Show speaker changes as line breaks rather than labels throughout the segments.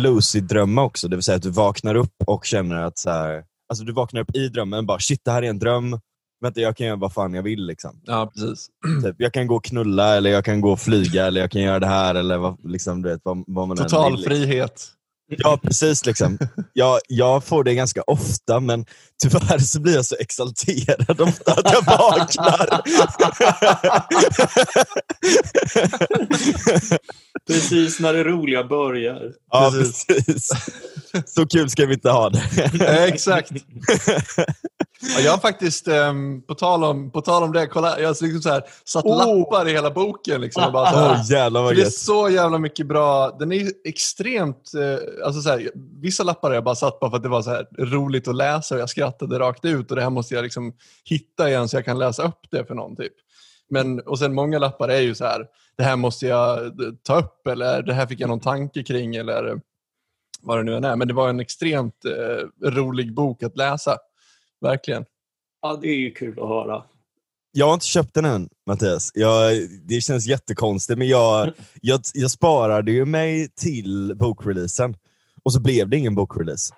kan ju lucid drömma också, det vill säga att du vaknar upp och känner att så här, alltså du vaknar upp i drömmen bara shit det här är en dröm, vänta jag kan göra vad fan jag vill. Liksom.
Ja, precis.
Typ, jag kan gå och knulla, eller jag kan gå och flyga, eller jag kan göra det här, eller vad, liksom, du vet, vad, vad man
Total
vill. Liksom.
frihet.
Ja, precis. Liksom. Jag, jag får det ganska ofta, men tyvärr så blir jag så exalterad ofta att jag vaknar.
Precis när det roliga börjar.
Ja, precis. Så kul ska vi inte ha det.
Eh, Exakt. Ja, jag har faktiskt, ehm, på, tal om, på tal om det, kolla, jag har liksom så här, satt
Oh.
lappar i hela boken. Liksom, och bara så här,
Åh jävlar vad
det är så jävla mycket bra. Den är extremt... Eh, alltså så här, vissa lappar har jag bara satt bara för att det var så här roligt att läsa och jag skrattade rakt ut och det här måste jag liksom hitta igen så jag kan läsa upp det för någon. Typ. Men, och sen många lappar är ju så här, det här måste jag eh, ta upp eller det här fick jag någon tanke kring eller vad det nu än är. Men det var en extremt eh, rolig bok att läsa. Verkligen.
Ja, det är ju kul att höra.
Jag har inte köpt den än, Mattias. Jag, det känns jättekonstigt, men jag, jag, jag sparade ju mig till bokreleasen. Och så blev det ingen bokrelease.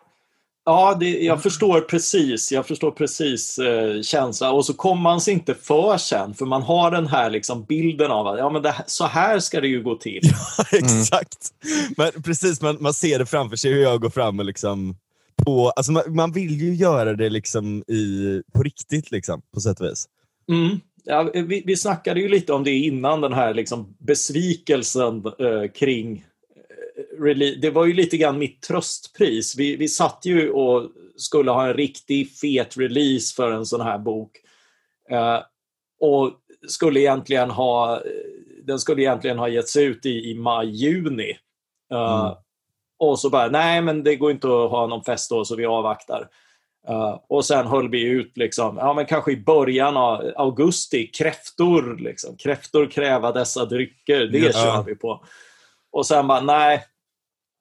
Ja, det, jag förstår precis. Jag förstår precis eh, känslan. Och så kommer man sig inte för sen, för man har den här liksom bilden av att ja, men det, så här ska det ju gå till.
Exakt. Men precis, man, man ser det framför sig hur jag går fram och liksom på, alltså man, man vill ju göra det liksom i, på riktigt, liksom, på sätt och vis.
Mm. Ja, vi, vi snackade ju lite om det innan, den här liksom besvikelsen eh, kring Det var ju lite grann mitt tröstpris. Vi, vi satt ju och skulle ha en riktig fet release för en sån här bok. Eh, och skulle egentligen ha, den skulle egentligen ha getts ut i, i maj-juni. Eh,
Mm.
Och så bara, nej men det går inte att ha någon fest då så vi avvaktar. Uh, och sen höll vi ut, liksom, ja, men kanske i början av augusti, kräftor. Liksom. Kräftor kräva dessa drycker, det
Ja.
kör vi på. Och sen bara, nej,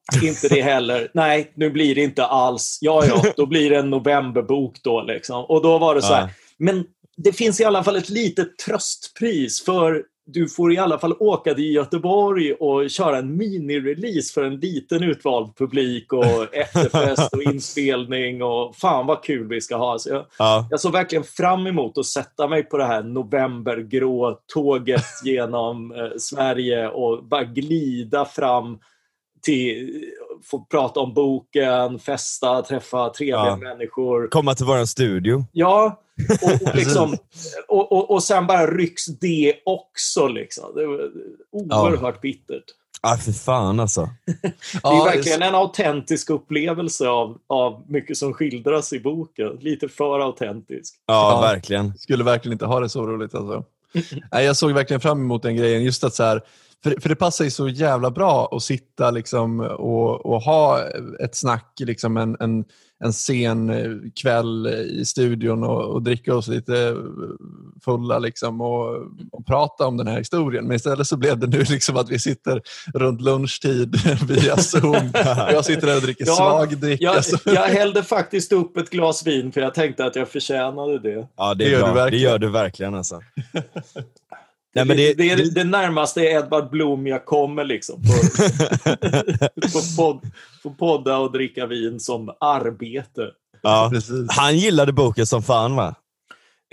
inte det heller. Nej, nu blir det inte alls. Ja, ja, då blir det en novemberbok då. Liksom. Och då var det så här,
Ja.
men det finns i alla fall ett litet tröstpris för du får i alla fall åka till Göteborg och köra en mini-release för en liten utvald publik och efterfest och inspelning och fan vad kul vi ska ha. Så jag,
Ja.
jag såg verkligen fram emot att sätta mig på det här novembergrå tåget genom eh, Sverige och bara glida fram till, få prata om boken, festa, träffa trevliga
Ja.
människor.
Komma till våran studio.
Ja, och, och, liksom, och, och, och sen bara rycks det också. Liksom. Det var oerhört bittert.
Ah, för fan alltså.
Det är
Ja,
verkligen en autentisk upplevelse av, av mycket som skildras i boken. Lite för autentisk.
Ja,
Ja.
verkligen.
skulle verkligen inte ha det så roligt. Alltså. Nej, jag såg verkligen fram emot den grejen. Just att så här, för, för det passar ju så jävla bra att sitta liksom och, och ha ett snack liksom en, en, en sen kväll i studion och, och dricka oss lite fulla liksom och, och prata om den här historien. Men istället så blev det nu liksom att vi sitter runt lunchtid via Zoom jag sitter där och dricker
Ja,
svagdricka.
Jag,
så-
jag hällde faktiskt upp ett glas vin för jag tänkte att jag förtjänade det.
Ja, det,
Det gör du
bra. det
verkligen.
gör du verkligen alltså.
Det,
Nej, men det,
det är det närmaste Edvard Blom jag kommer liksom. På, på, podd, på podda och dricka vin som arbete.
ja. Han gillade boken som fan va?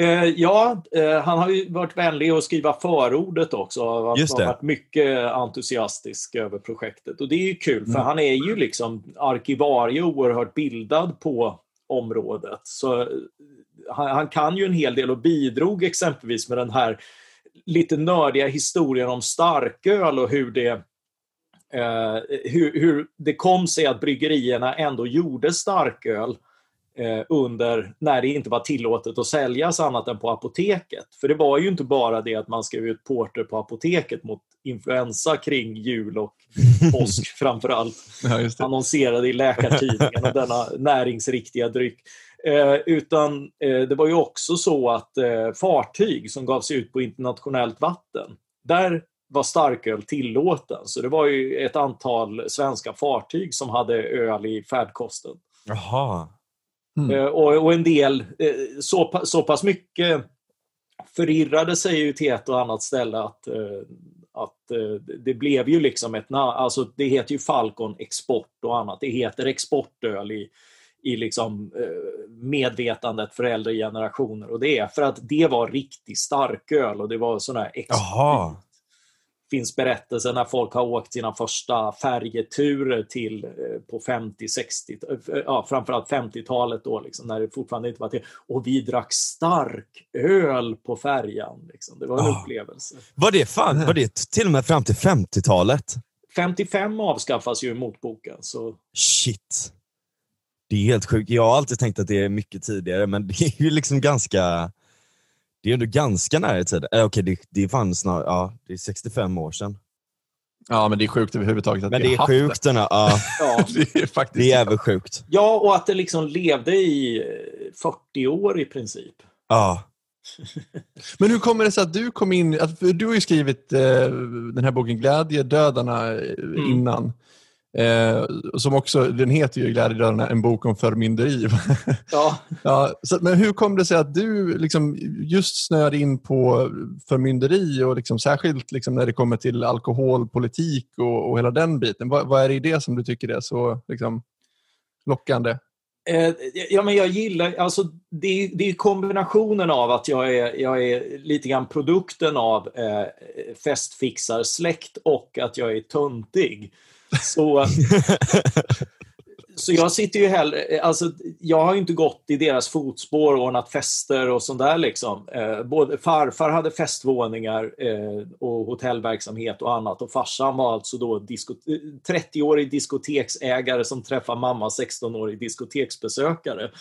Eh, ja, eh, han har ju varit vänlig att skriva förordet också. Han har varit mycket entusiastisk över projektet. Och det är ju kul,
Mm.
för han är ju liksom arkivarie och oerhört bildad på området. Så eh, han, han kan ju en hel del och bidrog exempelvis med den här lite nördiga historien om starköl och hur det eh, hur, hur det kom sig att bryggerierna ändå gjorde starköl eh, under när det inte var tillåtet att säljas annat än på apoteket. För det var ju inte bara det att man skrev ut porter på apoteket mot influensa kring jul och påsk framför allt
Ja,
annonserade i Läkartidningen och denna näringsriktiga dryck. Eh, utan eh, det var ju också så att eh, fartyg som gav sig ut på internationellt vatten, där var starköl tillåten. Så det var ju ett antal svenska fartyg som hade öl i färdkosten.
Jaha.
Mm.
Eh, och, och en del, eh, så, så pass mycket förirrade sig ju till ett och annat ställe att, eh, att det blev ju liksom ett namn, alltså det heter ju Falcon Export och annat. Det heter exportöl i, i liksom, eh, medvetandet för äldre generationer. Och det är för att det var riktig starköl och det var sån här
Jaha.
finns berättelser när folk har åkt sina första färjeturer till eh, på 50, 60, eh, ja, framförallt 50-talet då, liksom, när det fortfarande inte var till. Och vi drack stark öl på färjan. Liksom. Det var en
Ah.
upplevelse.
Var det, fan, var det till och med fram till 50-talet?
55 avskaffas ju motboken. Så
Shit. Det är helt sjukt. Jag har alltid tänkt att det är mycket tidigare, men det är ju liksom ganska... Det är ändå ganska nära i tiden. Äh, Okej, det, det är fan snart, ja, det är 65 år sedan.
Ja, men det är sjukt överhuvudtaget att
Men
vi
det är
har haft
sjukt den här, ja,
ja.
Det. det är faktiskt
det är även sjukt.
ja, och att det liksom levde i eh, 40 år i princip.
Ja.
Men hur kommer det sig att du kom in... Att, du har ju skrivit eh, den här boken Glädjedödarna eh,
Mm.
innan. Eh, som också, den heter ju Glädjedödarna, en bok om förmynderi.
Ja.
ja, så, men hur kom det sig att du liksom just snöade in på förmynderi och liksom, särskilt liksom när det kommer till alkoholpolitik och, och hela den biten? Vad, vad är det i det som du tycker är så liksom, lockande?
Eh, Ja, men jag gillar, alltså det, är- det är kombinationen av att jag är, jag är lite grann produkten av eh, festfixarsläkt och att jag är töntig. Så, så jag sitter ju hellre, alltså jag har ju inte gått i deras fotspår och ordnat fester och sånt där liksom. Eh, både farfar hade festvåningar eh, och hotellverksamhet och annat och farsan var alltså då disko, eh, 30-årig diskoteksägare som träffar mamma 16-årig diskoteksbesökare.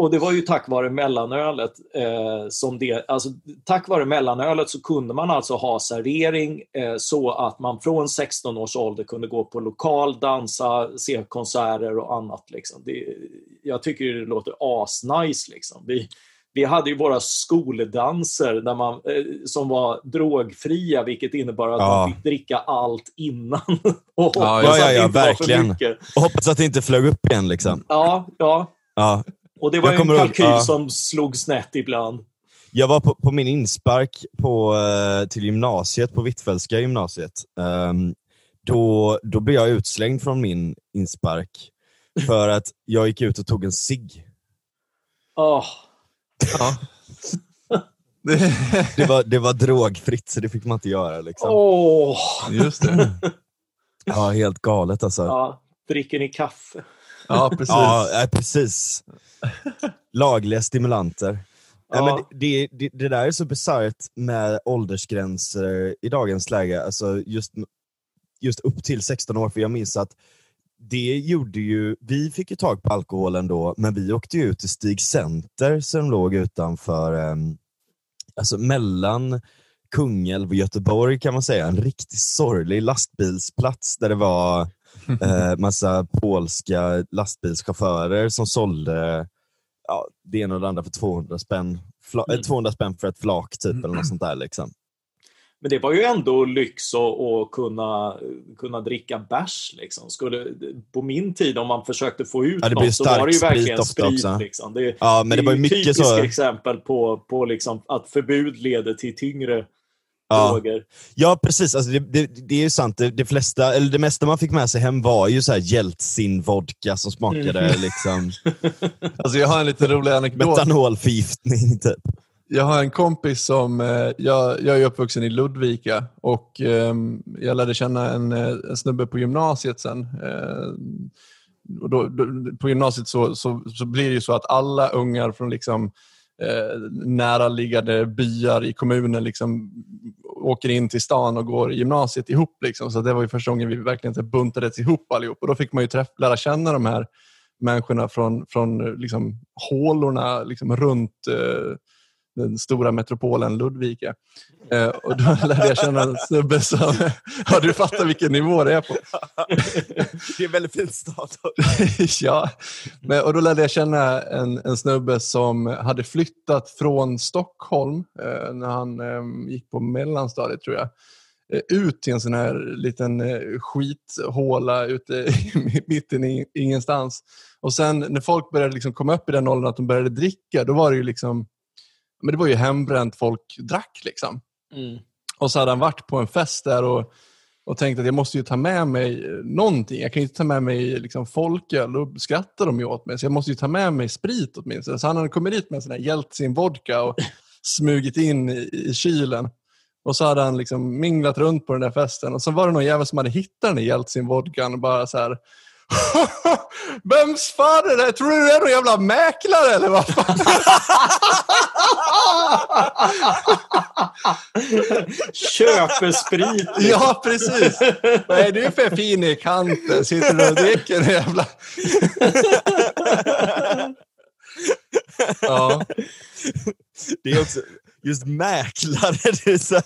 Och det var ju tack vare mellanölet eh, som det, alltså tack vare mellanölet så kunde man alltså ha servering eh, så att man från 16 års ålder kunde gå på lokal, dansa, se konserter och annat. Liksom. Det, jag tycker det låter asnice. Liksom. Vi, vi hade ju våra skoldanser där man, eh, som var drogfria, vilket innebar att
Ja.
man fick dricka allt innan. och
Ja,
hoppas
ja,
att det
ja,
var för
verkligen.
mycket.
Och hoppas att det inte flög upp igen. Liksom.
Ja, ja.
Ja.
Och det var en
kommer ihåg,
kalkyl
ja.
som slog snett ibland.
Jag var på, på min inspark på, eh, till gymnasiet, på Hvitfeldtska gymnasiet. Ehm, då, då blev jag utslängd från min inspark för att jag gick ut och tog en cigg.
Åh,
Ja. Det,
var, det var drogfritt, så det fick man inte göra. Liksom.
åh.
just det.
Ja, helt galet alltså. Ja,
Ja, dricker ni kaffe?
Ja, precis.
ja precis. Lagliga stimulanter. Ja.
Ja.
men det, det, det där är så bisarrt med åldersgränser i dagens läge. Alltså just, just upp till 16 år, för jag minns att det gjorde ju, vi fick ju tag på alkoholen då, men vi åkte ut till Stig Center som låg utanför, um, alltså mellan Kungälv och Göteborg kan man säga. En riktigt sorglig lastbilsplats där det var eh, massa polska lastbilschaufförer som sålde ja, det ena och det andra för 200 spänn. Fla, eh,
Mm.
200 spänn för ett flak typ, eller något sånt där. Liksom.
Men det var ju ändå lyx att, kunna, kunna dricka bärs. Liksom. Skulle, på min tid, om man försökte få ut
Ja, det
något, så var det ju verkligen
sprit
sprit. Liksom. Det,
Ja, men det, var ju
är
mycket
typiskt
så.
exempel på, på liksom att förbud leder till tyngre
Ja,
droger.
ja precis. Alltså, det, det, det är ju sant. Det, det, flesta, eller det mesta man fick med sig hem var ju så här Jeltsin-vodka som smakade
Mm.
liksom
Alltså, jag har en lite rolig anekdot.
metanolförgiftning. Typ.
Jag har en kompis som, eh, jag, jag är uppvuxen i Ludvika och ehm, jag lärde känna en, eh, en snubbe på gymnasiet sen. Eh, och då, då, på gymnasiet så, så, så blir det ju så att alla ungar från liksom, eh, näraliggande byar i kommunen liksom, åker in till stan och går i gymnasiet ihop. Liksom. Så det var ju första gången vi verkligen buntades ihop allihop. Och då fick man ju träff, lära känna de här människorna från, från liksom, hålorna liksom, runt eh, den stora metropolen Ludvika. Eh, och då lärde jag känna en snubbe som... Ja, du fattar vilken nivå det är på.
Det är en väldigt fin stad.
ja, men, och då lärde jag känna en, en snubbe som hade flyttat från Stockholm eh, när han eh, gick på mellanstadiet tror jag. Eh, ut till en sån här liten eh, skithåla ute i mitten i ingenstans. Och sen när folk började liksom komma upp i den åldern att de började dricka, då var det ju liksom men det var ju hembränt folk drack. liksom.
Mm.
Och så hade han varit på en fest där och, och tänkt att jag måste ju ta med mig eh, någonting. Jag kan ju inte ta med mig liksom folköl, då skrattar de ju åt mig. Så jag måste ju ta med mig sprit åtminstone. Så han hade kommit dit med en sån här Jeltsin vodka och smugit in i, i kylen. Och så hade han liksom minglat runt på den där festen och så var det någon jävel som hade hittat den i Jeltsin-vodkan och bara så här Vems fan är det? Tror du du är någon jävla mäklare eller vad fan?
Köper sprit.
ja, precis. Vad är du för fin i kanten? Sitter du och dricker en jävla... ja.
Det är också, just mäklare, det är så,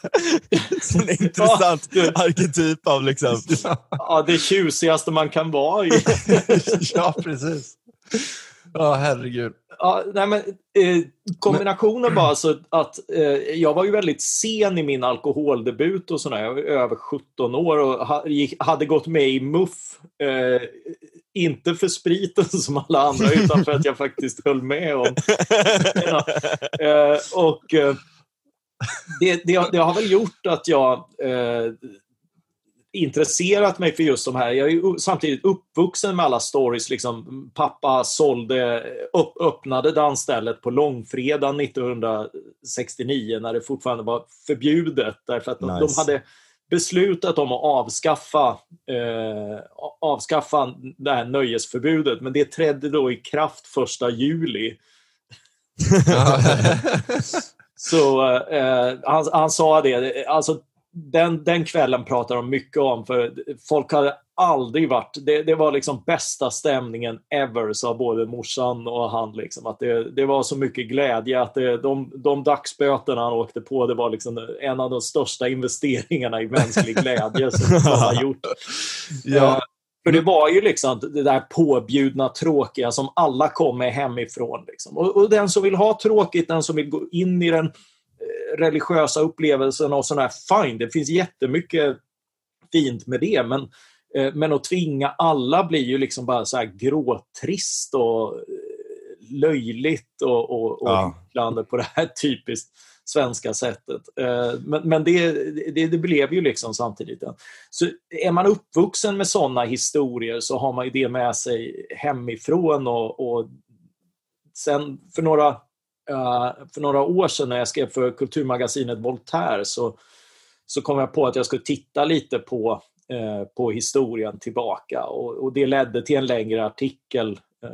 så en intressant arketyp av liksom...
Ja, det tjusigaste man kan vara i.
ja, precis. Ja, herregud.
Ja, nej men, eh, kombinationen bara så att eh, jag var ju väldigt sen i min alkoholdebut och sådär. Jag var över 17 år och ha, gick, hade gått med i MUF. Eh, inte för spriten som alla andra utan för att jag faktiskt höll med om. Ja, eh, och eh, det, det, det, har väl gjort att jag eh, intresserat mig för just de här. Jag är samtidigt uppvuxen med alla stories. Liksom, pappa sålde, upp, öppnade dansstället på långfredagen 1969 när det fortfarande var förbjudet. Därför att nice. de, de hade beslutat om att avskaffa, eh, avskaffa det här nöjesförbudet. Men det trädde då i kraft första juli. Så eh, han, han sa det, alltså den, den kvällen pratar de mycket om för folk hade aldrig varit, det, det var liksom bästa stämningen ever sa både morsan och han. Liksom, att det, det var så mycket glädje att det, de, de dagsböterna han åkte på det var liksom en av de största investeringarna i mänsklig glädje som han har gjort. ja. För det var ju liksom det där påbjudna tråkiga som alla kom med hemifrån. Liksom. Och, och, den som vill ha tråkigt, den som vill gå in i den eh, religiösa upplevelsen och sådär, fine, det finns jättemycket fint med det. Men, eh, men att tvinga alla blir ju liksom bara så här gråtrist och eh, löjligt och, och, och ja. på det här typiskt svenska sättet. Eh, men, men det, det, det, blev ju liksom samtidigt. Så är man uppvuxen med sådana historier så har man ju det med sig hemifrån och, och sen för några, för några år sedan när jag skrev för kulturmagasinet Voltaire så, så kom jag på att jag skulle titta lite på, uh, på historien tillbaka och, och det ledde till en längre artikel Eh,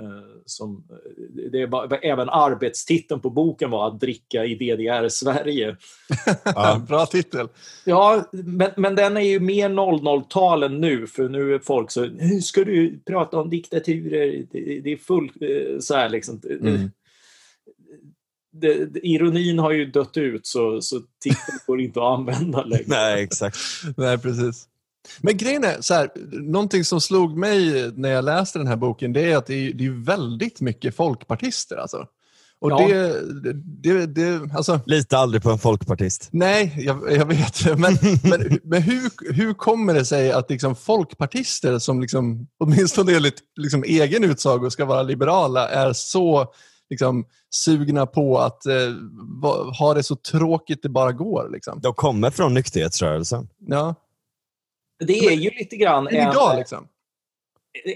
som, eh, det var, även arbetstiteln på boken var Att dricka i DDR-Sverige.
ja, bra titel.
Ja, men, men den är ju mer 00-talen nu, för nu är folk så nu ska du prata om diktaturer? Det, det är fullt eh, så här liksom. Mm. Det, det, ironin har ju dött ut så, så titeln går inte att använda längre.
Nej, exakt.
Nej, precis. Men grejen är, så här, någonting som slog mig när jag läste den här boken, det är att det är, det är väldigt mycket folkpartister. Alltså. Och ja. det, det, det, alltså...
Lita aldrig på en folkpartist.
Nej, jag, jag vet. Men, men, men hur, hur kommer det sig att liksom folkpartister som liksom, åtminstone enligt liksom egen utsago ska vara liberala är så liksom, sugna på att eh, ha det så tråkigt det bara går? Liksom?
De kommer från nykterhetsrörelsen.
Ja.
Det är ju lite grann
en, idag, liksom.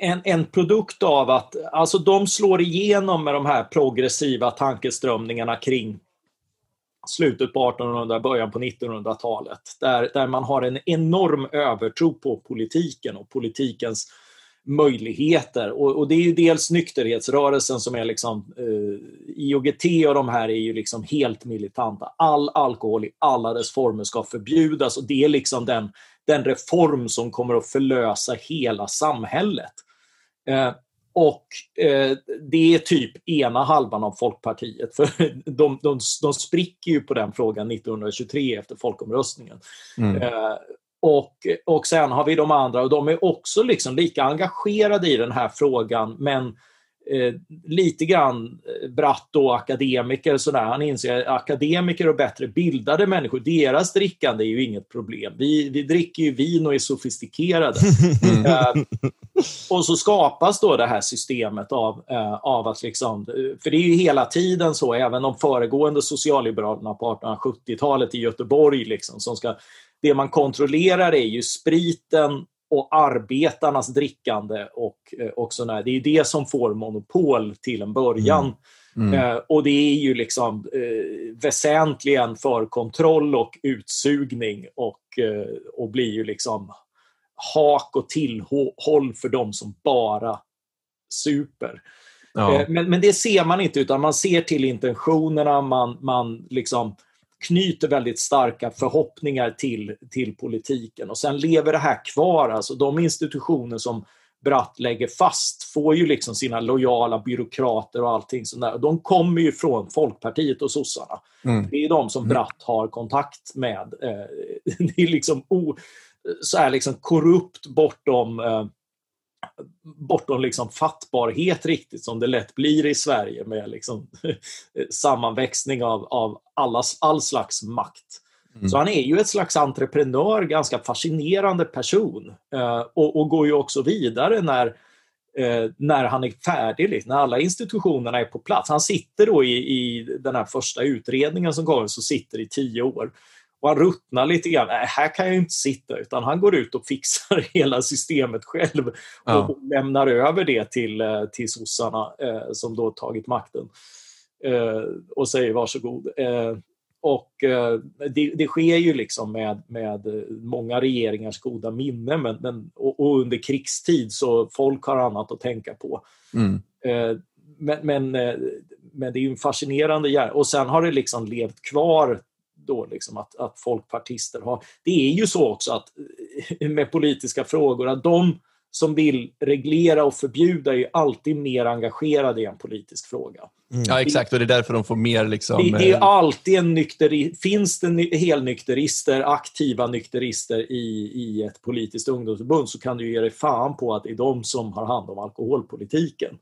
en, en produkt av att alltså de slår igenom med de här progressiva tankeströmningarna kring slutet på 1800 början på 1900-talet. Där, där man har en enorm övertro på politiken och politikens möjligheter. Och, och, det är ju dels nykterhetsrörelsen som är liksom, eh, IOGT och de här är ju liksom helt militanta. All alkohol i alla dess former ska förbjudas och det är liksom den den reform som kommer att förlösa hela samhället. Eh, och eh, det är typ ena halvan av Folkpartiet. För de, de, de spricker ju på den frågan 1923 efter folkomröstningen. Mm. Eh, och, och sen har vi de andra och de är också liksom lika engagerade i den här frågan men eh, lite grann eh, bratt och akademiker. Sådär. Han inser att akademiker och bättre bildade människor, deras drickande är ju inget problem. Vi, vi dricker ju vin och är sofistikerade. Eh, och så skapas då det här systemet av, eh, av att liksom, för det är ju hela tiden så, även de föregående socialliberalerna på 1870-talet i Göteborg, liksom, som ska, det man kontrollerar är ju spriten och arbetarnas drickande och, eh, och sådär. Det är det som får monopol till en början. Mm. Mm. Eh, och det är ju liksom eh, väsentligen för kontroll och utsugning och, eh, och blir ju liksom hak och tillhåll för de som bara super. Ja. Eh, men, men det ser man inte, utan man ser till intentionerna, man, man liksom knyter väldigt starka förhoppningar till, till politiken. Och sen lever det här kvar. Alltså de institutioner som Bratt lägger fast får ju liksom sina lojala byråkrater och allting sånt där. De kommer ju från Folkpartiet och sossarna. Mm. Det är de som mm. Bratt har kontakt med. Eh, det är liksom o, så här liksom korrupt bortom eh, bortom liksom fattbarhet riktigt som det lätt blir i Sverige med liksom sammanväxning av, av allas, all slags makt. Mm. Så han är ju ett slags entreprenör, ganska fascinerande person eh, och, och, går ju också vidare när, eh, när han är färdig, liksom, när alla institutionerna är på plats. Han sitter då i, i den här första utredningen som kommer, så sitter i tio år. Och han ruttnar lite grann. Nej, här kan jag inte sitta. Utan han går ut och fixar hela systemet själv och, ja. lämnar över det till, eh, till sossarna eh, som då tagit makten. Eh, och säger varsågod. Eh, och eh, det, det, sker ju liksom med, med många regeringars goda minne men, men och, och, under krigstid så folk har annat att tänka på. Mm. Eh, men, men, men det är ju en fascinerande gärning. Och sen har det liksom levt kvar då liksom att, att folkpartister har... Det är ju så också att med politiska frågor att de som vill reglera och förbjuda är alltid mer engagerade i en politisk fråga.
Mm. Ja, exakt. Och det är därför de får mer... Liksom,
det, det är eh, alltid en nykter... Finns det helnykterister, aktiva nykterister i, i ett politiskt ungdomsförbund så kan du ge dig fan på att det är de som har hand om alkoholpolitiken.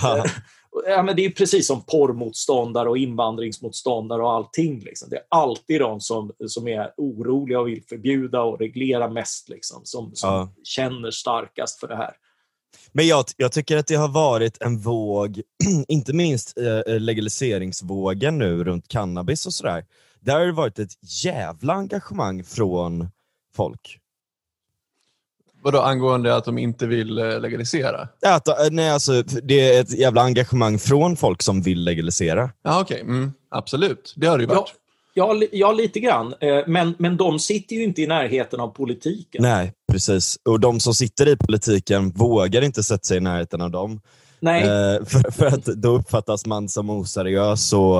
ja, men det är precis som porrmotståndare och invandringsmotståndare och allting. Liksom. Det är alltid de som, som är oroliga och vill förbjuda och reglera mest, liksom, som, som ja. känner starkast för det här.
Men jag, jag, tycker att det har varit en våg, inte minst eh, legaliseringsvågen nu runt cannabis och sådär. Där har det varit ett jävla engagemang från folk.
Vadå angående att de inte vill eh, legalisera?
Att, eh, nej, alltså, det är ett jävla engagemang från folk som vill legalisera.
Ja, Okej, okay. mm, absolut. Det har det ju varit.
Ja, ja, ja, lite grann. Eh, men, men de sitter ju inte i närheten av politiken.
Nej, precis. Och de som sitter i politiken vågar inte sätta sig i närheten av dem.
Nej.
För, för att då uppfattas man som oseriös och,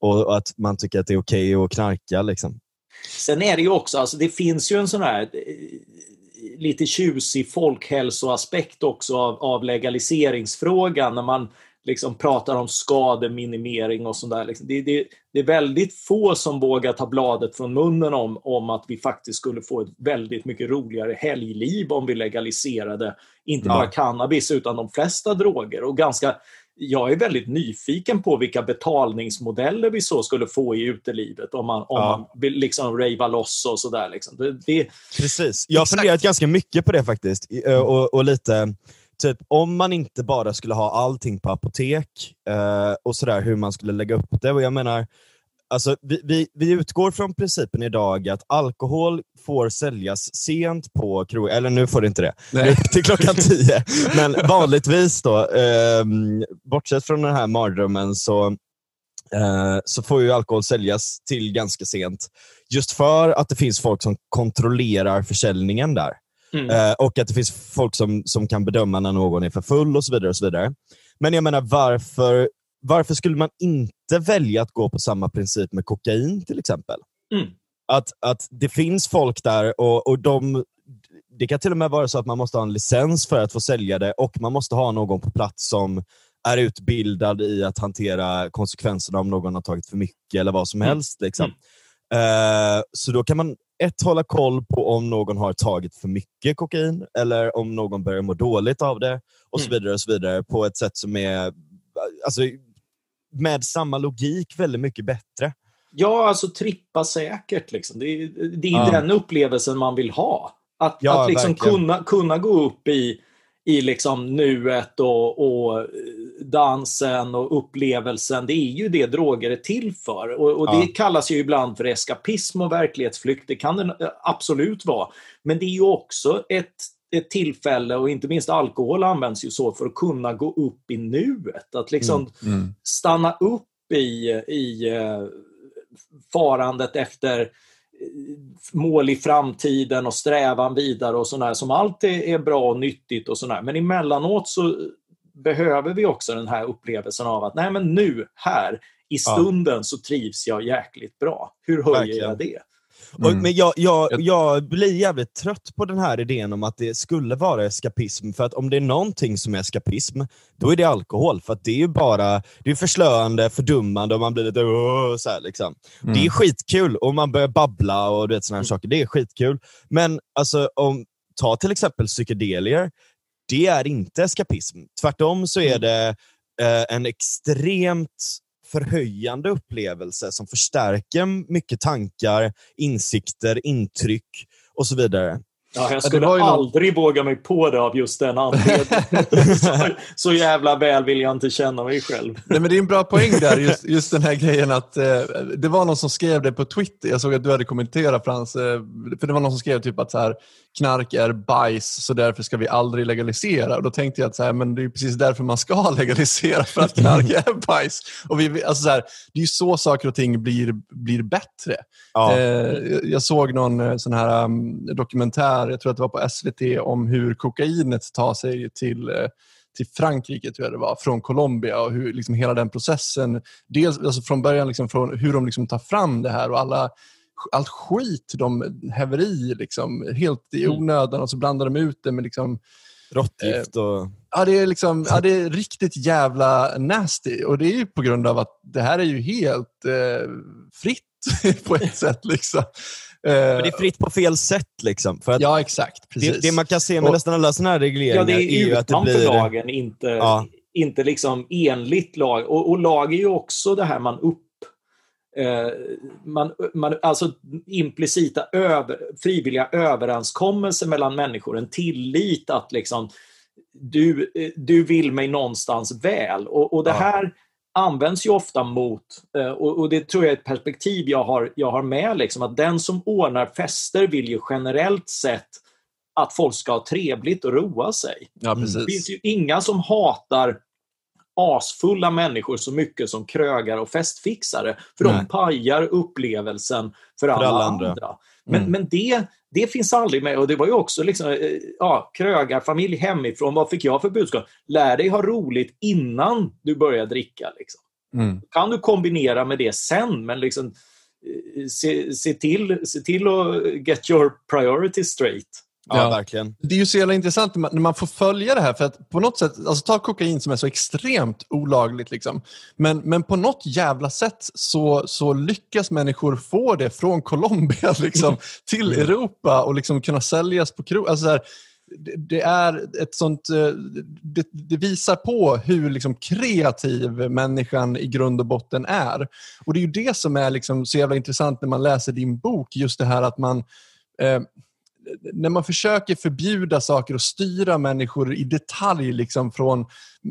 och att man tycker att det är okej okay att knarka. Liksom.
Sen är det ju också, alltså, det finns ju en sån här lite tjusig folkhälsoaspekt också av, av legaliseringsfrågan när man liksom pratar om skademinimering och sånt där. Liksom. Det, det, det, är väldigt få som vågar ta bladet från munnen om, om att vi faktiskt skulle få ett väldigt mycket roligare helgliv om vi legaliserade inte bara cannabis utan de flesta droger. Och ganska jag är väldigt nyfiken på vilka betalningsmodeller vi så skulle få i utelivet om man, om ja. man vill liksom rava loss och sådär. Liksom. Det, det,
Precis. Jag har funderat ganska mycket på det faktiskt. Och, och, lite, typ om man inte bara skulle ha allting på apotek eh, och sådär, hur man skulle lägga upp det. Och jag menar, Alltså, vi, vi, vi, utgår från principen idag att alkohol får säljas sent på krogen, eller nu får det inte det, Nej. till klockan tio. Men vanligtvis då, eh, bortsett från den här mardrömmen så, eh, så får ju alkohol säljas till ganska sent. Just för att det finns folk som kontrollerar försäljningen där. Mm. Eh, och att det finns folk som, som kan bedöma när någon är för full och så vidare. och så vidare. Men jag menar, varför varför skulle man inte välja att gå på samma princip med kokain till exempel? Mm. Att, att det finns folk där och, och de, det kan till och med vara så att man måste ha en licens för att få sälja det och man måste ha någon på plats som är utbildad i att hantera konsekvenserna om någon har tagit för mycket eller vad som mm. helst. Liksom. Mm. Uh, så då kan man ett, hålla koll på om någon har tagit för mycket kokain eller om någon börjar må dåligt av det och så mm. vidare och så vidare på ett sätt som är alltså, med samma logik väldigt mycket bättre.
Ja, alltså trippa säkert. Liksom. Det, är, det är ja. den upplevelsen man vill ha. Att, ja, att liksom kunna, kunna gå upp i i liksom nuet och, och dansen och upplevelsen. Det är ju det droger är till för. Och, och ja. Det kallas ju ibland för eskapism och verklighetsflykt. Det kan det absolut vara. Men det är ju också ett ett tillfälle, och inte minst alkohol används ju så för att kunna gå upp i nuet. Att liksom mm. Mm. stanna upp i, i uh, farandet efter eh, mål i framtiden och strävan vidare och sådär som alltid är bra och nyttigt och sådär. Men emellanåt så behöver vi också den här upplevelsen av att nej men nu, här, i stunden ja. så trivs jag jäkligt bra. Hur höjer Verkligen. jag det?
Mm. Och, men jag, jag, jag blir jävligt trött på den här idén om att det skulle vara eskapism. För att om det är någonting som är eskapism, då är det alkohol. För det är ju bara det är förslöande, fördummande och man blir lite så här, liksom. Mm. Det är skitkul och man börjar babbla och du vet, såna här saker. Det är skitkul. Men alltså, om, ta till exempel psykedelier. Det är inte eskapism. Tvärtom så är mm. det eh, en extremt förhöjande upplevelse som förstärker mycket tankar, insikter, intryck och så vidare.
Ja, jag skulle ja, aldrig någon... våga mig på det av just den anledningen. så, så, jävla väl vill jag inte känna mig själv.
Nej, men det är en bra poäng där, just, just den här grejen att eh, det var någon som skrev det på Twitter. Jag såg att du hade kommenterat Frans. Eh, för det var någon som skrev typ att så här, knark är bajs så därför ska vi aldrig legalisera. Och Då tänkte jag att så här, men det är precis därför man ska legalisera, för att knark är bajs. Och vi, alltså så här, det är ju så saker och ting blir, blir bättre. Ja. Eh, jag såg någon eh, sån här um, dokumentär, jag tror att det var på SVT, om hur kokainet tar sig till eh, till Frankrike, tror jag det var, från Colombia och hur liksom hela den processen, dels alltså från början liksom från hur de liksom tar fram det här och alla allt skit de häver i liksom, helt i mm. onödan och så blandar de ut det med liksom,
Råttgift och... Eh,
ja, det är liksom, ja, det är riktigt jävla nasty. Och det är ju på grund av att det här är ju helt eh, fritt på ett sätt. Liksom.
Men det är fritt på fel sätt. Liksom. För att
ja, exakt. Precis.
Det, det man kan se med och, nästan alla sådana här regleringar ja,
det är, är ju att det blir... lagen, inte, ja. inte liksom enligt lag. Och, och lag är ju också det här man upp Eh, man, man, alltså implicita över, frivilliga överenskommelser mellan människor, en tillit att liksom du, eh, du vill mig någonstans väl. Och, och det här används ju ofta mot, eh, och, det tror jag är ett perspektiv jag har, jag har med, liksom, att den som ordnar fester vill ju generellt sett att folk ska ha trevligt och roa sig.
Ja, det
finns ju inga som hatar asfulla människor så mycket som krögar och festfixare. För Nej. de pajar upplevelsen för alla, för alla andra. andra. Men, mm. men det, det finns aldrig med. Och det var ju också liksom, eh, ja, krögarfamilj hemifrån. Vad fick jag för budskap? Lär dig ha roligt innan du börjar dricka. Liksom. Mm. Kan du kombinera med det sen, men liksom, eh, se, se, till, se till att get your priorities straight.
Ja, verkligen.
Det är ju så jävla intressant när man får följa det här. För att på något sätt, alltså ta kokain som är så extremt olagligt. Liksom. Men, men på något jävla sätt så, så lyckas människor få det från Colombia liksom, till mm. Europa och liksom kunna säljas på krog. Alltså det, det, är ett sånt... Eh, det, det visar på hur liksom kreativ människan i grund och botten är. Och Det är ju det som är liksom så jävla intressant när man läser din bok. Just det här att man... Eh, när man försöker förbjuda saker och styra människor i detalj liksom från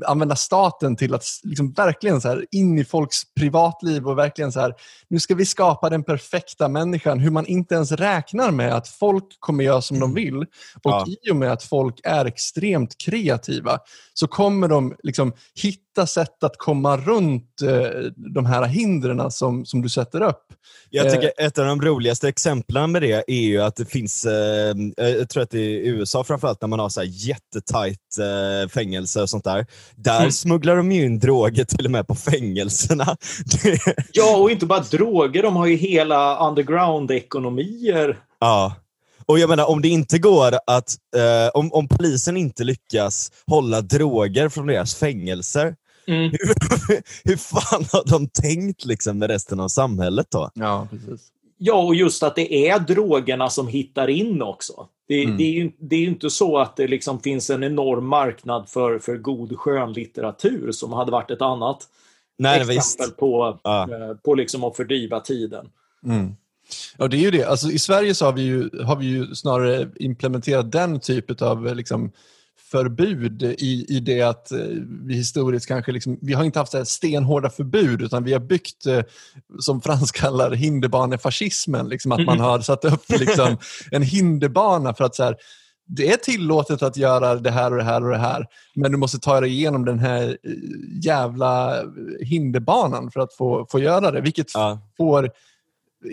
använda staten till att liksom verkligen så här, in i folks privatliv och verkligen så här, nu ska vi skapa den perfekta människan. Hur man inte ens räknar med att folk kommer göra som de mm. vill. Och ja. i och med att folk är extremt kreativa så kommer de liksom hitta sätt att komma runt eh, de här hindren som, som du sätter upp.
Jag tycker eh. ett av de roligaste exemplen med det är ju att det finns, eh, jag tror att det är i USA framförallt, när man har så här jättetajt eh, fängelse och sånt där. Där mm. smugglar de ju in droger till och med på fängelserna.
ja, och inte bara droger, de har ju hela underground-ekonomier.
Ja. Och jag menar, om det inte går att, eh, om, om polisen inte lyckas hålla droger från deras fängelser, mm. hur, hur fan har de tänkt liksom med resten av samhället då?
Ja, precis.
Ja, och just att det är drogerna som hittar in också. Det, mm. det, är, ju, det är inte så att det liksom finns en enorm marknad för, för god skönlitteratur som hade varit ett annat Nej, exempel visst. på, ja. Eh, på liksom att fördriva tiden.
Mm. Ja, det är ju det. Alltså, I Sverige så har vi ju, har vi ju snarare implementerat den typen av liksom, förbud i, i det att eh, vi historiskt kanske, liksom, vi har inte haft så stenhårda förbud utan vi har byggt, eh, som Frans kallar hinderbanefascismen, liksom, att man har satt upp liksom, en hinderbana för att så här, det är tillåtet att göra det här och det här och det här, men du måste ta dig igenom den här jävla hinderbanan för att få, få göra det, vilket ja. får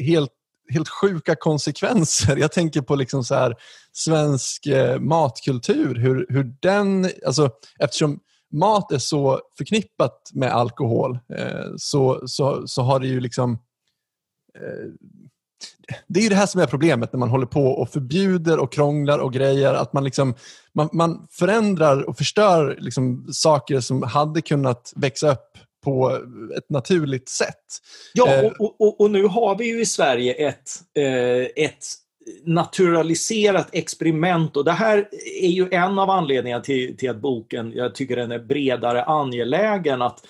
helt helt sjuka konsekvenser. Jag tänker på liksom så här, svensk eh, matkultur. Hur, hur den, alltså, eftersom mat är så förknippat med alkohol eh, så, så, så har det ju liksom... Eh, det är ju det här som är problemet när man håller på och förbjuder och krånglar och grejer. Att man, liksom, man, man förändrar och förstör liksom saker som hade kunnat växa upp på ett naturligt sätt.
Ja, eh, och, och, och, nu har vi ju i Sverige ett, eh, ett naturaliserat experiment och det här är ju en av anledningarna till, till att boken, jag tycker den är bredare angelägen, att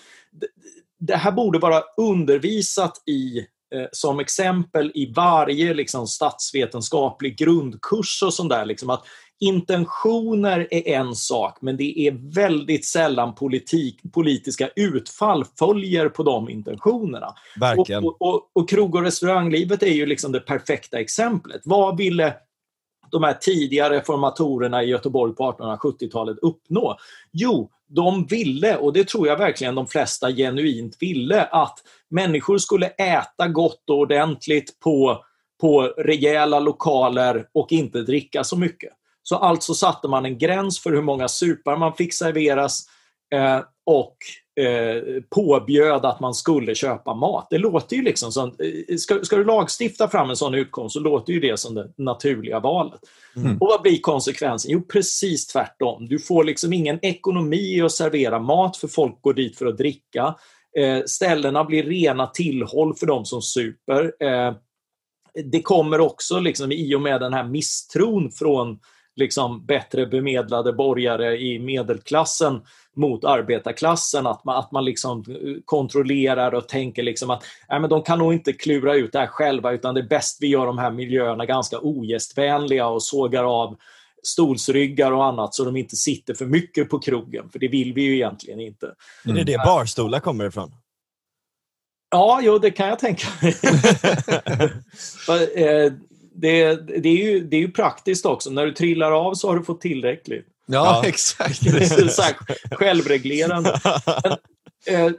det här borde vara undervisat i eh, som exempel i varje liksom, statsvetenskaplig grundkurs och sånt där. Liksom, att intentioner är en sak, men det är väldigt sällan politik, politiska utfall följer på de intentionerna.
Verkligen.
Och, och, och, krog och restauranglivet är ju liksom det perfekta exemplet. Vad ville de här tidiga reformatorerna i Göteborg på 1870-talet uppnå? Jo, de ville, och det tror jag verkligen de flesta genuint ville, att människor skulle äta gott och ordentligt på, på rejäla lokaler och inte dricka så mycket. Så alltså satte man en gräns för hur många supar man fick serveras eh, och eh, påbjöd att man skulle köpa mat. Det låter ju liksom som, eh, ska, ska du lagstifta fram en sån utkomst så låter ju det som det naturliga valet. Mm. Och vad blir konsekvensen? Jo, precis tvärtom. Du får liksom ingen ekonomi att servera mat för folk går dit för att dricka. Eh, ställena blir rena tillhåll för de som super. Eh, det kommer också liksom, i och med den här misstron från liksom bättre bemedlade borgare i medelklassen mot arbetarklassen, att man, att man liksom kontrollerar och tänker liksom att nej, men de kan nog inte klura ut det här själva utan det är bäst vi gör de här miljöerna ganska ogästvänliga och sågar av stolsryggar och annat så de inte sitter för mycket på krogen, för det vill vi ju egentligen inte.
Mm. Är det det barstolar kommer ifrån?
Ja, jo, det kan jag tänka mig. Det, det, är ju, det är ju praktiskt också. När du trillar av så har du fått tillräckligt.
Ja, ja. exakt.
självreglerande. Men, eh,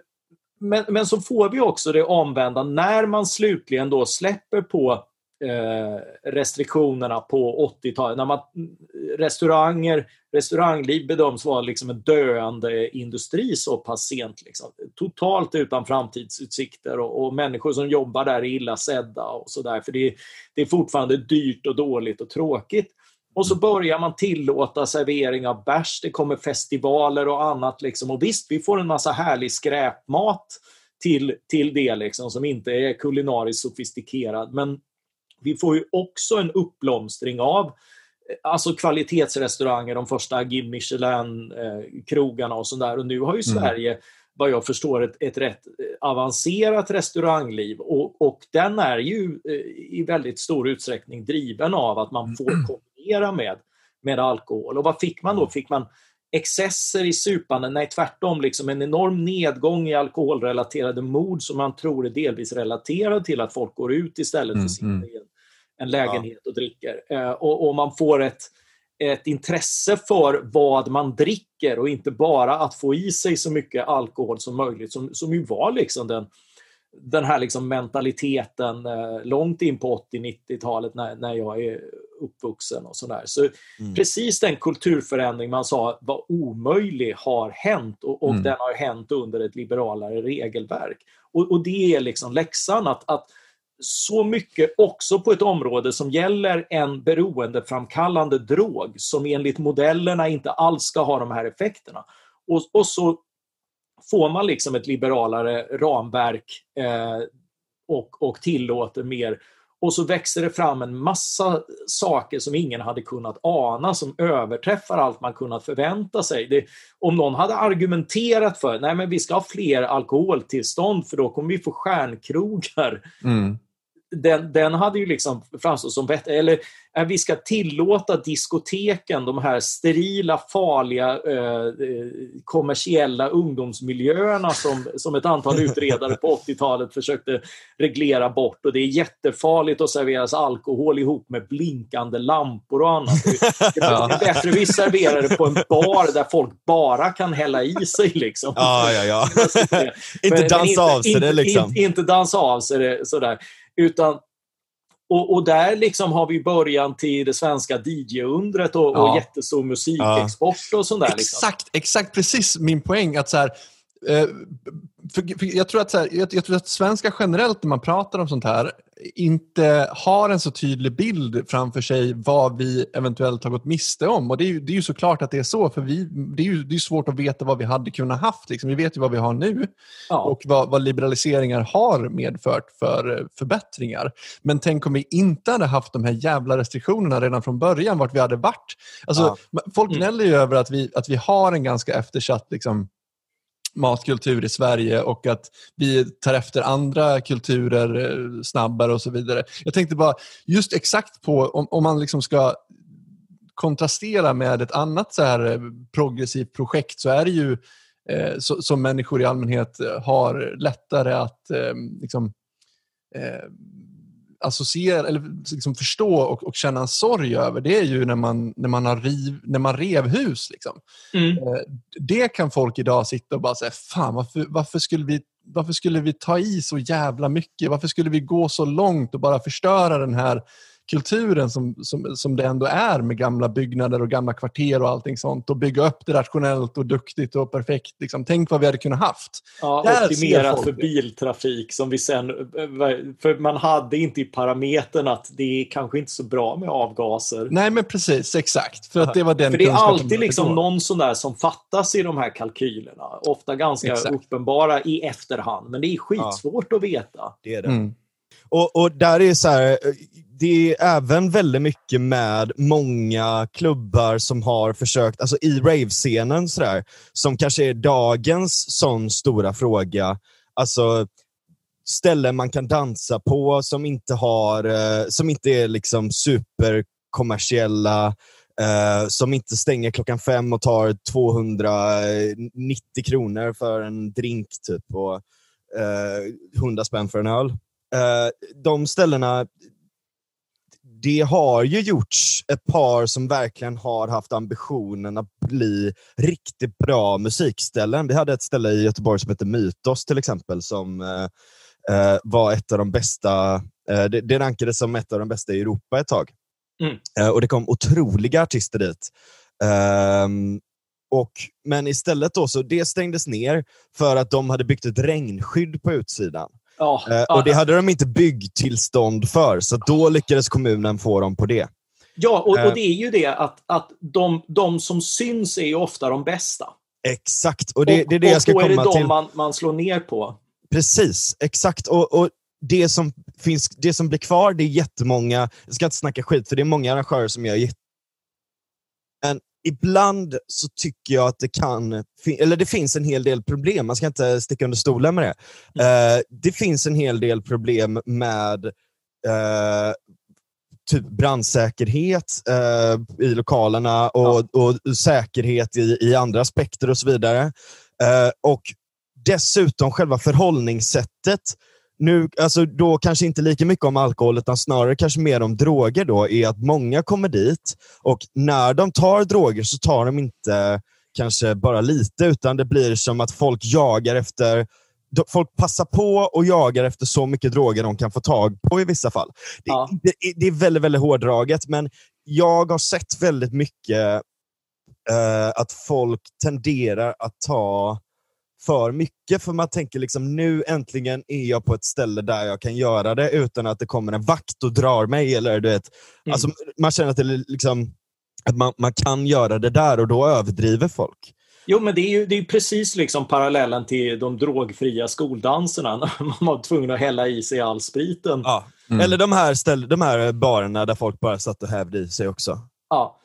men, men, så får vi också det omvända. När man slutligen då släpper på Eh, restriktionerna på 80-talet, när man, restauranger, restaurangliv bedöms vara liksom en döende industri så pass sent. Liksom. Totalt utan framtidsutsikter och, och, människor som jobbar där är illa sedda och sådär. För det, det är fortfarande dyrt och dåligt och tråkigt. Och så börjar man tillåta servering av bärs, det kommer festivaler och annat. Liksom. Och visst, vi får en massa härlig skräpmat till, till det liksom, som inte är kulinariskt sofistikerad. Men vi får ju också en uppblomstring av alltså kvalitetsrestauranger, de första Guide Michelin-krogarna och sådär. Och nu har ju mm. Sverige, vad jag förstår, ett, ett rätt avancerat restaurangliv och, och den är ju eh, i väldigt stor utsträckning driven av att man får mm. kombinera med, med alkohol. Och vad fick man då? Fick man excesser i supande? Nej, tvärtom. Liksom en enorm nedgång i alkoholrelaterade mord som man tror är delvis relaterad till att folk går ut istället för mm, i en en lägenhet ja. och dricker. Eh, och, och, man får ett, ett intresse för vad man dricker och inte bara att få i sig så mycket alkohol som möjligt, som, som ju var liksom den, den här liksom mentaliteten eh, långt in på 80-90-talet när, när jag är uppvuxen och sådär. Så mm. precis den kulturförändring man sa var omöjlig har hänt och, och mm. den har hänt under ett liberalare regelverk. Och, och det är liksom läxan att, att så mycket också på ett område som gäller en beroendeframkallande drog som enligt modellerna inte alls ska ha de här effekterna. Och, och så får man liksom ett liberalare ramverk eh, och, och tillåter mer. Och så växer det fram en massa saker som ingen hade kunnat ana som överträffar allt man kunnat förvänta sig. Det, om någon hade argumenterat för att vi ska ha fler alkoholtillstånd för då kommer vi få stjärnkrogar. Mm den, den hade ju liksom framstått som bättre. Eller att vi ska tillåta diskoteken, de här sterila, farliga, eh, kommersiella ungdomsmiljöerna som, som ett antal utredare på 80-talet försökte reglera bort. Och det är jättefarligt att serveras alkohol ihop med blinkande lampor och annat. Det, är bättre vi serverar det på en bar där folk bara kan hälla i sig. Liksom.
Ja, ja, ja. inte dansa av sig det liksom.
Inte, inte dansa av sig det sådär. Utan och, och, där liksom har vi början till det svenska DJ-undret och, ja. och jättestor musikexport och sånt där.
Liksom. Exakt, exakt precis min poäng. att så här, för, för jag, tror att, så här, jag, jag, tror att svenskar generellt när man pratar om sånt här inte har en så tydlig bild framför sig vad vi eventuellt har gått miste om. Och Det är ju, det är ju såklart att det är så, för vi, det är ju det är svårt att veta vad vi hade kunnat haft. Liksom. Vi vet ju vad vi har nu ja. och vad, vad, liberaliseringar har medfört för förbättringar. Men tänk om vi inte hade haft de här jävla restriktionerna redan från början, vart vi hade varit. Alltså, ja. Folk mm. gnäller ju över att vi, att vi har en ganska eftersatt liksom, matkultur i Sverige och att vi tar efter andra kulturer eh, snabbare och så vidare. Jag tänkte bara, just exakt på om, om man liksom ska kontrastera med ett annat så här eh, progressivt projekt så är det ju eh, så, som människor i allmänhet har lättare att eh, liksom, eh, associera, eller liksom förstå och, och, känna en sorg över, det är ju när man, när man, har riv, när man rev hus. Liksom. Mm. Eh, det kan folk idag sitta och bara säga, fan varför, varför, skulle vi, varför skulle vi ta i så jävla mycket? Varför skulle vi gå så långt och bara förstöra den här kulturen som, som, som det ändå är med gamla byggnader och gamla kvarter och allting sånt och bygga upp det rationellt och duktigt och perfekt. Liksom. Tänk vad vi hade kunnat haft.
Ja, Där optimerat för biltrafik som vi sen... För man hade inte i parametern att det är kanske inte så bra med avgaser.
Nej, men precis. Exakt. För, att det, var den
för det är alltid liksom någon sån där som fattas i de här kalkylerna. Ofta ganska exakt. uppenbara i efterhand. Men det är skitsvårt ja. att veta.
Det är det. Mm. Och, och, där är så här, det är även väldigt mycket med många klubbar som har försökt, alltså i rave-scenen, sådär, som kanske är dagens sån stora fråga. Alltså ställen man kan dansa på som inte, har, eh, som inte är liksom superkommersiella, eh, som inte stänger klockan fem och tar 290 kronor för en drink typ och eh, 100 spänn för en öl. Eh, de ställena det har ju gjorts ett par som verkligen har haft ambitionen att bli riktigt bra musikställen. Vi hade ett ställe i Göteborg som heter Mytos till exempel, som eh, eh var ett av de bästa, eh, det, det rankades som ett av de bästa i Europa ett tag. Mm. Eh, och Det kom otroliga artister dit. Um, och, men istället då så det stängdes ner för att de hade byggt ett regnskydd på utsidan. Ja, eh, och Det hade de inte byggtillstånd för, så då lyckades kommunen få dem på det.
Ja, och, och eh. det är ju det att, att de, de som syns är ju ofta de bästa.
Exakt, och det, och, det är det jag ska komma till. Och då är det de
man, man slår ner på.
Precis, exakt. Och, och det, som finns, det som blir kvar, det är jättemånga, jag ska inte snacka skit, för det är många arrangörer som gör jätte... Men ibland så tycker jag att det kan, eller det finns en hel del problem, man ska inte sticka under stolen med det. Mm. Uh, det finns en hel del problem med uh, typ brandsäkerhet uh, i lokalerna och, ja. och säkerhet i, i, andra aspekter och så vidare. och dessutom själva förhållningssättet nu, alltså då kanske inte lika mycket om alkohol, utan snarare kanske mer om droger då, är att många kommer dit och när de tar droger så tar de inte kanske bara lite, utan det blir som att folk jagar efter Folk passar på och jagar efter så mycket droger de kan få tag på i vissa fall. Det, ja. det, det är väldigt, väldigt hårdraget, men jag har sett väldigt mycket uh, att folk tenderar att ta för mycket, för man tänker liksom nu äntligen är jag på ett ställe där jag kan göra det utan att det kommer en vakt och drar mig. Eller, du vet, mm. alltså, man känner att, det liksom, att man, man kan göra det där och då överdriver folk.
Jo, men det är ju det är precis liksom parallellen till de drogfria skoldanserna. När man var tvungen att hälla i sig all spriten.
Ja. Mm. Eller de här, ställ, de här barerna där folk bara satt och hävde i sig också.
Ja.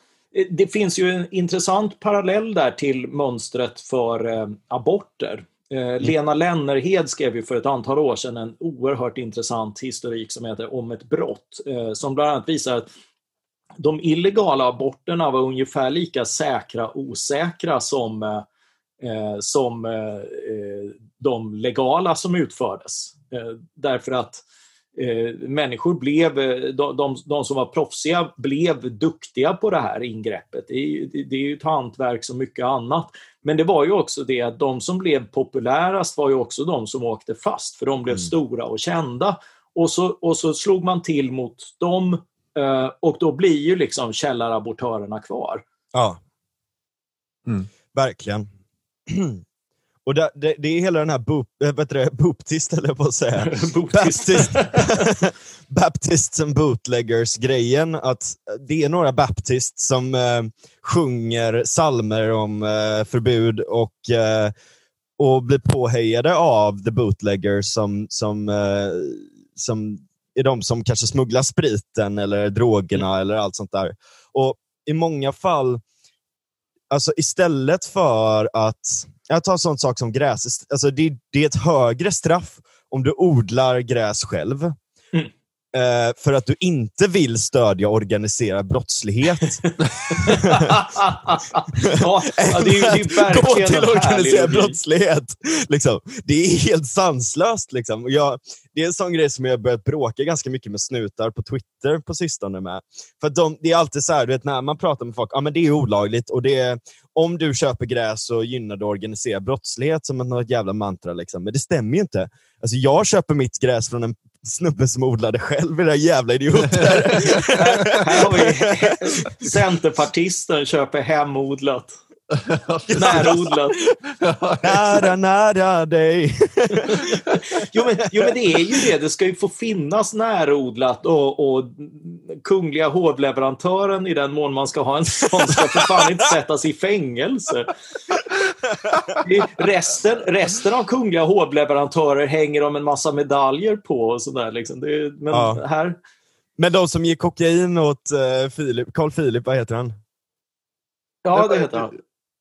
Det finns ju en intressant parallell där till mönstret för eh, aborter. Eh, Lena Lennerhed skrev ju för ett antal år sedan en oerhört intressant historik som heter Om ett brott, eh, som bland annat visar att de illegala aborterna var ungefär lika säkra osäkra som, eh, eh som eh, eh, de legala som utfördes. därför att eh, människor blev, eh, de, de, de, som var proffsiga blev duktiga på det här ingreppet. Det är, det är ju ett hantverk som mycket annat. Men det var ju också det att de som blev populärast var ju också de som åkte fast, för de blev mm. stora och kända. Och så, och så slog man till mot dem eh, och då blir ju liksom källarabortörerna kvar.
Ja, mm. verkligen. Och det, det, det, är hela den här boop, äh, vet du, booptist, eller på att säga. Baptist, Baptists and bootleggers-grejen. Att det är några baptists som eh, sjunger salmer om eh, förbud och, eh, och blir påhejade av the bootleggers som, som, eh, som är de som kanske smugglar spriten eller drogerna mm. eller allt sånt där. Och i många fall, alltså istället för att jag tar en sån sak som gräs. Alltså det, det är ett högre straff om du odlar gräs själv. Mm. Uh, för att du inte vill stödja organiserad brottslighet.
ja, det är, det är
Gå till organiserad brottslighet. Liksom. Det är helt sanslöst. Liksom. Jag, det är en sån grej som jag börjat bråka ganska mycket med snutar på Twitter på sistone med. För de, det är alltid så här, du vet, när man pratar med folk, ja men det är olagligt och det är, om du köper gräs så gynnar du organiserad brottslighet som något jävla mantra. Liksom. Men det stämmer ju inte. Alltså, jag köper mitt gräs från en snubbe som odlade själv, era jävla idioter.
här har vi Centerpartisten köper hemodlat. Närodlat.
nära, nära dig.
jo, men, jo, men det är ju det. Det ska ju få finnas närodlat och, och kungliga hovleverantören i den mån man ska ha en sån ska för fan inte sättas i fängelse. Resten, resten av kungliga hovleverantörer hänger de en massa medaljer på och sådär. Liksom. men ja. här...
Men de som ger kokain åt uh, Philip, Carl Philip, vad heter han?
Ja, det heter han.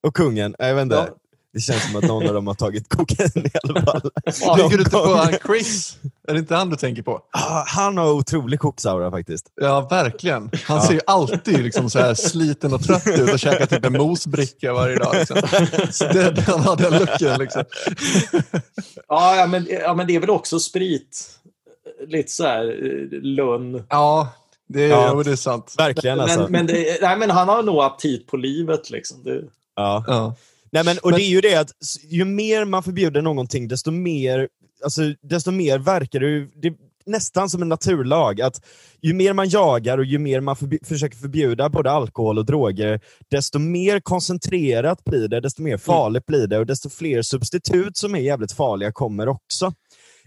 Och kungen, jag vet inte. Ja. Det känns som att någon av dem har tagit kokain i alla fall.
Tänker du inte på han Chris? Är det inte han du tänker på?
Ah, han har otrolig koksaura faktiskt.
Ja, verkligen. Han ja. ser ju alltid liksom så här sliten och trött ut och käkar typ en mosbricka varje dag. Liksom. Det, han har den looken. Liksom.
Ja, ja, men, ja, men det är väl också sprit. Lite så här eh, lunn.
Ja, det, ja. det är sant.
Verkligen alltså.
Men, men, det, nej, men han har nog aptit på livet. Liksom. Det...
Ja. ja. Nej, men, och men... det är ju det att ju mer man förbjuder någonting, desto mer, alltså, desto mer verkar det, det nästan som en naturlag. att Ju mer man jagar och ju mer man förbi försöker förbjuda både alkohol och droger, desto mer koncentrerat blir det, desto mer mm. farligt mm. blir det och desto fler substitut som är jävligt farliga kommer också.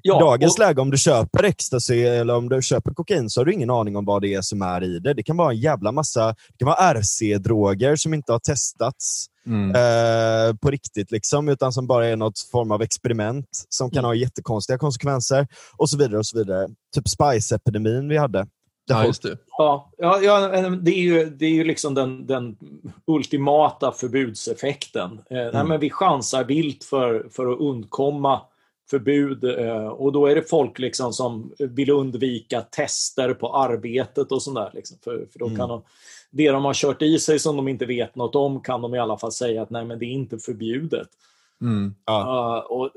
Ja, dagens och... läge, om du köper ecstasy eller om du köper kokain så har du ingen aning om vad det är som är i det. Det kan vara en jävla massa det kan vara RC-droger som inte har testats mm. eh, på riktigt, liksom, utan som bara är något form av experiment som kan mm. ha jättekonstiga konsekvenser och så vidare. och så vidare. Typ Spice-epidemin vi hade.
Ja, just det.
Ja, ja, ja, det är ju, det är ju liksom den, den ultimata förbudseffekten. Eh, mm. nej, men vi chansar vilt för, för att undkomma förbud eh, och då är det folk liksom som vill undvika tester på arbetet och sådär. Liksom, för, för då mm. kan de, det de har kört i sig som de inte vet något om kan de i alla fall säga att nej men det är inte förbjudet. Mm. Ja. Uh, och,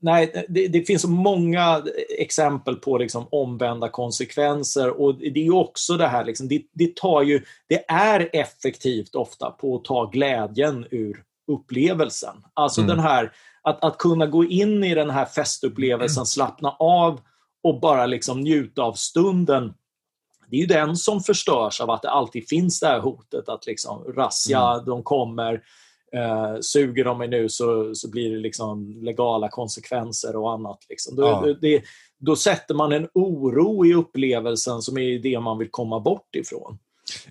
nej, det, det, finns många exempel på liksom omvända konsekvenser och det är också det här, liksom, det, det, tar ju, det är effektivt ofta på att ta glädjen ur upplevelsen. Alltså mm. den här att, att kunna gå in i den här festupplevelsen, mm. slappna av och bara liksom njuta av stunden. Det är ju den som förstörs av att det alltid finns det här hotet att liksom razzia, mm. de kommer, eh, suger de mig nu så, så blir det liksom legala konsekvenser och annat. Liksom. Då, ja. det, då sätter man en oro i upplevelsen som är det man vill komma bort ifrån.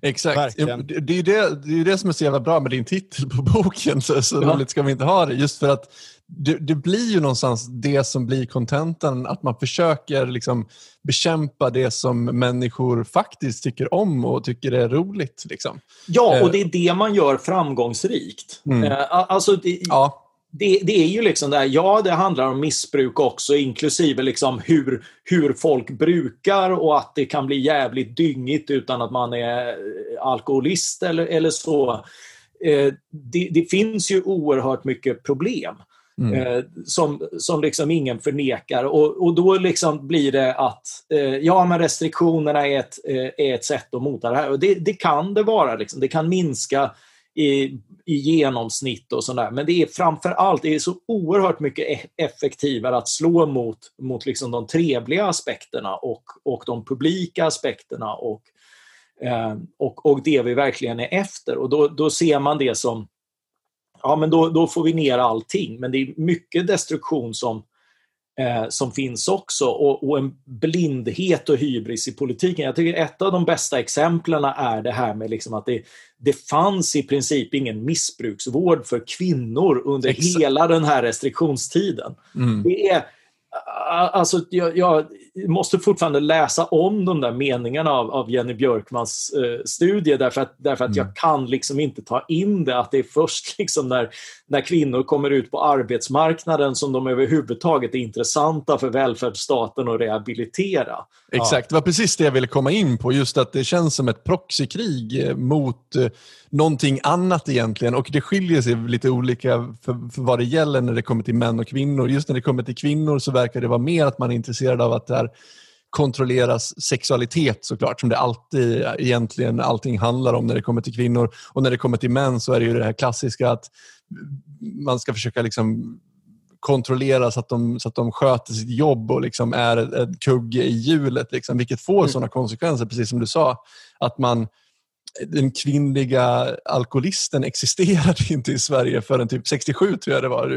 Exakt. Det, det, är det, det är det som är så jävla bra med din titel på boken. Så, så ja. roligt ska vi inte ha det. Just för att det, det, blir ju någonstans det som blir kontentan, att man försöker liksom bekämpa det som människor faktiskt tycker om och tycker är roligt. Liksom.
Ja, och eh. det är det man gör framgångsrikt. Mm. Eh, alltså, det, ja. Det, det, är ju liksom där, ja det handlar om missbruk också inklusive liksom hur, hur folk brukar och att det kan bli jävligt dyngigt utan att man är alkoholist eller, eller så. Eh, det, det, finns ju oerhört mycket problem. Mm. Eh, som, som liksom ingen förnekar. Och, och då liksom blir det att eh, ja, men restriktionerna är ett, eh, är ett sätt att mota det här. Och det, det kan det vara. Liksom. Det kan minska i, i genomsnitt och sådär. Men det är framför allt det är så oerhört mycket e-, effektivare att slå mot, mot liksom de trevliga aspekterna och, och de publika aspekterna och, eh, och, och det vi verkligen är efter. Och då, då ser man det som ja men då, då får vi ner allting. Men det är mycket destruktion som, eh, som finns också och, och, en blindhet och hybris i politiken. Jag tycker ett av de bästa exemplen är det här med liksom att det, det fanns i princip ingen missbruksvård för kvinnor under Exakt. hela den här restriktionstiden. Mm. Det är Alltså, jag, jag, måste fortfarande läsa om de där meningarna av, av Jenny Björkmans eh, studie därför att, därför att mm. jag kan liksom inte ta in det att det är först liksom när, när kvinnor kommer ut på arbetsmarknaden som de överhuvudtaget är intressanta för välfärdsstaten att rehabilitera.
Exakt, det var precis det jag ville komma in på. Just att det känns som ett proxykrig eh, mot eh, någonting annat egentligen. Och det skiljer sig lite olika för, för vad det gäller när det kommer till män och kvinnor. Just när det kommer till kvinnor så verkar det vara mer att man är intresserad av att det här kontrolleras sexualitet såklart, som det alltid egentligen allting handlar om när det kommer till kvinnor. Och när det kommer till män så är det ju det här klassiska att man ska försöka liksom kontrollera så att de, så att de sköter sitt jobb och liksom är en kugge i hjulet. Liksom, vilket får mm. sådana konsekvenser, precis som du sa. Att man, den kvinnliga alkoholisten existerade inte i Sverige förrän typ 67 tror jag det var.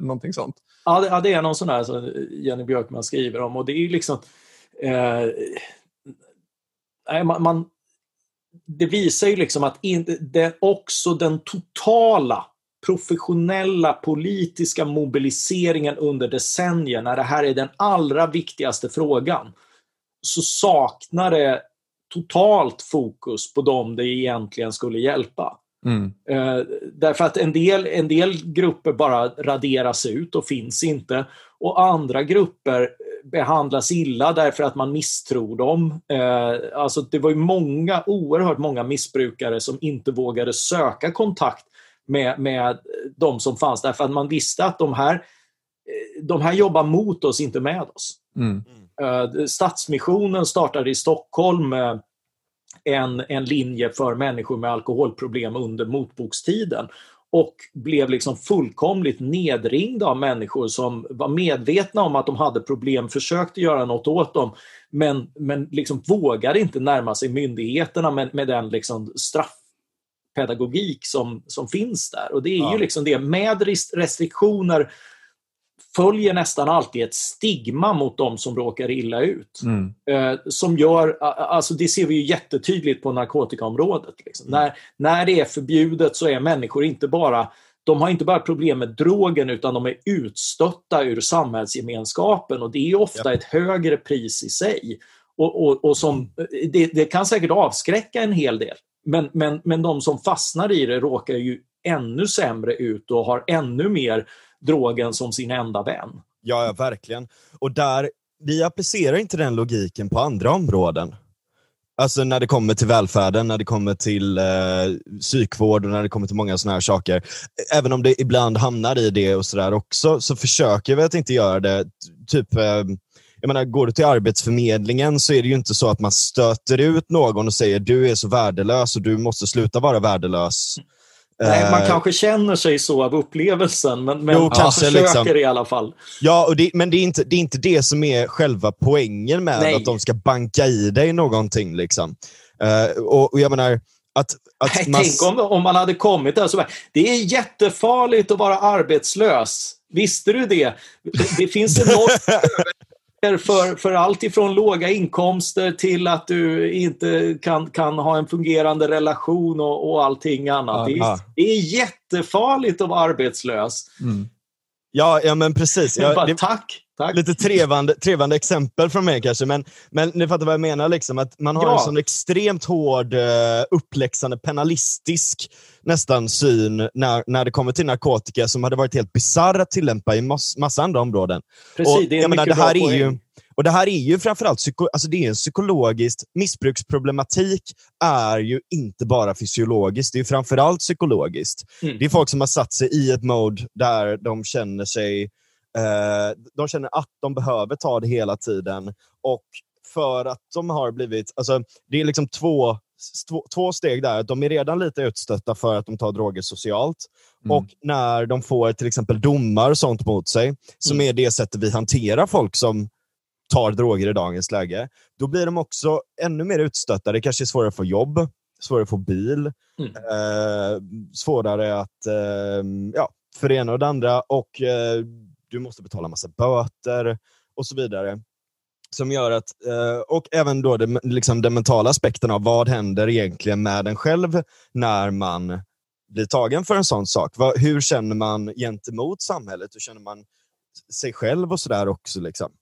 Någonting sånt.
Ja, det, ja, det är någon sån där som Jenny Björkman skriver om och det är liksom eh, man, man, det visar ju liksom att in, det, också den totala professionella politiska mobiliseringen under decennier, när det här är den allra viktigaste frågan, så saknar det totalt fokus på dem det egentligen skulle hjälpa. Mm. Eh, därför att en del, en del grupper bara raderas ut och finns inte och andra grupper behandlas illa därför att man misstror dem. Eh, alltså det var ju många, oerhört många missbrukare som inte vågade söka kontakt med, med de som fanns därför att man visste att de här, eh, de här jobbar mot oss, inte med oss. Mm. Uh, Stadsmissionen startade i Stockholm en, en linje för människor med alkoholproblem under motbokstiden och blev liksom fullkomligt nedringda av människor som var medvetna om att de hade problem, försökte göra något åt dem, men, men liksom vågade inte närma sig myndigheterna med, med den liksom straff pedagogik som, som finns där. Och det är ja. ju liksom det, med restriktioner följer nästan alltid ett stigma mot de som råkar illa ut. Mm. Eh, som gör, alltså det ser vi ju jättetydligt på narkotikaområdet. Liksom. Mm. När, när det är förbjudet så är människor inte bara de har inte bara problem med drogen utan de är utstötta ur samhällsgemenskapen och det är ofta ett högre pris i sig. Och, och, och som, det, det, kan säkert avskräcka en hel del. Men, men, men de som fastnar i det råkar ju ännu sämre ut och har ännu mer drogen som sin enda vän.
Ja, ja verkligen. Och där, vi applicerar inte den logiken på andra områden. Alltså när det kommer till välfärden, när det kommer till eh, psykvård och när det kommer till många sådana här saker. Även om det ibland hamnar i det och sådär också, så försöker vi att inte göra det. Typ eh, jag menar, går du till Arbetsförmedlingen så är det ju inte så att man stöter ut någon och säger du är så värdelös och du måste sluta vara värdelös.
Nej, man eh, kanske känner sig så av upplevelsen, men, men jo, man kanske, försöker liksom. i alla fall.
Ja, och det, men det är, inte, det är inte det som är själva poängen med Nej. att de ska banka i dig någonting. Liksom. Uh, och, och, jag menar, att, att
Nej, man... Tänk om, om man hade kommit där så det är jättefarligt att vara arbetslös. Visste du det? Det, det finns enormt för, för allt ifrån låga inkomster till att du inte kan, kan ha en fungerande relation och, och allting annat. Det är, det är jättefarligt att vara arbetslös. Mm.
Ja, ja men precis.
Jag
Ja,
bara,
det,
tack, tack.
lite trevande, trevande exempel från mig kanske, men, men ni fattar vad jag menar. Liksom, att man har
Ja.
en sån extremt hård, uh, uppläxande, penalistisk nästan syn när, när det kommer till narkotika som hade varit helt bisarr att tillämpa i mass, massa andra områden.
Precis,
och,
det är en
jag menar,
mycket
det här
bra
är ju,
poäng.
och det här är ju framförallt psyko, alltså det är en psykologiskt, missbruksproblematik är ju inte bara fysiologiskt, det är framförallt psykologiskt.
Mm.
Det är folk som har satt sig i ett mode där de känner sig eh, de känner att de behöver ta det hela tiden. Och för att de har blivit, alltså det är liksom två, två, två steg där. De är redan lite utstötta för att de tar droger socialt.
Mm.
Och när de får till exempel domar och sånt mot sig, som
Mm.
är det sättet vi hanterar folk som tar droger i dagens läge, då blir de också ännu mer utstötta. Det kanske är svårare att få jobb, svårare att få bil,
Mm.
eh, svårare att eh, ja, förena och det andra och eh, du måste betala massa böter och så vidare. Som gör att, eh, och även då det, liksom den mentala aspekten av vad händer egentligen med en själv när man blir tagen för en sån sak. Hur känner man gentemot samhället? Hur känner man sig själv och sådär också? Liksom?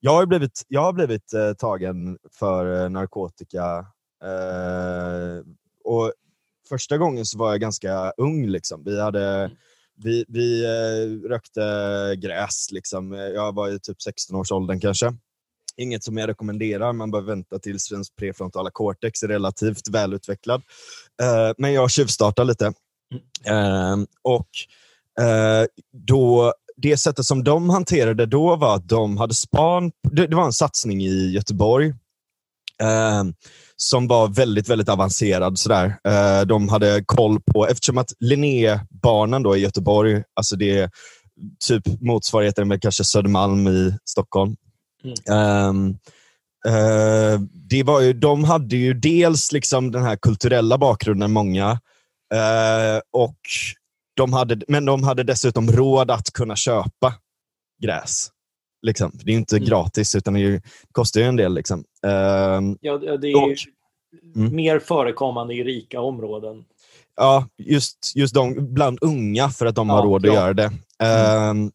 Jag har blivit, jag har blivit eh, tagen för eh, narkotika eh, och första gången så var jag ganska ung. Liksom. Vi, hade, vi, vi eh, rökte gräs. Liksom. Jag var i typ 16-årsåldern kanske. Inget som jag rekommenderar, man bör vänta tills ens prefrontala cortex är relativt välutvecklad. Eh, men jag tjuvstartade lite. Ehm, eh, och då, det sättet som de hanterade då var att de hade span. Det, det var en satsning i Göteborg eh, som var väldigt, väldigt avancerad. Sådär. Eh, de hade koll på, eftersom att Linnébanan då i Göteborg, alltså det är typ motsvarigheten med kanske Södermalm i Stockholm. Ehm, eh, det var ju, de hade ju dels liksom den här kulturella bakgrunden, många, eh, och de hade, men de hade dessutom råd att kunna köpa gräs. Liksom. Det är inte
Mm.
gratis, utan det kostar ju en del. Liksom. Ehm,
Ja, det är ju
Mm.
mer förekommande i rika områden.
Ja, just, just de bland unga för att de har
Ja,
råd
ja.
att göra det. Ehm,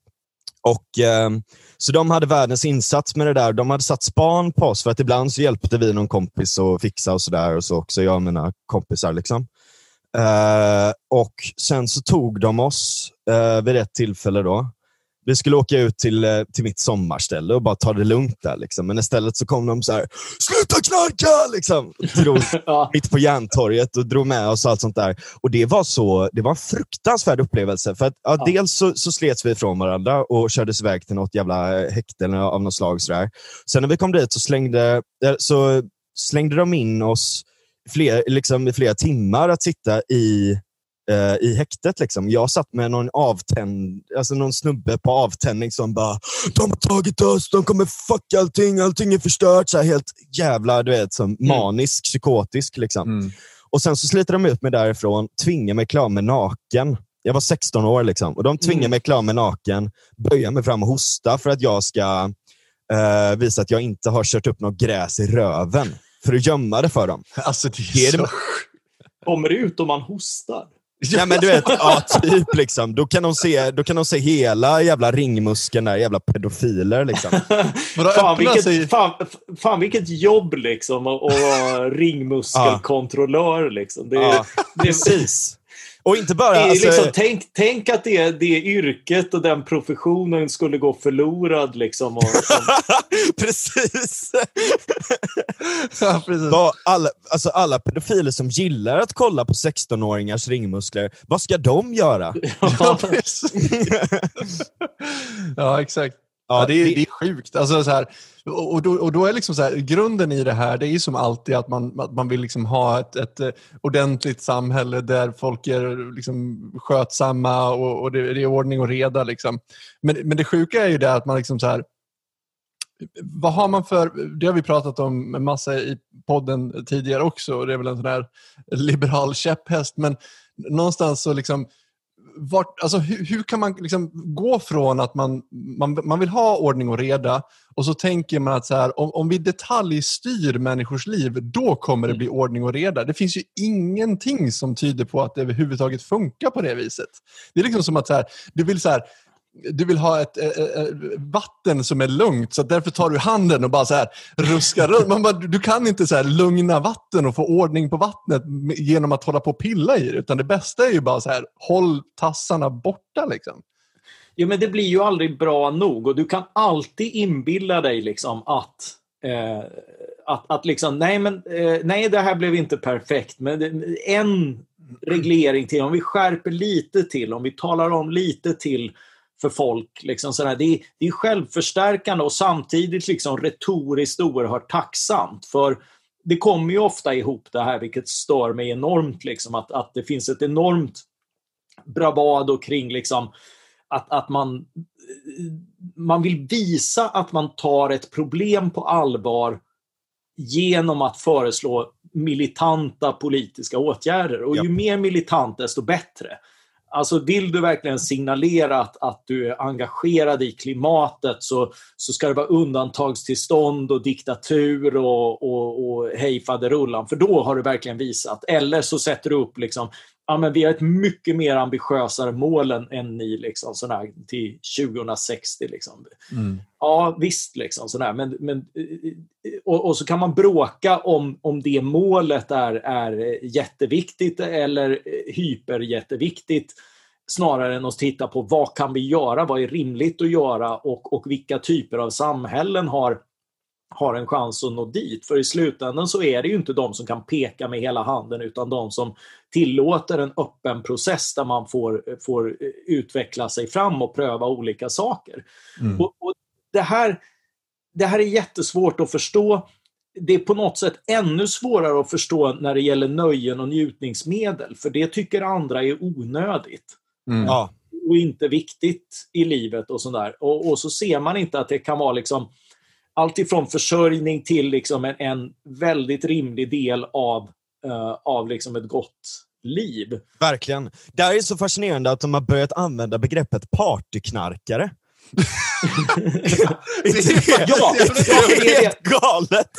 och, ehm, så de hade världens insats med det där. De hade satt span på oss för att ibland så hjälpte vi någon kompis att fixa och sådär. Och så också jag och mina kompisar. Liksom. Eh, och Sen så tog de oss uh, vid ett tillfälle. då. Vi skulle åka ut till, eh, till mitt sommarställe och bara ta det lugnt där. Liksom. Men istället så kom de så här, sluta knarka! Liksom. Drog,
Ja,
mitt på Järntorget och drog med oss och allt sånt där. Och Det var, så, det var en fruktansvärd upplevelse. För att, ja,
Ja.
Dels så, så slets vi ifrån varandra och kördes iväg till något jävla häkte eller av något slag. Sådär. Sen när vi kom dit så slängde, eh, så slängde de in oss fler, liksom, i flera timmar att sitta i eh, i häktet. Liksom. Jag satt med någon, avtänd, alltså någon snubbe på avtändning som bara “De har tagit oss, de kommer fucka allting, allting är förstört”. Så här, helt jävla du vet, som manisk, psykotisk. Liksom.
Mm.
Och Sen så sliter de ut mig därifrån, tvingar mig klar med naken. Jag var 16 år liksom, och de tvingar
Mm.
mig klar med naken, böja mig fram och hosta för att jag ska eh, visa att jag inte har kört upp något gräs i röven. För att gömma det för dem.
Alltså det är, så...
det-
kommer det ut om man hostar?
Nej, men du vet, ja, typ liksom. Då kan, de se, då kan de se hela jävla ringmuskeln där, jävla pedofiler. Liksom.
Fan vilket,
sig-
fan, fan vilket jobb liksom att vara ringmuskelkontrollör. Liksom. Det,
Ja,
det, är-
precis. Och inte bara...
det är
Alltså,
liksom, tänk, tänk att det, det yrket och den professionen skulle gå förlorad. Liksom, och,
precis.
ja, precis.
Vad alla, alltså alla pedofiler som gillar att kolla på 16-åringars ringmuskler, vad ska de göra?
Ja, precis. ja, exakt. Ja, det, är, det är sjukt. Alltså, så här, och, då, och då är liksom så här, grunden i det här, det är som alltid att man, att man vill liksom ha ett, ett eh, ordentligt samhälle där folk är liksom skötsamma och, och det, det är ordning och reda. Liksom. Men, men det sjuka är ju det att man liksom så här, vad har man för, det har vi pratat om en massa i podden tidigare också, och det är väl en sån här liberal käpphäst, men någonstans så liksom vart, alltså hur, hur kan man liksom gå från att man, man, man vill ha ordning och reda och så tänker man att så här, om, om vi detaljstyr människors liv, då kommer det bli ordning och reda. Det finns ju ingenting som tyder på att det överhuvudtaget funkar på det viset. Det är liksom som att så här, du vill så här, du vill ha ett, ett, ett, vatten som är lugnt, så därför tar du handen och bara så här ruskar runt. Man bara, du kan inte så här lugna vatten och få ordning på vattnet genom att hålla på och pilla i det. Utan det bästa är ju bara så här, håll tassarna borta. Liksom.
Jo, men det blir ju aldrig bra nog och du kan alltid inbilla dig liksom att eh, att, att liksom, nej, men, eh, nej, det här blev inte perfekt, men en reglering till, om vi skärper lite till, om vi talar om lite till för folk. Liksom sådär. Det, är, det är självförstärkande och samtidigt liksom retoriskt oerhört tacksamt. För det kommer ju ofta ihop det här, vilket stör mig enormt, liksom, att, att det finns ett enormt bravado kring liksom, att, att man, man vill visa att man tar ett problem på allvar genom att föreslå militanta politiska åtgärder. Och ju mer militant, desto bättre. Alltså vill du verkligen signalera att, att du är engagerad i klimatet så, så ska det vara undantagstillstånd och diktatur och, och, och hej faderullan, för då har du verkligen visat. Eller så sätter du upp liksom, ja, men vi har ett mycket mer ambitiösare mål än, än ni liksom, sådär, till 2060. Liksom. Mm. Ja, visst, liksom, sådär, men, men, och, och, så kan man bråka om, om det målet är, är jätteviktigt eller hyperjätteviktigt snarare än att titta på vad kan vi göra, vad är rimligt att göra och, och vilka typer av samhällen har har en chans att nå dit. För i slutändan så är det ju inte de som kan peka med hela handen utan de som tillåter en öppen process där man får, får utveckla sig fram och pröva olika saker. Mm. Och, och, det, här, det här är jättesvårt att förstå. Det är på något sätt ännu svårare att förstå när det gäller nöjen och njutningsmedel, för det tycker andra är onödigt. Mm. Ja. Och inte viktigt i livet och sådär. Och, och så ser man inte att det kan vara liksom alltifrån försörjning till liksom en, en väldigt rimlig del av, uh, av liksom ett gott liv.
Verkligen. Det är så fascinerande att de har börjat använda begreppet partyknarkare.
det är helt
galet!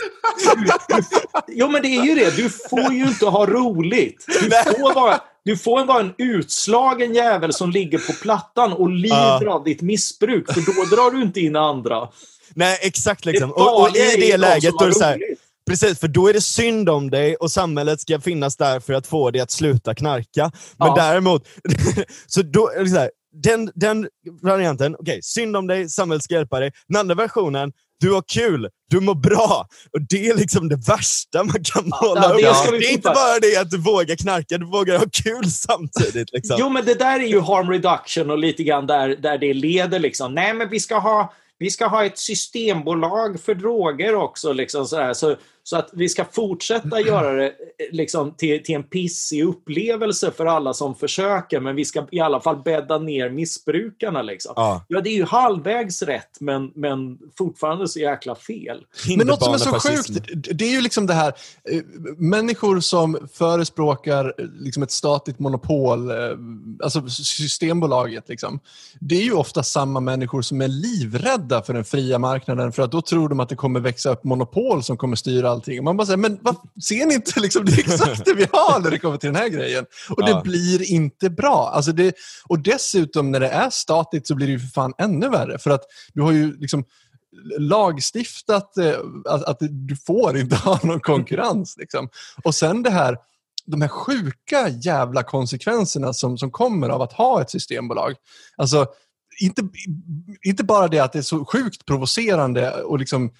Jo men det är ju det, du får ju inte ha roligt. Du får vara, du får vara en utslagen jävel som ligger på plattan och lider uh. av ditt missbruk, för då drar du inte in andra.
Nej, exakt. Liksom. Och, och, i det läget, då är det så här, Precis, för då är det synd om dig och samhället ska finnas där för att få dig att sluta knarka. Men ja. däremot, så då, så här, den, den varianten, okej, okay, synd om dig, samhället ska hjälpa dig. Den andra versionen, du har kul, du mår bra. Och Det är liksom det värsta man kan måla ja, upp. Det, det är inte bara det att du vågar knarka, du vågar ha kul samtidigt. Liksom.
Jo, men det där är ju harm reduction och lite grann där, där det leder. liksom. Nej, men vi ska ha vi ska ha ett systembolag för droger också. Liksom så, så, så, att vi ska fortsätta göra det eh, liksom, till, till en pissig upplevelse för alla som försöker, men vi ska i alla fall bädda ner missbrukarna. Liksom. Ja. ja, det är ju halvvägs rätt, men, men fortfarande så jäkla fel.
Men något som är så sjukt, det är ju liksom det här, eh, människor som förespråkar eh, liksom ett statligt monopol, alltså Systembolaget, liksom, det är ju ofta samma människor som är livrädda för den fria marknaden, för att då tror de att det kommer växa upp monopol som kommer styra allting. man bara säger, men vad, ser ni inte? Liksom, det är exakt det vi har när det kommer till den här grejen. Och ja. det blir inte bra. Alltså det, och dessutom när det är statligt så blir det ju för fan ännu värre. För att du har ju liksom lagstiftat eh, att, att, du får inte ha någon konkurrens. Liksom. Och sen det här de här sjuka jävla konsekvenserna som, som kommer av att ha ett systembolag. Alltså, inte, inte bara det att det är så sjukt provocerande och liksom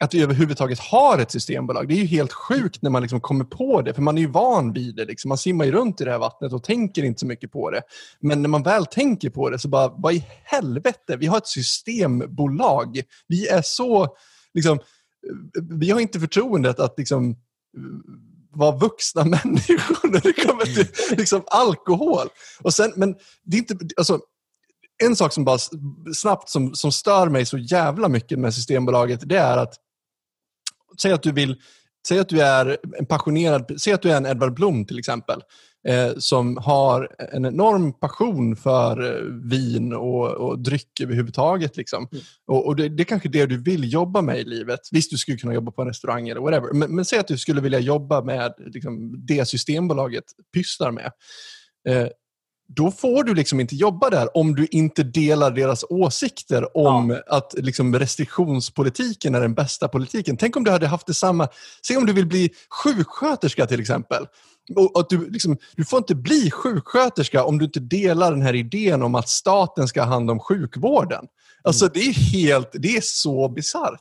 att vi överhuvudtaget har ett systembolag. Det är ju helt sjukt när man liksom kommer på det, för man är ju van vid det. Liksom. Man simmar ju runt i det här vattnet och tänker inte så mycket på det. Men när man väl tänker på det så bara, vad i helvete, vi har ett systembolag. Vi är så, liksom, vi har inte förtroendet att liksom, vara vuxna människor när det kommer till liksom, alkohol. Och sen, men det är inte, alltså, en sak som bara snabbt som, som stör mig så jävla mycket med Systembolaget, det är att säg att du vill Säg att du är en passionerad, säg att du är en Edvard Blom till exempel, eh, som har en enorm passion för eh, vin och, och dryck överhuvudtaget. Liksom. Mm. Och, och det, det, är kanske det du vill jobba med i livet. Visst, du skulle kunna jobba på en restaurang eller whatever, men, men säg att du skulle vilja jobba med liksom, det Systembolaget pysslar med. Eh, då får du liksom inte jobba där om du inte delar deras åsikter om ja. att liksom restriktionspolitiken är den bästa politiken. Tänk om du hade haft detsamma. Säg om du vill bli sjuksköterska till exempel. Och att du, liksom, du får inte bli sjuksköterska om du inte delar den här idén om att staten ska ha hand om sjukvården. Alltså mm. det är helt, det är så bisarrt.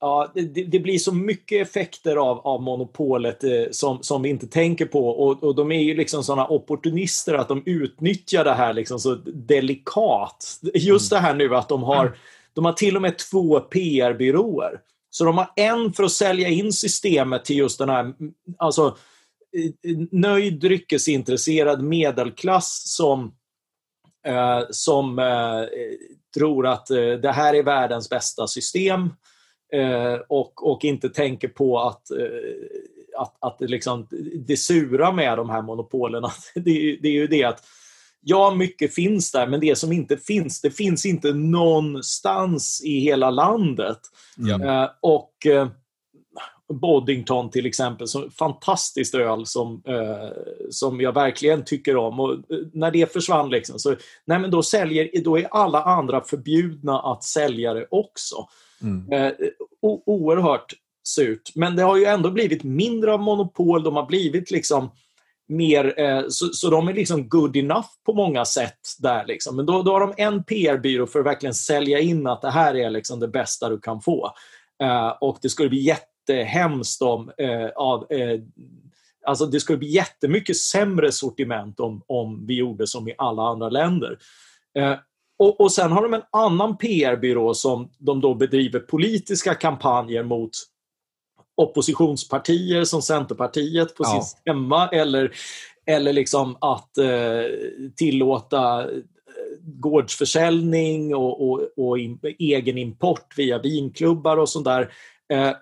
Ja, det, det, blir så mycket effekter av, av monopolet eh, som, som vi inte tänker på och, och de är ju liksom sådana opportunister att de utnyttjar det här liksom så delikat. Just mm. det här nu att de har, mm. de har till och med två PR-byråer. Så de har en för att sälja in systemet till just den här, alltså eh, nöjd dryckesintresserad medelklass som, eh, som eh, tror att eh, det här är världens bästa system eh, och, och inte tänker på att, eh, att, att liksom, det sura med de här monopolen, det, det är ju det att Ja, mycket finns där, men det som inte finns, det finns inte någonstans i hela landet. Mm. och Boddington till exempel, som fantastiskt öl som, eh, som jag verkligen tycker om. Och eh, när det försvann, liksom, så, nej, men då, säljer, då är alla andra förbjudna att sälja det också. Mm. Eh, oerhört surt. Men det har ju ändå blivit mindre av monopol, de har blivit liksom mer, eh, så, så de är liksom good enough på många sätt där. Liksom. Men då, då har de en PR-byrå för att verkligen sälja in att det här är liksom det bästa du kan få. Eh, och det skulle bli jättehemskt om... Eh, av, eh, alltså det skulle bli jättemycket sämre sortiment om, om vi gjorde som i alla andra länder. Eh, och, och Sen har de en annan PR-byrå som de då bedriver politiska kampanjer mot oppositionspartier som Centerpartiet på ja. sin stämma eller, eller liksom att eh, tillåta eh, gårdsförsäljning och, och, och in, egen import via vinklubbar och sånt där. Eh,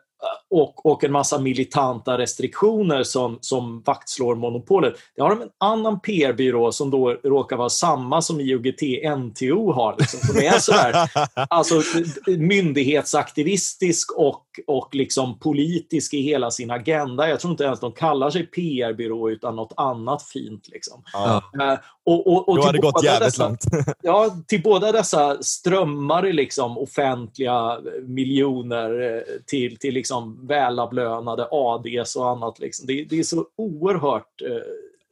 och, och en massa militanta restriktioner som, som vaktslår monopolet. Det har de en annan PR-byrå som då råkar vara samma som IOGT-NTO har. Liksom, som är sådär, alltså, myndighetsaktivistisk och, och liksom politisk i hela sin agenda. Jag tror inte ens de kallar sig PR-byrå utan något annat fint. Liksom. Ja. Uh,
och, och, och då har det gått jävligt
dessa,
långt.
ja, till båda dessa strömmar liksom offentliga miljoner eh, till, till liksom Liksom välavlönade ADs och annat. Liksom. Det, det är så oerhört eh,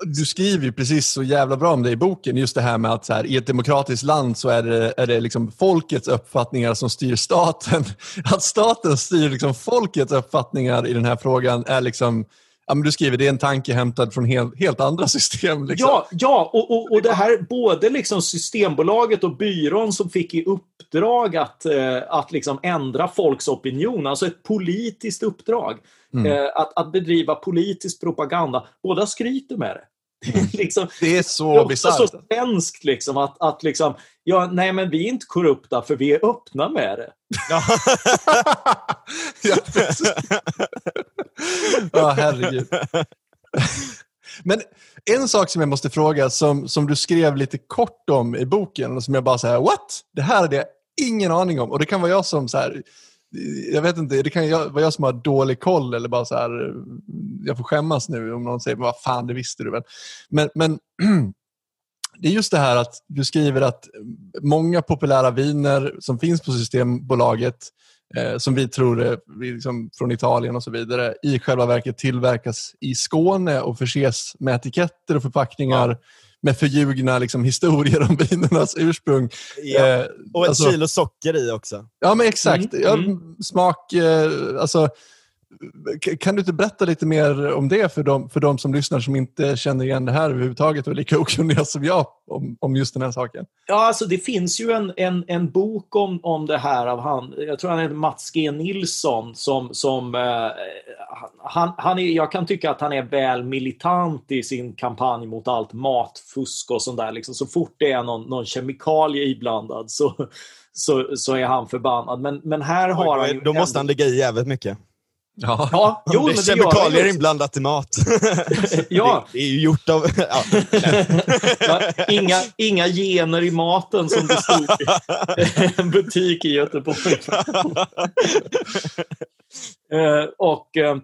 du skriver ju precis så jävla bra om det i boken. Just det här med att så här, i ett demokratiskt land så är det, är det liksom folkets uppfattningar som styr staten. Att staten styr liksom folkets uppfattningar i den här frågan är liksom ja, men du skriver det är en tanke hämtad från helt, helt andra system. Liksom.
Ja, ja och, och, och det här både liksom Systembolaget och byrån som fick i uppdrag att, eh, att liksom ändra folks opinion, alltså ett politiskt uppdrag. Mm. Eh, att, att bedriva politisk propaganda. Båda skryter med det.
liksom, det är så bisarrt.
Det är så svenskt liksom, att, att liksom, ja, nej men vi är inte korrupta för vi är öppna med det. ja,
ja herregud. Men en sak som jag måste fråga, som, som du skrev lite kort om i boken, och som jag bara säger what? Det här hade jag ingen aning om. Och det kan vara jag som så här, jag vet inte, det kan vara jag som har dålig koll eller bara så här, jag får skämmas nu om någon säger vad fan det visste du väl. Men, men det är just det här att du skriver att många populära viner som finns på Systembolaget eh, som vi tror är liksom från Italien och så vidare i själva verket tillverkas i Skåne och förses med etiketter och förpackningar ja med förljugna liksom, historier om vinernas ursprung.
Ja. Eh, och ett alltså, kilo socker i också.
Ja, men exakt. Mm. Ja, mm. smak, eh, alltså, kan du inte berätta lite mer om det för de, för de som lyssnar som inte känner igen det här överhuvudtaget och är lika okunniga som jag om, om just den här saken?
Ja, alltså det finns ju en, en, en bok om, om det här av han, jag tror han heter Mats G Nilsson, som, som eh, han, han är, jag kan tycka att han är väl militant i sin kampanj mot allt matfusk och sånt där. Liksom, så fort det är någon, någon kemikalie iblandad så, så, så är han förbannad. Men, men här har
Oj, han Då måste han ligga i jävligt mycket.
Ja, ja jo,
det är kemikalier inblandat i mat. ja. Det, det, är ju gjort av... Ja.
ja, inga, inga gener i maten som det stod i en butik i Göteborg. uh, och uh,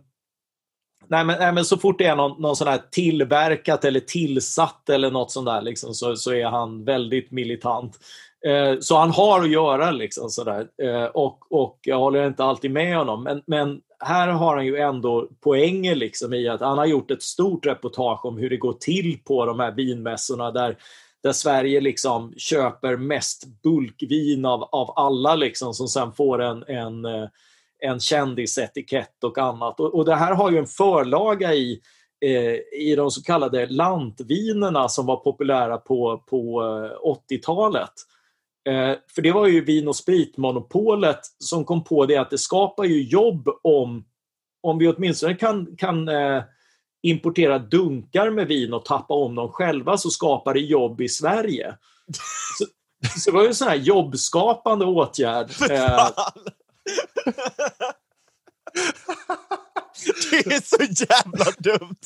Nej men, nej, men så fort det är någon, någon sån här tillverkat eller tillsatt eller något sånt där liksom, så, så är han väldigt militant. Eh, så han har att göra liksom sådär. Eh, och, och jag håller inte alltid med honom. Men, men här har han ju ändå poänger liksom i att han har gjort ett stort reportage om hur det går till på de här vinmässorna där, där Sverige liksom köper mest bulkvin av, av alla liksom, som sen får en, en, eh, en kändisetikett och annat. Och, och det här har ju en förlaga i eh, i de så kallade lantvinerna som var populära på, på eh, 80-talet. Eh, för det var ju Vin och spritmonopolet som kom på det att det skapar ju jobb om, om vi åtminstone kan, kan eh, importera dunkar med vin och tappa om dem själva så skapar det jobb i Sverige. Så, så det var ju en sån här jobbskapande åtgärd. Eh,
det är så jävla dumt!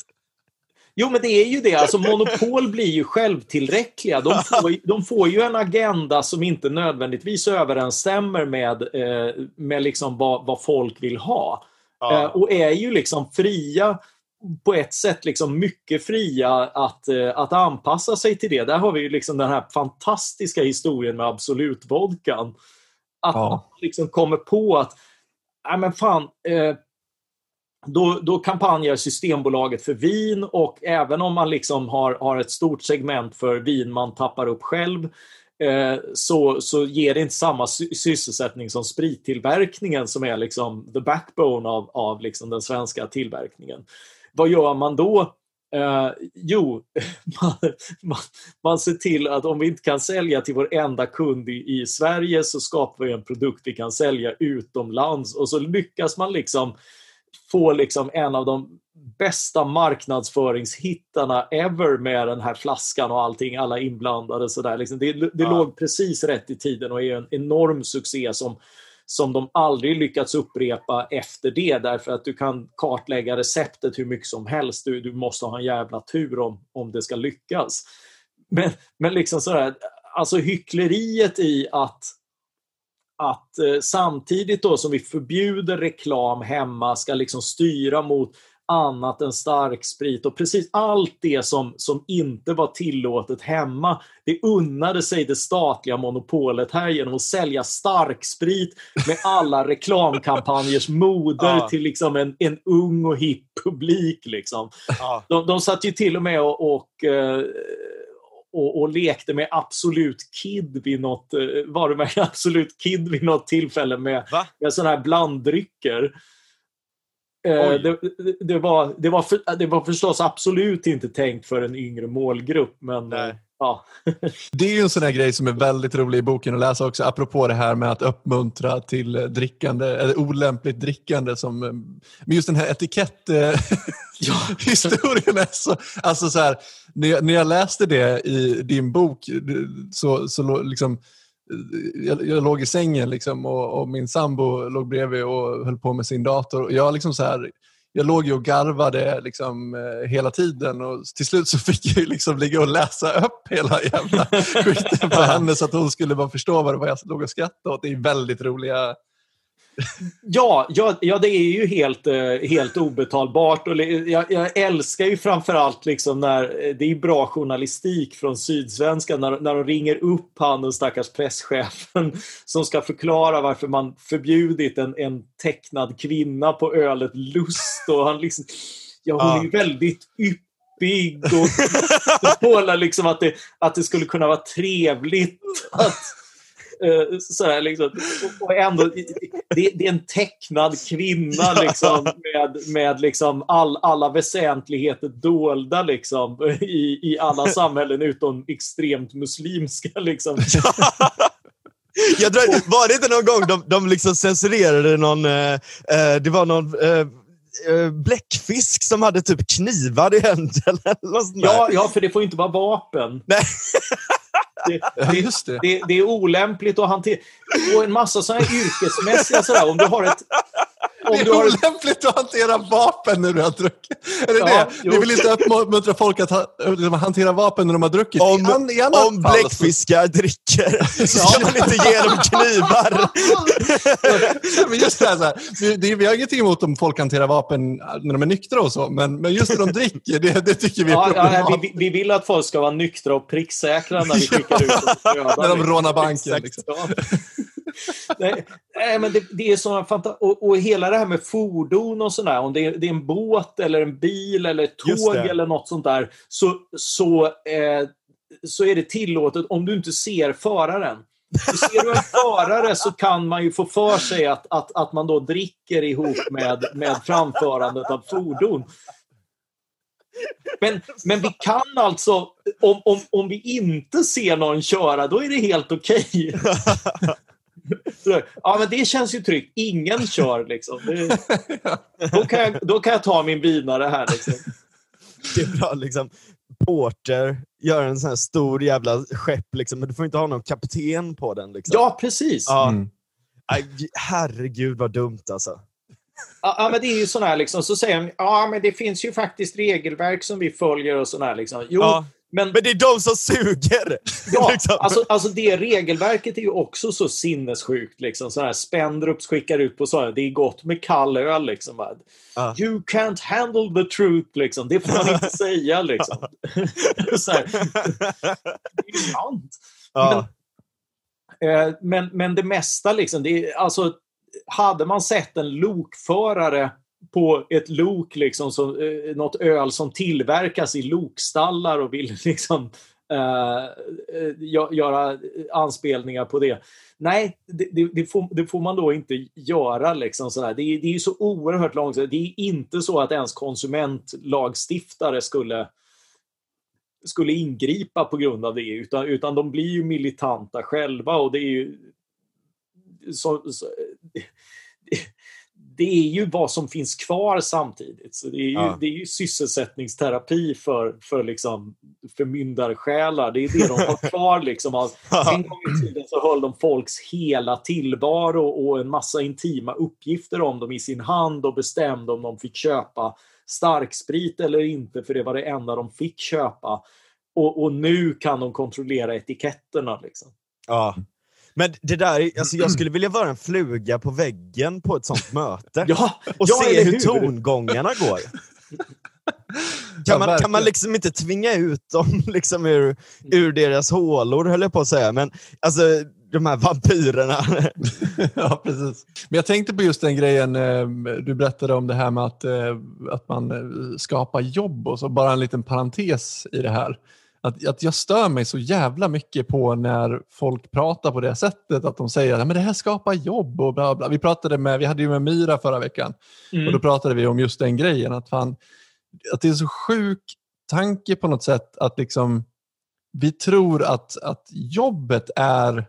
Jo, men det är ju det. Alltså, monopol blir ju självtillräckliga. De får, de får ju en agenda som inte nödvändigtvis överensstämmer med, eh, med liksom vad, vad folk vill ha. Ja. Eh, och är ju liksom fria på ett sätt liksom mycket fria att, eh, att anpassa sig till det. Där har vi ju liksom den här fantastiska historien med Absolut-vodkan. Att ja. man liksom kommer på att, nej men fan, eh, då, då kampanjar Systembolaget för vin och även om man liksom har, har ett stort segment för vin man tappar upp själv eh, så, så ger det inte samma sysselsättning som sprittillverkningen som är liksom the backbone av, av liksom den svenska tillverkningen. Vad gör man då? Eh, jo, man, man, man, ser till att om vi inte kan sälja till vår enda kund i, i Sverige så skapar vi en produkt vi kan sälja utomlands och så lyckas man liksom få liksom en av de bästa marknadsföringshittarna ever med den här flaskan och allting, alla inblandade. Så där. Liksom det det ja. låg precis rätt i tiden och är en enorm succé som, som de aldrig lyckats upprepa efter det därför att du kan kartlägga receptet hur mycket som helst. Du, du måste ha en jävla tur om, om det ska lyckas. Men, men liksom sådär, alltså hyckleriet i att att eh, samtidigt då som vi förbjuder reklam hemma ska liksom styra mot annat än starksprit och precis allt det som, som inte var tillåtet hemma, det unnade sig det statliga monopolet här genom att sälja starksprit med alla reklamkampanjers moder ja. till liksom en, en ung och hipp publik. Liksom. Ja. De, de satt ju till och med och, och eh, och, och, lekte med Absolut Kid vid något, eh, varumärke Absolut Kid vid något tillfälle med, med sådana här blanddrycker. Eh, det, det, var, det, var för, det var förstås absolut inte tänkt för en yngre målgrupp, men Nej. Ja.
det är ju en sån här grej som är väldigt rolig i boken att läsa också, apropå det här med att uppmuntra till drickande, eller olämpligt drickande. Som, men just den här etiketthistorien ja. är så... Alltså så här, när, jag, när jag läste det i din bok så, så liksom, jag, jag låg i sängen liksom, och, och, min sambo låg bredvid och höll på med sin dator. Och jag liksom så här, jag låg ju och garvade liksom, eh, hela tiden och till slut så fick jag liksom ligga och läsa upp hela jävla skiten för henne så att hon skulle bara förstå vad det var jag låg och skrattade åt. Det är väldigt roliga
Ja, ja, ja, det är ju helt, eh, helt obetalbart. Och jag, jag älskar ju framförallt liksom när eh, det är bra journalistik från Sydsvenskan när, när de ringer upp han den stackars presschefen som ska förklara varför man förbjudit en, en tecknad kvinna på ölet Lust. Och han liksom, ja, hon ja. är väldigt yppig och målar liksom att det, att det skulle kunna vara trevligt att Uh, sådär, liksom. och ändå, det, det, är en tecknad kvinna liksom, med, med liksom all, alla väsentligheter dolda liksom, i, i alla samhällen utom extremt muslimska. Liksom.
Jag tror, var det inte någon gång de, de liksom censurerade någon, eh, eh det var någon eh, eh, bläckfisk som hade typ knivar i händerna.
Ja, ja, för det får inte vara vapen.
Nej.
Det, det, det, det, är olämpligt att hantera. Och en massa sådana här yrkesmässiga sådär, om du har ett om
det
du
är
har...
olämpligt att hantera vapen när du har druckit. Är det
Ja,
det?
jo.
Vi vill inte uppmuntra folk att ha, liksom, hantera vapen när de har druckit.
Om,
an,
om
fall så-
bläckfiskar dricker så ska man inte ge dem knivar.
Ja, men just det, här, så här, det, det, vi har ingenting emot om folk hanterar vapen när de är nyktra och så, men, men just när de dricker, det, det tycker vi är
Ja, ja,
problematiskt.
vi, vi vill att folk ska vara nyktra och pricksäkra när vi skickar ut dem.
När de
liksom.
rånar banken.
Exakt.
Liksom.
Nej, nej, men det, det är såna fanta- och, och hela det här med fordon och sådär, om det är, det är en båt eller en bil eller ett tåg eller något sånt där, så, så, eh, så är det tillåtet om du inte ser föraren. Så ser du en förare så kan man ju få för sig att, att, att man då dricker ihop med, med framförandet av fordon. Men, men vi kan alltså, om, om, om vi inte ser någon köra, då är det helt okej. Så, Ja, men det känns ju tryggt. Ingen kör liksom. Det, då, kan jag, då kan jag ta min vinare här. Liksom.
Det är bra liksom. Porter gör en sån här stor jävla skepp, liksom, men du får inte ha någon kapten på den. Liksom.
Ja, precis.
Ja.
Mm.
Aj, herregud vad dumt alltså.
Ja, ja, men det är ju sån här liksom, så säger de, ja men det finns ju faktiskt regelverk som vi följer och sån här liksom. Jo,
Ja.
Men,
Men det är de som suger!
ja,
liksom.
alltså, alltså det regelverket är ju också så sinnessjukt liksom. Sån här Spendrups skickar ut på så här, det är gott med kall öl liksom.
Ja.
You can't handle the truth liksom. Det får man inte säga liksom. så här, det är sant.
ja.
Eh, Men, men det mesta, liksom, det är, alltså, hade man sett en lokförare på ett lok, liksom, som, eh, något öl som tillverkas i lokstallar och vill liksom, eh, eh göra anspelningar på det. Nej, det, det, får, det får man då inte göra. Liksom, sådär. Det, är, det är ju så oerhört långt. Det är inte så att ens konsumentlagstiftare skulle skulle ingripa på grund av det, utan, utan de blir ju militanta själva och det är ju så, så, det är ju vad som finns kvar samtidigt. Så det, är ju,
Ja.
det är ju sysselsättningsterapi för, för liksom förmyndarsjälar. Det är det de har kvar. Liksom. Av, en gång i tiden så höll de folks hela tillvaro och en massa intima uppgifter om dem i sin hand och bestämde om de fick köpa starksprit eller inte, för det var det enda de fick köpa. Och, och nu kan de kontrollera etiketterna. Liksom.
Ja. Men det där, alltså jag skulle vilja vara en fluga på väggen på ett sånt möte.
Ja,
och
ja,
se
eller
hur tongångarna går. Kan man, kan man liksom inte tvinga ut dem liksom ur, ur deras hålor, höll jag på att säga. Men alltså, de här vampyrerna.
ja, precis. Men jag tänkte på just den grejen eh, du berättade om det här med att, eh, att man eh, skapar jobb och så. Bara en liten parentes i det här. Att, att jag stör mig så jävla mycket på när folk pratar på det sättet. Att de säger att det här skapar jobb och bla bla. Vi, pratade med, vi hade ju med Myra förra veckan
Mm.
och då pratade vi om just den grejen. Att, fan, att det är så sjuk tanke på något sätt att liksom, vi tror att, att jobbet är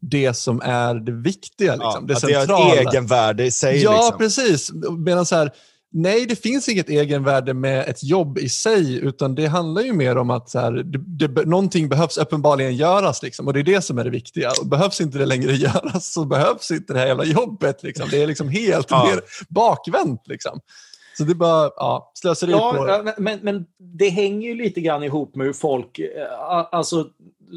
det som är det viktiga. Liksom,
Ja,
det
att det har
centrala.
ett egenvärde i sig.
Ja,
liksom.
precis. Medan så här, nej, det finns inget egenvärde med ett jobb i sig, utan det handlar ju mer om att så här, det, det, någonting behövs uppenbarligen göras, liksom, och det är det som är det viktiga. Och behövs inte det längre göras så behövs inte det här jävla jobbet. Liksom. Det är liksom helt
Ja.
mer bakvänt. Liksom. Så det är bara ja, slöseri på...
Ja, ja, men, men det hänger ju lite grann ihop med hur folk... eh, Alltså,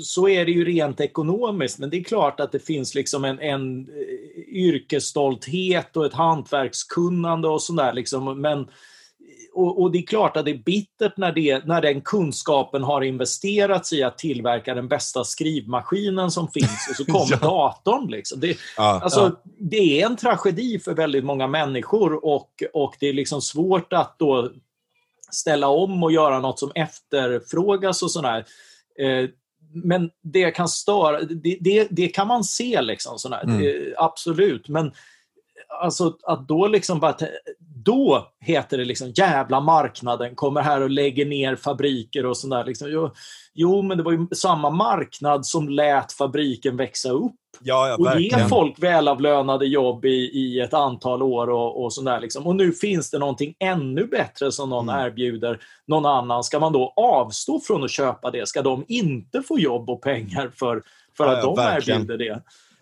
så är det ju rent ekonomiskt, men det är klart att det finns liksom en, en eh, yrkesstolthet och ett hantverkskunnande och sådär. Liksom. Men, och, och det är klart att det är bittert när, det, när den kunskapen har investerats i att tillverka den bästa skrivmaskinen som finns och så kommer
Ja.
datorn. Liksom. Det,
Ja.
Alltså,
Ja.
Det är en tragedi för väldigt många människor och, och det är liksom svårt att då ställa om och göra något som efterfrågas och sådär. Eh, men det kan störa, det, det, det kan man se liksom sådär.
Mm.
Absolut, men alltså att då liksom bara, då heter det liksom jävla marknaden kommer här och lägger ner fabriker och sådär. Liksom. Jo, jo, men det var ju samma marknad som lät fabriken växa upp
Ja, ja,
och
verkligen.
ge folk välavlönade jobb i, i ett antal år och, och sådär. Liksom. Och nu finns det någonting ännu bättre som någon
Mm.
erbjuder någon annan. Ska man då avstå från att köpa det? Ska de inte få jobb och pengar för, för
Ja,
att de
verkligen.
erbjuder det?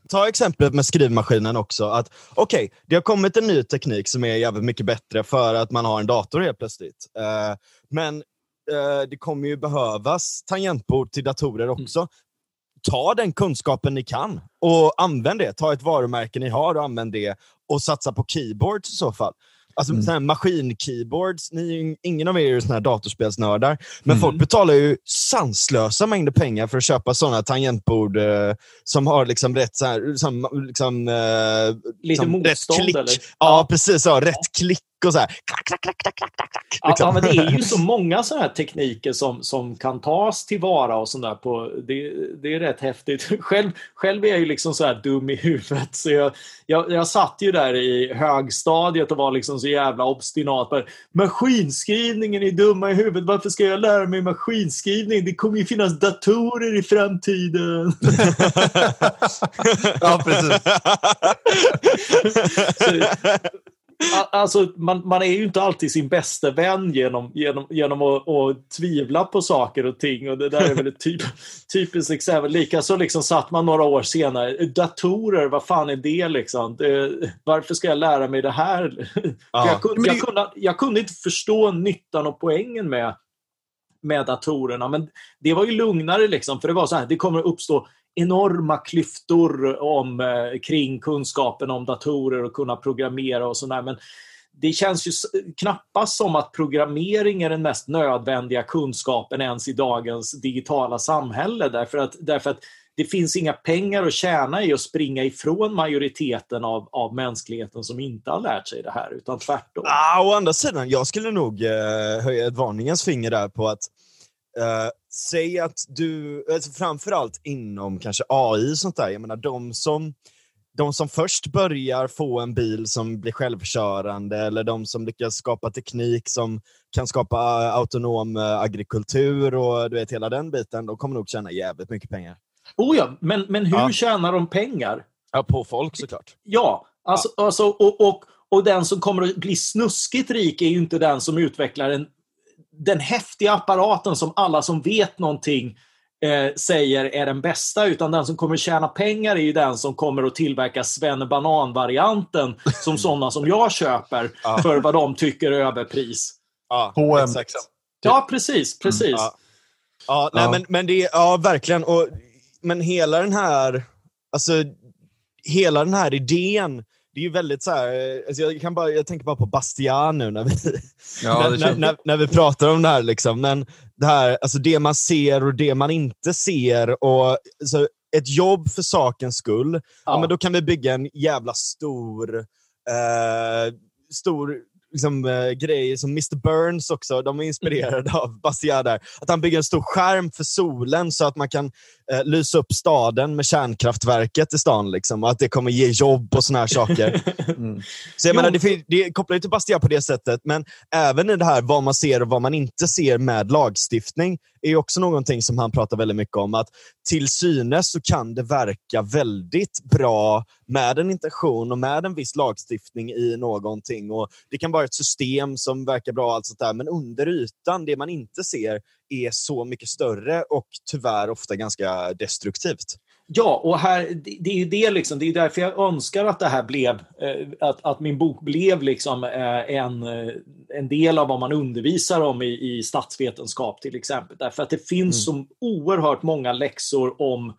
Ta exemplet med skrivmaskinen också. att Okej, okay, det har kommit en ny teknik som är jävligt mycket bättre för att man har en dator helt plötsligt. Uh, men uh, det kommer ju behövas tangentbord till datorer också. Mm. Ta den kunskapen ni kan och använd det. Ta ett varumärke ni har och använd det och satsa på keyboards i så fall. Alltså mm. såna maskin-keyboards, ni, ingen av er är ju såna här datorspelsnördar, men mm. folk betalar ju sanslösa mängder pengar för att köpa såna tangentbord eh, som har liksom rätt så här, som, liksom, eh,
Lite som motstånd
rätt klick.
eller? Ja,
ja, precis. Ja, rätt klick och så här. Klack, klack, klack, klack, klack, klack,
liksom. ja, men det är ju så många sådana här tekniker som, som kan tas tillvara och sådär på. Det, det är rätt häftigt. Själv, själv är jag ju liksom så här dum i huvudet så jag, jag, jag satt ju där i högstadiet och var liksom så jävla obstinat. Maskinskrivningen är dumma i huvudet. Varför ska jag lära mig maskinskrivning? Det kommer ju finnas datorer i framtiden.
ja, precis.
så, Alltså, man, man, är ju inte alltid sin bästa vän genom, genom, genom att, att tvivla på saker och ting. Och Det där är väl ett typ, typiskt exempel. Likaså liksom satt man några år senare. Datorer, vad fan är det? Liksom? varför ska jag lära mig det här? Ja. Jag, kunde, jag, kunde, jag kunde inte förstå nyttan och poängen med, med datorerna. Men det var ju lugnare, liksom, för det var så här, det kommer att uppstå enorma klyftor om, eh, kring kunskapen om datorer och kunna programmera och sådär. Men det känns ju knappast som att programmering är den mest nödvändiga kunskapen ens i dagens digitala samhälle. Därför att, därför att det finns inga pengar att tjäna i att springa ifrån majoriteten av, av mänskligheten som inte har lärt sig det här, utan tvärtom.
Ah, å andra sidan, jag skulle nog eh, höja ett varningens finger där på att eh, säg att du, alltså framförallt inom kanske AI och sånt där, jag menar de som, de som först börjar få en bil som blir självkörande eller de som lyckas skapa teknik som kan skapa autonom eh, agrikultur och du vet hela den biten, de kommer nog tjäna jävligt mycket pengar.
Oh ja, men, men hur ja. tjänar de pengar?
Ja, på folk såklart.
Ja, alltså, ja. alltså och, och, och den som kommer att bli snuskigt rik är ju inte den som utvecklar en den häftiga apparaten som alla som vet någonting eh, säger är den bästa, utan den som kommer tjäna pengar är ju den som kommer att tillverka Banan-varianten som sådana som jag köper ja. för vad de tycker är överpris.
Ja, H&M.
Ja, precis. precis. Mm,
ja. Ja, nej, Men, men det ja verkligen. Och, men hela den här, alltså, hela den här idén det är ju väldigt så här, alltså jag, kan bara, jag tänker bara på Bastian nu när vi, ja, när, när, när, vi pratar om det här. Liksom. Men det här, alltså det man ser och det man inte ser. Och, så ett jobb för sakens skull, ja. ja men då kan vi bygga en jävla stor, eh, stor liksom, eh, grejer som Mr Burns också, de är inspirerade av Bastiat där. Att han bygger en stor skärm för solen så att man kan eh, lysa upp staden med kärnkraftverket i stan. Liksom, och att det kommer ge jobb och såna här saker. Mm. Så jag menar, det, det kopplar ju till Bastiat på det sättet, men även i det här vad man ser och vad man inte ser med lagstiftning är också någonting som han pratar väldigt mycket om. Att till synes så kan det verka väldigt bra med en intention och med en viss lagstiftning i någonting. Och Det kan vara ett system som verkar bra, allt sånt där, men under ytan, det man inte ser, är så mycket större och tyvärr ofta ganska destruktivt.
Ja, och här, det är ju det liksom, det är därför jag önskar att det här blev, eh, att, att min bok blev liksom eh, en, eh, en del av vad man undervisar om i, i statsvetenskap till exempel. Därför att det finns mm. så oerhört många läxor om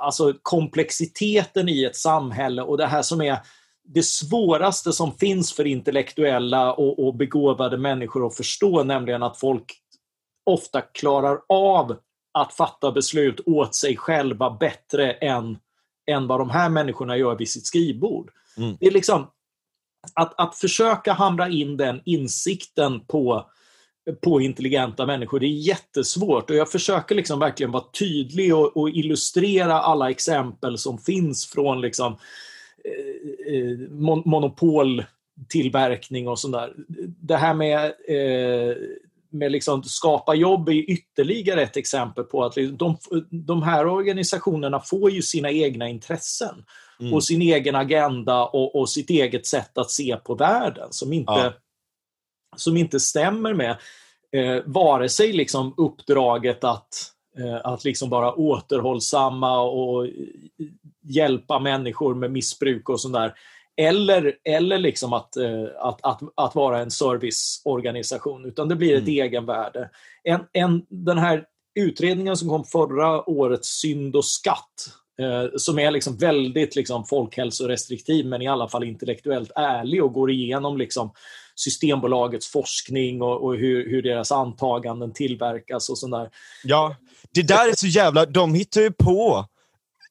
alltså komplexiteten i ett samhälle och det här som är det svåraste som finns för intellektuella och, och begåvade människor att förstå, nämligen att folk ofta klarar av att fatta beslut åt sig själva bättre än, än vad de här människorna gör vid sitt skrivbord. Mm. Det är liksom att, att försöka hamra in den insikten på, på intelligenta människor, det är jättesvårt. Och jag försöker liksom verkligen vara tydlig och, och illustrera alla exempel som finns från liksom, eh, eh mon monopoltillverkning och sånt där. Det här med eh, med liksom skapa jobb är ytterligare ett exempel på att de, de här organisationerna får ju sina egna intressen mm. och sin egen agenda och, och, sitt eget sätt att se på världen som inte, ja. som inte stämmer med eh, vare sig liksom uppdraget att, eh, att liksom vara återhållsamma och hjälpa människor med missbruk och sånt där. Eller, eller liksom att, eh, att, att, att vara en serviceorganisation, utan det blir ett
Mm.
egenvärde. En, en, den här utredningen som kom förra året, Synd och skatt, eh, som är liksom väldigt liksom folkhälsorestriktiv men i alla fall intellektuellt ärlig och går igenom liksom Systembolagets forskning och, och hur, hur deras antaganden tillverkas och sådär.
Ja, det där är så jävla... De hittar ju på...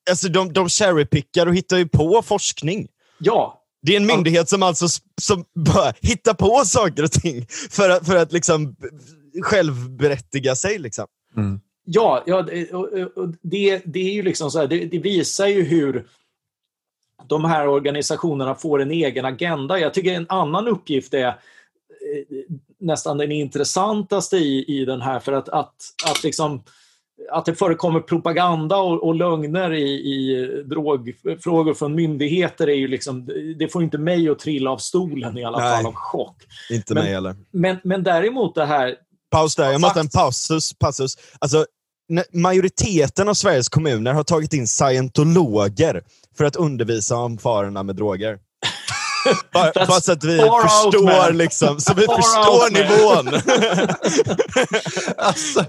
Alltså de, de cherrypickar och hittar ju på forskning.
Ja,
Det är en myndighet som alltså som bara hittar på saker och ting för att, för att liksom självberättiga sig. Liksom.
Mm.
Ja, ja det, det är ju liksom så här, det, det visar ju hur de här organisationerna får en egen agenda. Jag tycker en annan uppgift är eh, nästan den intressantaste i, i den här, för att, att, att, liksom, att det förekommer propaganda och, och lögner i, i drogfrågor från myndigheter är ju liksom, det får inte mig att trilla av stolen i alla
Nej.
fall av chock.
Inte
Men-
mig heller.
Men, men däremot det här
Paus där, jag måste en passus. passus. Alltså, majoriteten av Sveriges kommuner har tagit in scientologer för att undervisa om farorna med droger. Bara, bara så att vi förstår, liksom, så vi
Far
förstår nivån.
alltså,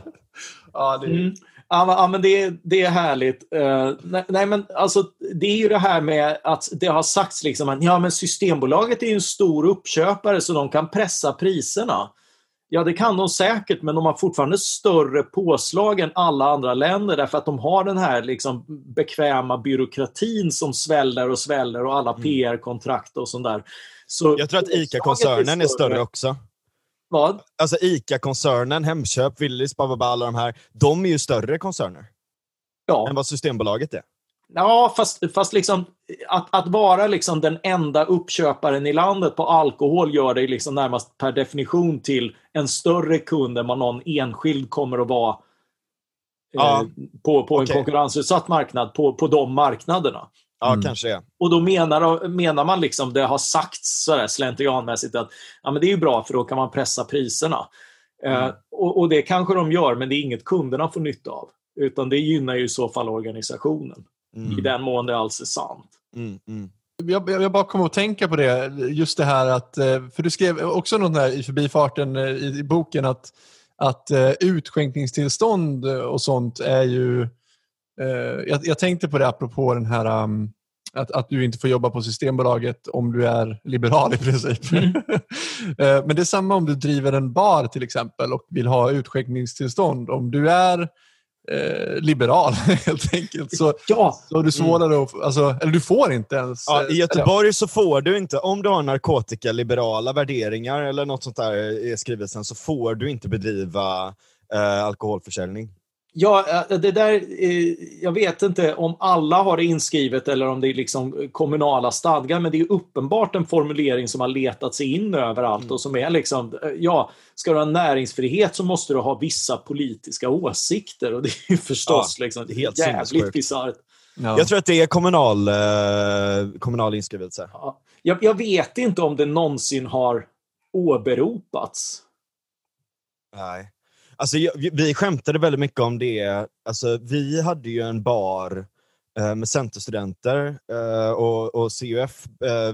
ja, det,
Mm. Ja, men, det, är- det är härligt. Eh, nej, men alltså, det är ju det här med att det har sagts liksom att ja, men Systembolaget är en stor uppköpare så de kan pressa priserna. Ja, det kan de säkert, men de har fortfarande större påslag än alla andra länder därför att de har den här liksom bekväma byråkratin som sväller och sväller och alla PR-kontrakt och sånt där. Så
Mm. Jag tror att ICA-koncernen är större också.
Vad?
Alltså ICA-koncernen, Hemköp, Willys, bababa, alla de här. De är ju större koncerner
Ja.
än vad Systembolaget är.
Ja, fast, fast liksom, att, att vara liksom den enda uppköparen i landet på alkohol gör dig liksom närmast per definition till en större kund än vad någon enskild kommer att vara
Ja.
eh, på, på en
Okej.
konkurrensutsatt marknad, på, på de marknaderna.
Ja,
Mm.
kanske är.
Och då menar, menar man liksom, det har sagts sådär slentrianmässigt att ja, men det är ju bra för då kan man pressa priserna. Eh,
Mm.
och, och det kanske de gör, men det är inget kunderna får nytta av. Utan det gynnar ju i så fall organisationen.
Mm.
I den mån det alls är sant.
Mm, mm.
jag, jag jag bara kom att tänka på det, just det här att, eh, för du skrev också något där i förbifarten eh, i, i boken att, att eh, utskänkningstillstånd och sånt är ju, eh, jag, jag tänkte på det apropå den här um, att, att du inte får jobba på Systembolaget om du är liberal i princip.
Mm.
Eh, Men det är samma om du driver en bar till exempel och vill ha utskänkningstillstånd. Om du är eh, liberal helt enkelt så,
Ja,
så har du svårare att... Alltså, eller du får inte ens...
Ja,
eh,
I Göteborg så får du inte, om du har narkotikaliberala värderingar eller något sånt där i skrivelsen, så får du inte bedriva eh, alkoholförsäljning.
Ja, eh, det där, eh, jag vet inte om alla har det inskrivet eller om det är liksom kommunala stadgar, men det är uppenbart en formulering som har letat sig in överallt och som är liksom, eh, ja, ska du ha näringsfrihet så måste du ha vissa politiska åsikter och det är ju förstås
Ja,
liksom
helt
jävligt bisarrt.
Ja.
Jag tror att det är kommunal, eh, kommunal inskrivelse.
Ja. Jag, jag vet inte om det någonsin har åberopats.
Nej. Alltså, vi- skämtade väldigt mycket om det. Alltså, vi hade ju en bar eh, med centerstudenter eh, och, och CUF eh,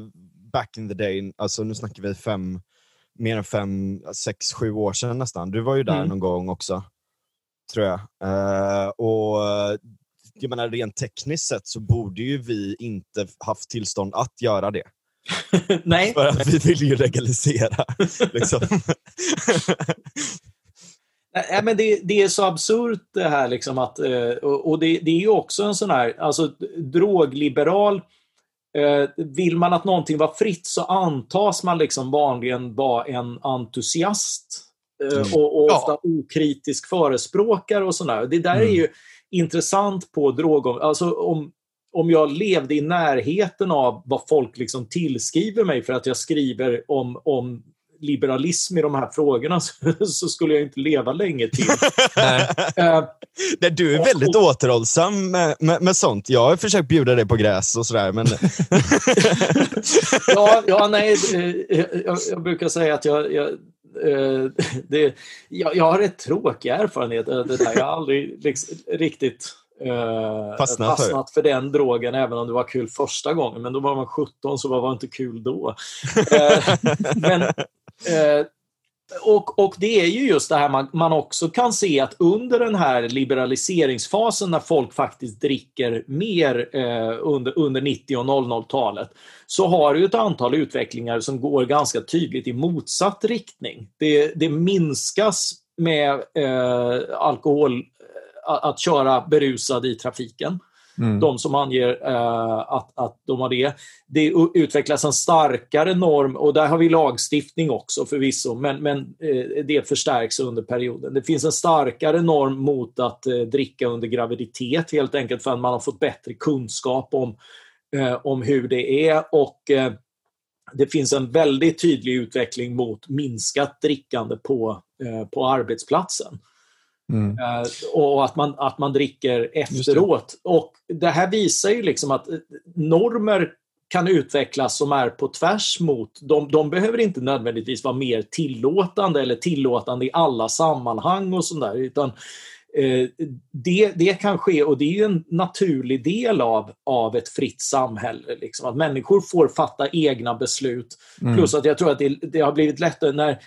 back in the day. Alltså, nu snackar vi fem, mer än fem, sex, sju år sedan nästan. Du var ju där
Mm.
någon gång också, tror jag. Eh, och jag menar, rent tekniskt sett så borde ju vi inte haft tillstånd att göra det.
Nej,
För att vi vill ju legalisera. liksom.
Nej, men det, det är så absurt det här liksom att, eh, och det, det är ju också en sån här, alltså drogliberal, eh, vill man att någonting var fritt så antas man liksom vanligen vara en entusiast eh,
Mm.
och, och
Ja.
ofta okritisk förespråkare och sådär. Det där är
Mm.
ju intressant på drogom, alltså om, om jag levde i närheten av vad folk liksom tillskriver mig för att jag skriver om, om liberalism i de här frågorna så, så skulle jag inte leva länge till.
Nej.
Eh,
Nej, du är väldigt återhållsam med, med, med sånt. Jag har försökt bjuda dig på gräs och sådär, men...
ja, ja, nej, eh, jag, jag brukar säga att jag, jag, eh, det, jag, jag har rätt tråkiga erfarenheter av det där. Jag har aldrig liksom, riktigt eh,
Fastnat för.
fastnat för den drogen även om det var kul första gången. Men då var man 17 så var det inte kul då. Eh, men, eh, och, och det är ju just det här man, man också kan se att under den här liberaliseringsfasen när folk faktiskt dricker mer eh, under, under 90 och 00-talet så har du ett antal utvecklingar som går ganska tydligt i motsatt riktning. Det, det minskas med eh, alkohol, att, att köra berusad i trafiken.
Mm.
De som anger eh, att, att de har det. Det utvecklas en starkare norm och där har vi lagstiftning också förvisso, men, men eh, det förstärks under perioden. Det finns en starkare norm mot att eh, dricka under graviditet helt enkelt för att man har fått bättre kunskap om, eh, om hur det är och eh, det finns en väldigt tydlig utveckling mot minskat drickande på, eh, på arbetsplatsen.
Mm.
Eh, och att man, att man dricker efteråt. Och det här visar ju liksom att eh, normer kan utvecklas som är på tvärs mot, de, de behöver inte nödvändigtvis vara mer tillåtande eller tillåtande i alla sammanhang och sådär, utan eh, det, det kan ske och det är en naturlig del av, av ett fritt samhälle. Liksom, att människor får fatta egna beslut.
Mm.
Plus att jag tror att det, det har blivit lättare när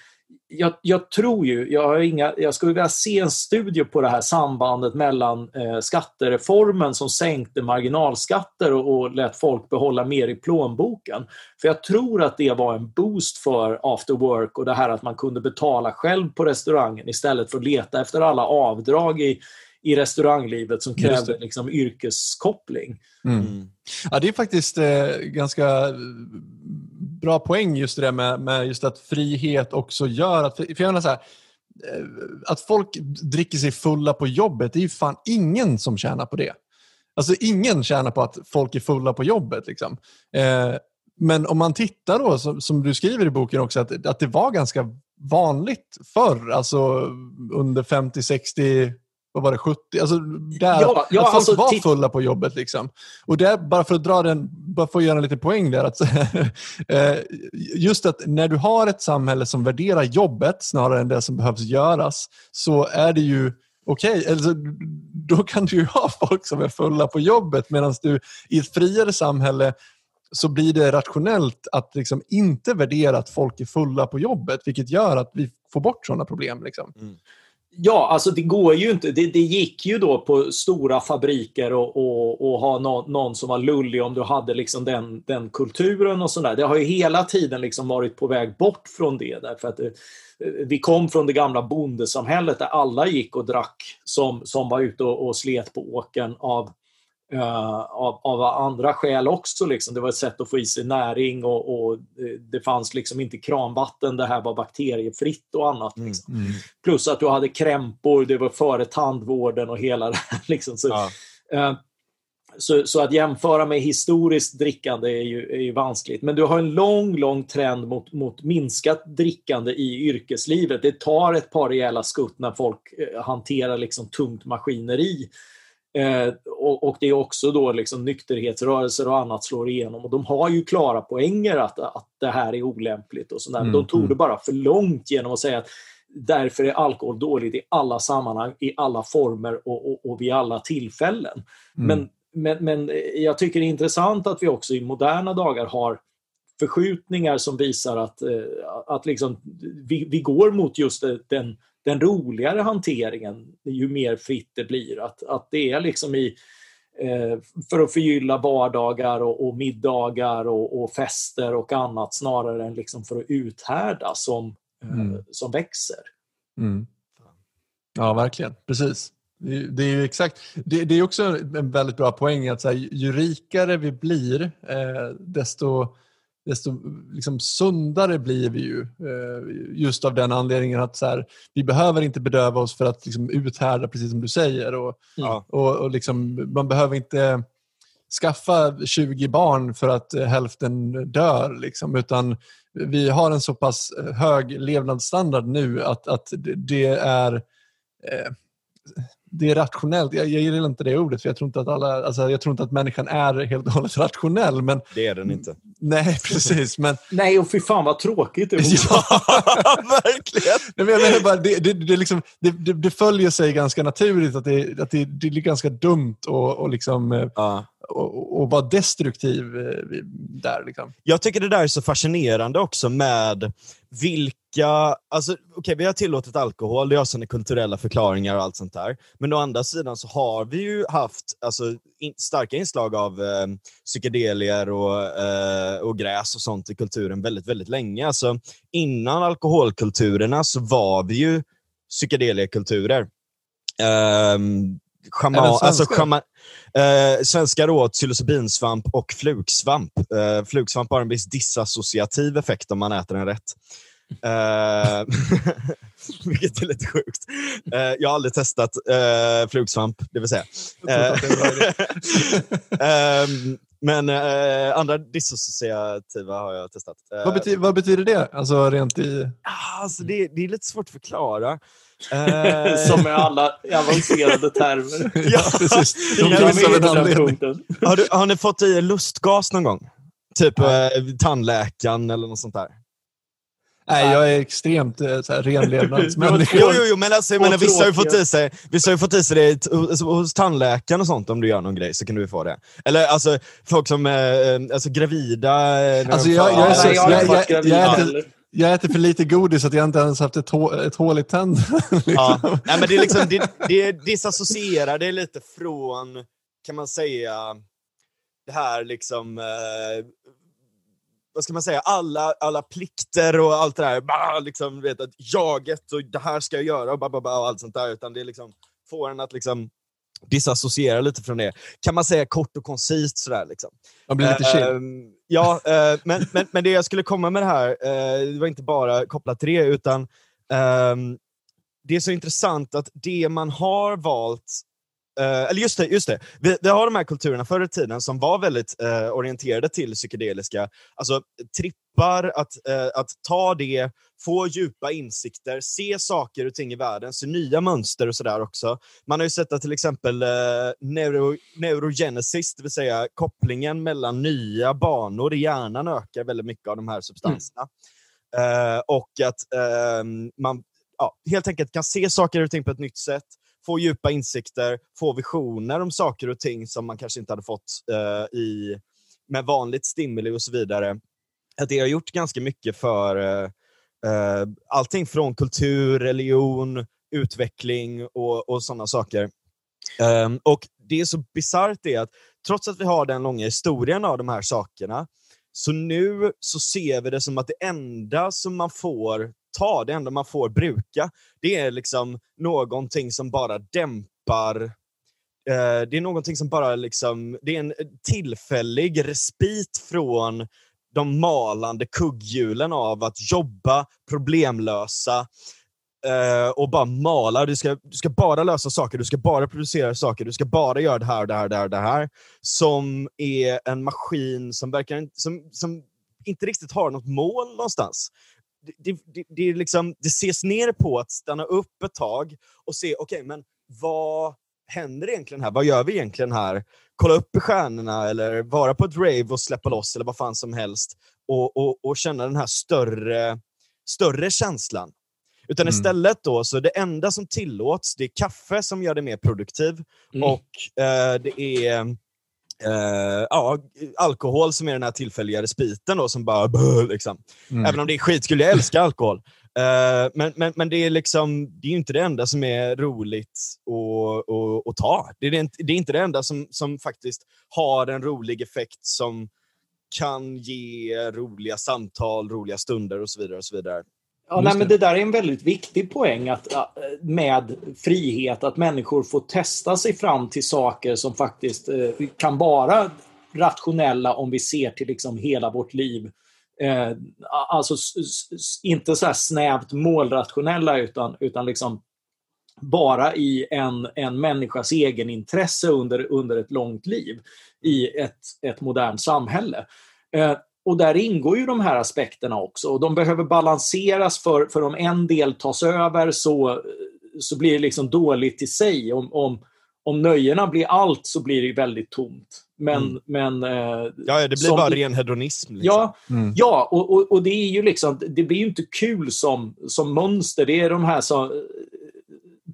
jag, jag, tror ju, jag, har inga, jag skulle vilja se en studie på det här sambandet mellan eh, skattereformen som sänkte marginalskatter och, och lät folk behålla mer i plånboken. För jag tror att det var en boost för after work och det här att man kunde betala själv på restaurangen istället för att leta efter alla avdrag i, i restauranglivet som krävde
det.
liksom, yrkeskoppling.
Mm. Ja, det är faktiskt eh, ganska bra poäng just det där med, med just att frihet också gör att, för jag menar så här, eh, att folk dricker sig fulla på jobbet, det är ju fan ingen som tjänar på det. Alltså ingen tjänar på att folk är fulla på jobbet. Liksom. Eh, men om man tittar då, som, som du skriver i boken också, att, att det var ganska vanligt förr, alltså under 50, 60, vad var det, 70? Alltså där,
Ja, ja,
att folk
alltså,
var fulla på jobbet. Liksom. Och det är bara för att dra den, bara för att göra en liten poäng där. Att, eh, just att när du har ett samhälle som värderar jobbet snarare än det som behövs göras, så är det ju okej. Alltså, då kan du ju ha folk som är fulla på jobbet medan du i ett friare samhälle så blir det rationellt att liksom inte värdera att folk är fulla på jobbet, vilket gör att vi får bort sådana problem. Liksom.
Ja, alltså det går ju inte. Det, det gick ju då på stora fabriker och, och, och ha no, någon som var lullig om du hade liksom den, den kulturen och sådär. Det har ju hela tiden liksom varit på väg bort från det. Därför att det, vi kom från det gamla bondesamhället där alla gick och drack som, som var ute och, och slet på åkern av, eh, av, av andra skäl också. Liksom. Det var ett sätt att få i sig näring och, och eh, det fanns liksom inte kranvatten. Det här var bakteriefritt och annat. Liksom. Plus att du hade krämpor, det var före tandvården och hela det här. Liksom. Så,
Ja.
eh, så, så att jämföra med historiskt drickande är ju, är ju vanskligt. Men du har en lång, lång trend mot, mot minskat drickande i yrkeslivet. Det tar ett par rejäla skutt när folk hanterar liksom tungt maskineri. Eh, och, och det är också då liksom nykterhetsrörelser och annat slår igenom. Och de har ju klara poänger att, att det här är olämpligt och sådär.
Mm,
de tog det
mm.
bara för långt genom att säga att därför är alkohol dåligt i alla sammanhang, i alla former och, och, och vid alla tillfällen.
Mm.
Men, men, men jag tycker det är intressant att vi också i moderna dagar har förskjutningar som visar att, eh, att liksom, vi, vi går mot just det- den, den roligare hanteringen ju mer fritt det blir. Att, att det är liksom i eh, för att förgylla vardagar och, och middagar och, och fester och annat snarare än liksom för att uthärda som, eh,
Mm.
som växer.
Mm. Ja, verkligen. Precis. Det är- exakt. Det, det är också en väldigt bra poäng att så här, ju rikare vi blir, eh, desto, desto liksom sundare blir vi ju. Eh, just av den anledningen att så här, vi behöver inte bedöva oss för att liksom, uthärda, precis som du säger. Och,
Ja.
och, och liksom, man behöver inte skaffa 20 barn för att eh, hälften dör. Liksom, utan vi har en så pass hög levnadsstandard nu att, att det- det är eh, det är rationellt. Jag, jag gillar inte det ordet, för jag tror inte att, alla, alltså, jag tror inte att människan är helt och hållet rationell. Men,
Det är den inte.
nej, precis. Men,
Nej, och fy fan vad tråkigt det var.
ja,
Verkligen!
Nej, men jag menar bara, det, det, det, liksom, det, det, det följer sig ganska naturligt att det, att det, det är ganska dumt och, och, liksom, eh,
Ja.
och, och vara destruktiv eh, där. Liksom.
Jag tycker det där är så fascinerande också med vilka... Alltså, okay, vi har tillåtit alkohol, det har sina kulturella förklaringar och allt sånt där. Men å andra sidan så har vi ju haft alltså, in, starka inslag av eh, psykedelier och, eh, och gräs och sånt i kulturen väldigt, väldigt länge. Alltså, innan alkoholkulturerna så var vi ju psykedeliekulturer. Um, Schama,
Även svenska?
alltså, schama, eh, svenskar åt psilocybinsvamp och flugsvamp. Eh, flugsvamp har en viss disassociativ effekt om man äter den rätt. Eh, vilket är lite sjukt. Eh, jag har aldrig testat eh, flugsvamp, det vill säga.
Idé.
Ehm, men eh, andra dissociativa har jag testat. Eh,
vad, betyder, vad betyder det? Alltså rent i...
ah, alltså det, det är lite svårt att förklara. Eh,
Som med alla avancerade termer.
ja, precis. De
Ja,
finns av
Med
en
den
anledning.
har, du, har ni fått i er lustgas någon gång? Typ eh, tandläkaren eller något sånt där?
Nej, jag är extremt eh, så här, renlevnadsmänniska.
Jo, jo, jo, men alltså, jag menar, vissa har ju fått i sig, vissa har ju fått i sig det hos- hos tandläkaren och sånt om du gör någon grej så kan du få det. Eller alltså folk som är eh, alltså, gravida.
Alltså, jag- jag är
Ja, jag
jag-
varit
jag-
gravid
jag är inte-
heller.
Jag äter för lite godis att jag inte ens haft ett, hå- ett hål i tänderna. liksom.
Ja. Nej, men det, är liksom, det, det disassocierar det lite från, kan man säga, det här liksom... Eh, vad ska man säga? Alla, alla plikter och allt det där. Bara, liksom, vet, att jaget och det här ska jag göra och, bara, bara, bara, och allt sånt där. Utan det liksom får en att liksom disassociera lite från det. Kan man säga kort och koncist sådär. Liksom.
Man blir lite chill.
Ehm, ja, eh, men, men, men det jag skulle komma med det här, eh, det var inte bara kopplat till det, utan eh, det är så intressant att det man har valt eh, eller just det, just det. Vi, vi har de här kulturerna förr i tiden som var väldigt eh, orienterade till psykedeliska, alltså trippar, att, eh, att ta det, få djupa insikter, se saker och ting i världen, se nya mönster och sådär också. Man har ju sett att till exempel neuro, neurogenesis, det vill säga kopplingen mellan nya banor i hjärnan ökar väldigt mycket av de här substanserna. Eh, och att eh, man ja, helt enkelt kan se saker och ting på ett nytt sätt, få djupa insikter, få visioner om saker och ting som man kanske inte hade fått eh, i, med vanligt stimuli och så vidare. Att det har gjort ganska mycket för eh, eh allting från kultur, religion, utveckling och, och sådana saker. Um, och det är så bisarrt det att trots att vi har den långa historien av de här sakerna, så nu så ser vi det som att det enda som man får ta, det enda man får bruka, det är liksom någonting som bara dämpar eh, det är någonting som bara liksom, det är en tillfällig respit från de malande kugghjulen av att jobba, problemlösa eh, och bara mala. Du ska, du ska bara lösa saker, du ska bara producera saker, du ska bara göra det här, och det här, och det här, och det här. Som är en maskin som, verkar, som, som inte riktigt har något mål någonstans. Det, det, det, liksom, det ses ner på att stanna upp ett tag och se, okej, men vad händer egentligen här? Vad gör vi egentligen här? Kolla upp i stjärnorna eller vara på ett rave och släppa loss eller vad fan som helst och, och, och känna den här större, större känslan. Utan
Mm.
istället då, så det enda som tillåts, det är kaffe som gör dig mer produktiv
Mm.
och eh, det är eh, ja, alkohol som är den här tillfälliga respiten då, som bara böh, liksom.
Mm.
Även om det är skit skulle jag älska alkohol. Eh, men men, men det, är liksom, det är inte det enda som är roligt att, ta. Det är, inte- det är inte det enda som, som faktiskt har en rolig effekt som kan ge roliga samtal, roliga stunder och så vidare. Och så vidare.
Ja, nej, men
det.
där är en väldigt viktig poäng att, ja, med frihet, att människor får testa sig fram till saker som faktiskt eh, kan vara rationella om vi ser till liksom hela vårt liv. Eh, alltså inte så snävt målrationella utan, utan liksom bara i en, en människas egenintresse under, under ett långt liv i ett, ett modernt samhälle. Och där ingår ju de här aspekterna också. Och de behöver balanseras för, för om en del tas över så, så blir det liksom dåligt i sig. Om, om, om nöjena blir allt så blir det väldigt tomt. Men,
Mm.
men, eh,
Ja, ja, det blir
som-
bara ren hedonism. Liksom.
Ja,
Mm.
ja och, och, och det är ju liksom, det blir ju inte kul som, som mönster. Det är de här som eh,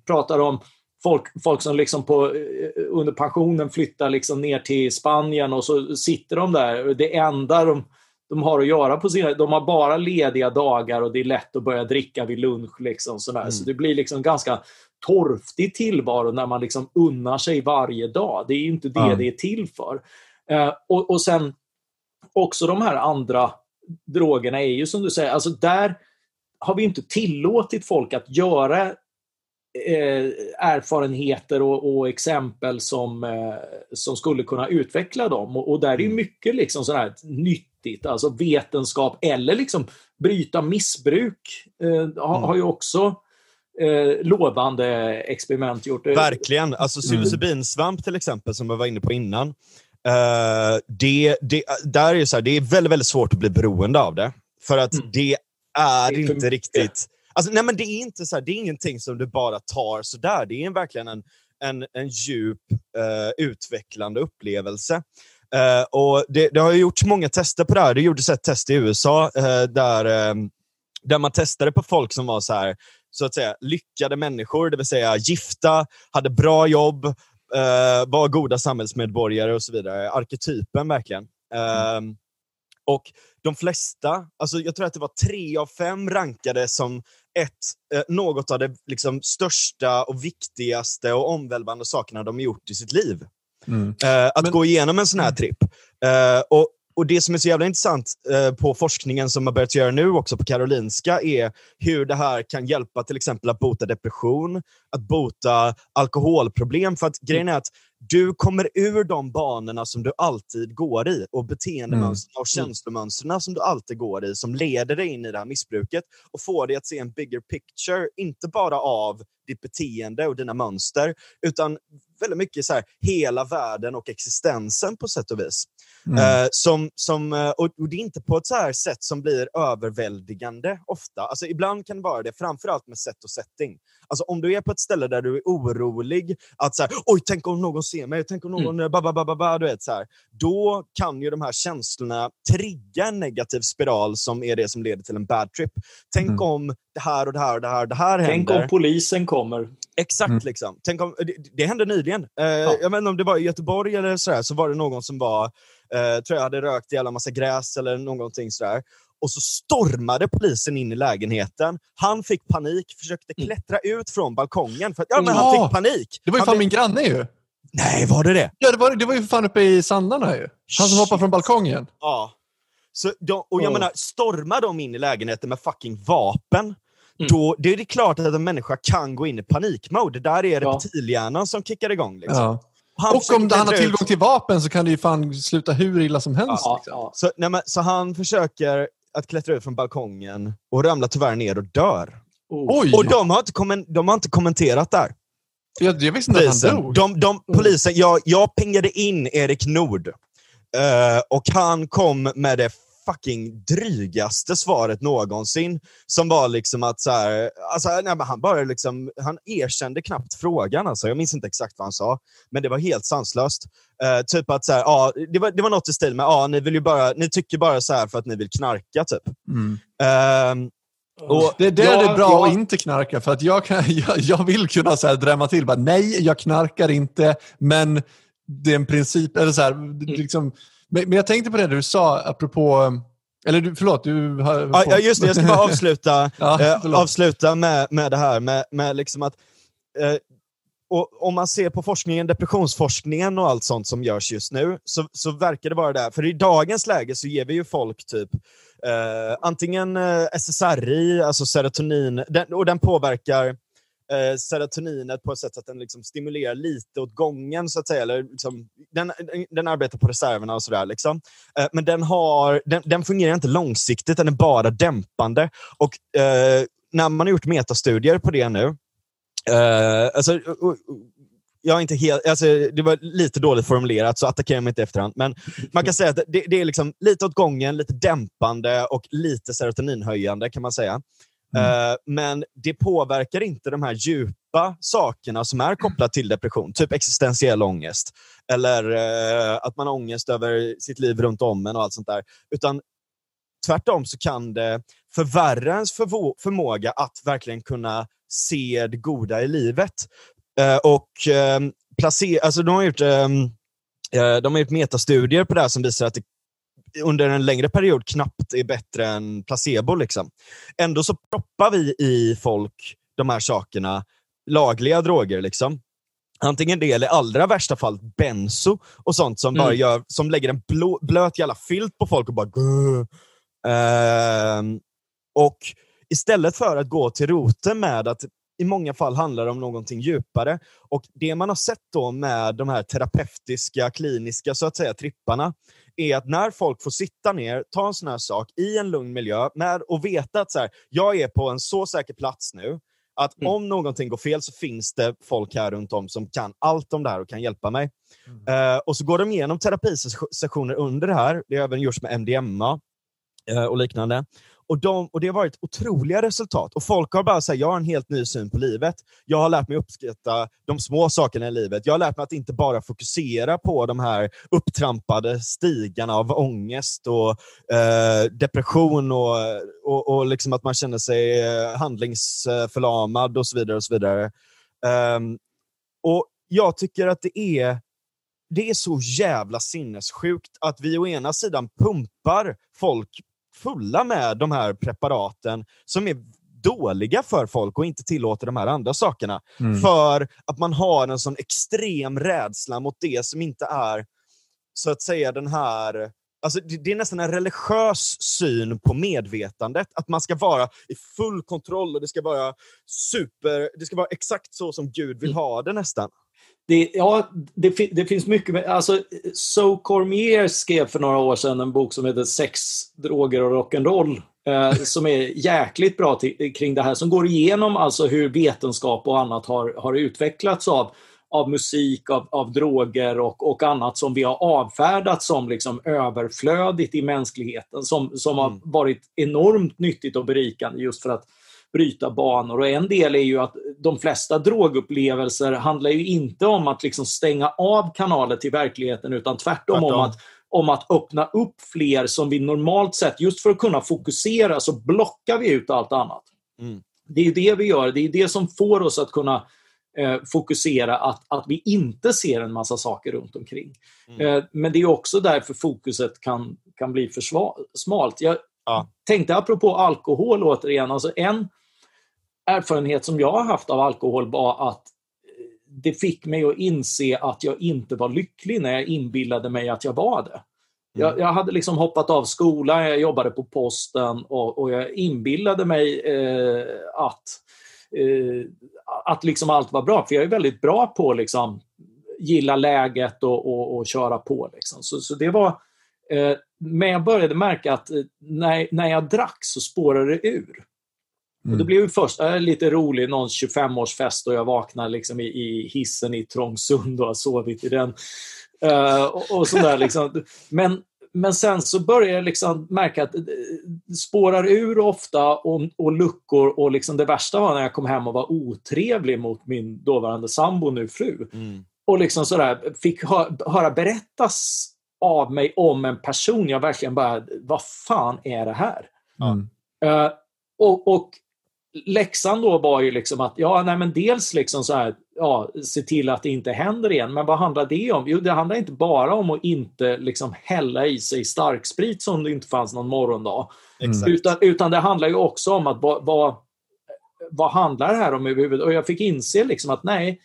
pratar om folk, folk som liksom på, eh, under pensionen flyttar liksom ner till Spanien och så sitter de där. Det enda de, de har att göra på sina... De har bara lediga dagar och det är lätt att börja dricka vid lunch. Liksom, sådär.
Mm.
Så det blir liksom ganska torftig tillvaro när man liksom unnar sig varje dag. Det är ju inte det
Ja.
det är till för. Eh, och, och sen också de här andra drogerna är ju som du säger, alltså där har vi inte tillåtit folk att göra eh, erfarenheter och, och exempel som, eh, som skulle kunna utveckla dem. Och, och där är ju mycket liksom sådär nyttigt, alltså vetenskap eller liksom bryta missbruk eh, har, har ju också eh, lovande experiment gjort.
Verkligen. Alltså psilocybinsvamp till exempel, som jag var inne på innan. eh, det, det, där är så här, det är väldigt, väldigt svårt att bli beroende av det. För att
Mm.
det är
Det
inte riktigt... Alltså, nej, men det är inte så här, det är ingenting som du bara tar sådär. Det är verkligen en, en, en djup, eh, utvecklande upplevelse. Eh, och det, det har ju gjorts många tester på det här. Det gjordes ett test i USA eh, där, eh, där man testade på folk som var så här, så att säga, lyckade människor, det vill säga gifta, hade bra jobb, eh, var goda samhällsmedborgare och så vidare. Arketypen verkligen. Mm. och de flesta, alltså jag tror att det var tre av fem rankade som ett, eh, något av de liksom, största och viktigaste och omvälvande sakerna de gjort i sitt liv.
Mm.
Eh, att
Men-
gå igenom en sån här tripp. Eh, och, och Det som är så jävla intressant eh, på forskningen som har börjat göra nu också på Karolinska är hur det här kan hjälpa till exempel att bota depression, att bota alkoholproblem. För att grejen är att du kommer ur de banorna som du alltid går i och beteendemönstren och känslomönstren som du alltid går i som leder dig in i det här missbruket och får dig att se en bigger picture, inte bara av ditt beteende och dina mönster, utan väldigt mycket så här, hela världen och existensen på sätt och vis.
Mm.
Eh, som, som, eh, och, och det är inte på ett så här sätt som blir överväldigande ofta. Alltså, ibland kan det vara det, framförallt med sätt och setting. Alltså, om du är på ett ställe där du är orolig, att så här, oj, tänk om någon ser mig, tänk om någon... Mm. Ba, ba, ba, ba, du vet, så här, då kan ju de här känslorna trigga en negativ spiral som är det som leder till en bad trip. Tänk
Mm.
om det här och det här och det här, det här
Tänk
händer.
om polisen kommer.
Exakt.
Mm.
liksom. Tänk om, det, det hände nyligen. Eh, Jag vet inte om det var i Göteborg eller sådär, så var det någon som var, eh, tror jag hade rökt ihjäl en massa gräs eller någonting sådär. Och så stormade polisen in i lägenheten. Han fick panik, försökte
Mm.
klättra ut från balkongen. För att, ja, men han
Ja,
fick panik.
Det var ju
han
fan min granne ju.
Nej, var det det?
Ja, det var, det var ju för fan uppe i Sandarna ju. Han som hoppade från balkongen.
Ja. Så de, och jag
Ja.
menar, stormar de in i lägenheten med fucking vapen,
Mm.
då det är det klart att en människa kan gå in i panikmode. Där är
Ja.
reptilhjärnan som kickar igång. Liksom.
Ja.
Han
Och om han har
ut.
tillgång till vapen så kan det ju fan sluta hur illa som helst.
Ja,
liksom.
ja.
Så, nej, men, så han försöker att klättra ut från balkongen och ramlar tyvärr ner och dör.
Oh.
Oj!
Och de har inte, kommen, de har inte kommenterat där.
jag, jag visste inte att han
Polisen.
dog.
De, de, polisen jag, jag pingade in Erik Nord eh, och han kom med det fucking drygaste svaret någonsin. Som var liksom att så här, alltså, nej, men han bara liksom, han erkände knappt frågan. Alltså. Jag minns inte exakt vad han sa, men det var helt sanslöst. Eh, typ att så här, ja, det, var, det var något i stil med ja, ni, vill ju bara, ni tycker bara så här för att ni vill knarka. typ.
Mm.
Ehm, och,
Det är där
Ja,
det är bra
ja.
att inte knarka, för att jag, kan, jag, jag vill kunna så här drämma till. Bara, Nej, jag knarkar inte, men det är en princip. Eller så här, liksom, men, men jag tänkte på det du sa, apropå... Eller du, förlåt, du har...
Ja, ja, just det. Jag ska bara avsluta,
Ja,
eh, avsluta med, med det här med, med liksom att eh, och om man ser på forskningen, depressionsforskningen och allt sånt som görs just nu, så, så verkar det vara där. För i dagens läge så ger vi ju folk typ eh, antingen eh, SSRI, alltså serotonin, den, och den påverkar eh, serotoninet på ett sätt att den liksom stimulerar lite åt gången, så att säga. Eller liksom, den, den, arbetar på reserverna och sådär. Liksom. Eh, men den, har, den, den fungerar inte långsiktigt, den är bara dämpande. Och eh, när man har gjort metastudier på det nu, eh, alltså, jag är inte helt, alltså, det var lite dåligt formulerat, så attackera mig inte i efterhand. Men man kan säga att det, det är liksom lite åt gången, lite dämpande och lite serotoninhöjande kan man säga.
Mm.
Eh, men det påverkar inte de här djupa sakerna som är kopplat till depression, typ existentiell ångest, eller eh, att man har ångest över sitt liv runt om en och allt sånt där. Utan tvärtom så kan det förvärra ens förmåga att verkligen kunna se det goda i livet. Eh, och eh, alltså de har gjort ehm, de har gjort metastudier på det här som visar att det under en längre period knappt är bättre än placebo. Liksom. Ändå så proppar vi i folk de här sakerna, lagliga droger. Liksom. Antingen det eller allra värsta fall benzo och sånt som, bara
Mm.
gör, som lägger en blå, blöt jävla filt på folk och bara. Ehm, Och istället för att gå till roten med att i många fall handlar det om någonting djupare. Och Det man har sett då med de här terapeutiska, kliniska så att säga, tripparna är att när folk får sitta ner, ta en sån här sak i en lugn miljö med, och veta att så här, jag är på en så säker plats nu att
Mm.
om någonting går fel så finns det folk här runt om som kan allt om det här och kan hjälpa mig. Eh, och så går de igenom terapisessioner under det här. Det har även gjorts med MDMA eh, och liknande. Och, de, och Det har varit otroliga resultat. Och Folk har bara sagt jag har en helt ny syn på livet. Jag har lärt mig uppskatta de små sakerna i livet. Jag har lärt mig att inte bara fokusera på de här upptrampade stigarna av ångest och eh, depression och, och, och liksom att man känner sig eh, handlingsförlamad och så vidare. och så vidare. Um, och Jag tycker att det är det är så jävla sinnessjukt att vi å ena sidan pumpar folk fulla med de här preparaten som är dåliga för folk och inte tillåter de här andra sakerna.
Mm.
För att man har en sån extrem rädsla mot det som inte är, så att säga, den här Alltså, det, det är nästan en religiös syn på medvetandet. Att man ska vara i full kontroll och det ska vara super, det ska vara exakt så som Gud vill ha det nästan.
Det, ja, det, det finns mycket. Alltså, So Cormier skrev för några år sedan en bok som heter Sex, droger och rock'n'roll. Eh, som är jäkligt bra till, kring det här. Som går igenom alltså hur vetenskap och annat har, har utvecklats av, av musik, av, av droger och, och annat som vi har avfärdat som liksom överflödigt i mänskligheten. Som, som
Mm.
har varit enormt nyttigt och berikande just för att bryta banor. Och en del är ju att de flesta drogupplevelser handlar ju inte om att liksom stänga av kanaler till verkligheten utan tvärtom,
Tvärtom.
Om, att, om att öppna upp fler som vi normalt sett, just för att kunna fokusera så blockar vi ut allt annat.
Mm.
Det är det vi gör, det är det som får oss att kunna eh, fokusera, att, att vi inte ser en massa saker runt omkring.
Mm.
Eh, men det är också därför fokuset kan, kan bli för smalt. Jag
Ja.
tänkte apropå alkohol återigen, alltså en erfarenhet som jag har haft av alkohol var att eh, det fick mig att inse att jag inte var lycklig när jag inbillade mig att jag var det. Jag, jag hade liksom hoppat av skolan, jag jobbade på posten och, och jag inbillade mig eh, att, eh, att liksom allt var bra. För jag är väldigt bra på att liksom, gilla läget och, och, och köra på. Liksom. Så, så det var, eh, men jag började märka att eh, när, när jag drack så spårade det ur. Och det blev ju först äh, lite rolig, någon 25-årsfest och jag vaknar liksom i, i hissen i Trångsund och har sovit i den. Eh, och, och sådär liksom. men, men sen så börjar jag liksom märka att det spårar ur ofta och, och luckor och liksom det värsta var när jag kom hem och var otrevlig mot min dåvarande sambo, nu fru.
Mm.
Och liksom sådär, fick hö höra berättas av mig om en person jag verkligen bara, vad fan är det här?
Mm.
Eh, och, och läxan då var ju liksom att, ja, nej men dels liksom så här, ja, se till att det inte händer igen. Men vad handlar det om? Jo, det handlar inte bara om att inte liksom hälla i sig starksprit som det inte fanns någon morgondag.
Exakt.
Utan, utan det handlar ju också om att vad, vad, vad handlar det här om överhuvudtaget? Och jag fick inse liksom att nej,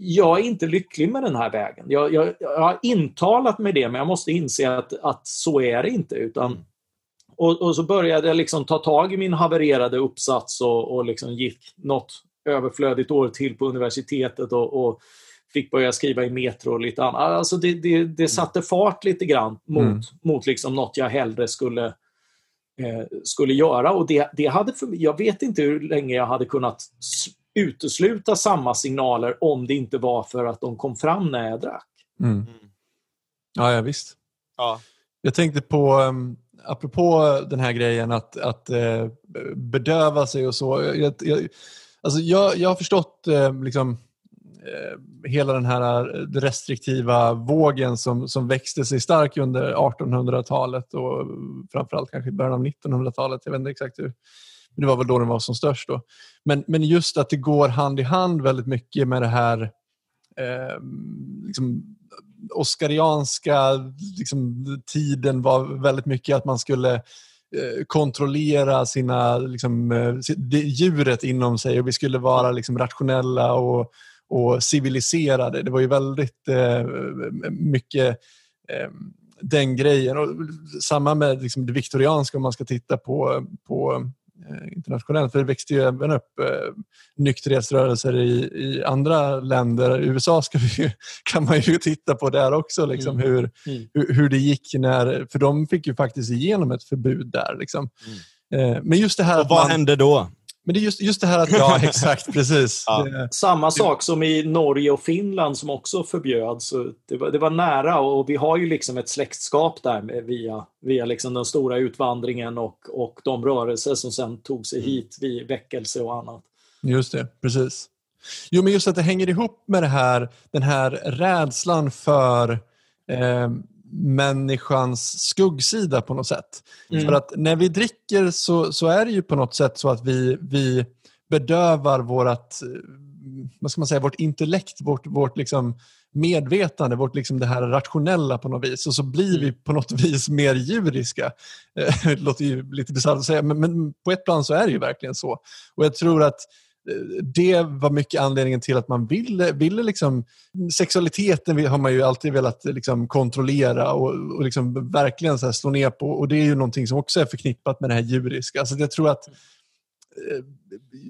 jag är inte lycklig med den här vägen. Jag, jag, jag har intalat mig det, men jag måste inse att, att så är det inte. Utan, och, och så började jag liksom ta tag i min havererade uppsats och, och liksom gick något överflödigt år till på universitetet och, och fick börja skriva i Metro och lite annat. Alltså det, det, det satte fart lite grann mot,
Mm.
mot liksom något jag hellre skulle, eh, skulle göra. Och det, det hade för, jag vet inte hur länge jag hade kunnat utesluta samma signaler om det inte var för att de kom fram när jag drack.
Mm. Ja, ja, visst.
Ja.
Jag tänkte på, um, apropå den här grejen att, att eh, bedöva sig och så. Jag, jag, Alltså jag, jag har förstått eh, liksom, eh, hela den här restriktiva vågen som, som växte sig stark under 1800-talet och framförallt kanske i början av 1900-talet. Jag vet inte exakt hur. Men det var väl då den var som störst. Då. Men, men just att det går hand i hand väldigt mycket med det här eh, liksom, oskarianska liksom, tiden var väldigt mycket att man skulle eh, kontrollera sina, liksom, eh, djuret inom sig och vi skulle vara liksom, rationella och, och civiliserade. Det var ju väldigt eh, mycket eh, den grejen. Och samma med liksom, det viktorianska om man ska titta på, på internationellt. För det växte ju även upp eh, nykterhetsrörelser i, i andra länder. USA ska vi, kan man ju titta på där också, liksom, mm. Hur, mm. Hur, hur, det gick. när För de fick ju faktiskt igenom ett förbud där. Liksom. Mm. Eh, men just det här
Och vad man, hände då?
Men det är just, just det här att, ja exakt, precis.
Ja. Det, Samma sak som i Norge och Finland som också förbjöds. Det var, det var nära och vi har ju liksom ett släktskap där med, via, via liksom den stora utvandringen och, och de rörelser som sen tog sig mm. hit vid väckelse och annat.
Just det, precis. Jo, men just att det hänger ihop med det här, den här rädslan för eh, människans skuggsida på något sätt. Mm. För att när vi dricker så, så är det ju på något sätt så att vi, vi bedövar vårat, vad ska man säga, vårt intellekt, vårt, vårt liksom medvetande, vårt liksom det här rationella på något vis. Och så blir mm. vi på något vis mer djuriska. Det låter ju lite bisarrt att säga, men, men, på ett plan så är det ju verkligen så. Och jag tror att det var mycket anledningen till att man ville, ville liksom, sexualiteten har man ju alltid velat liksom kontrollera och, och liksom verkligen så slå ner på och det är ju någonting som också är förknippat med det här djuriska. Alltså jag tror att eh,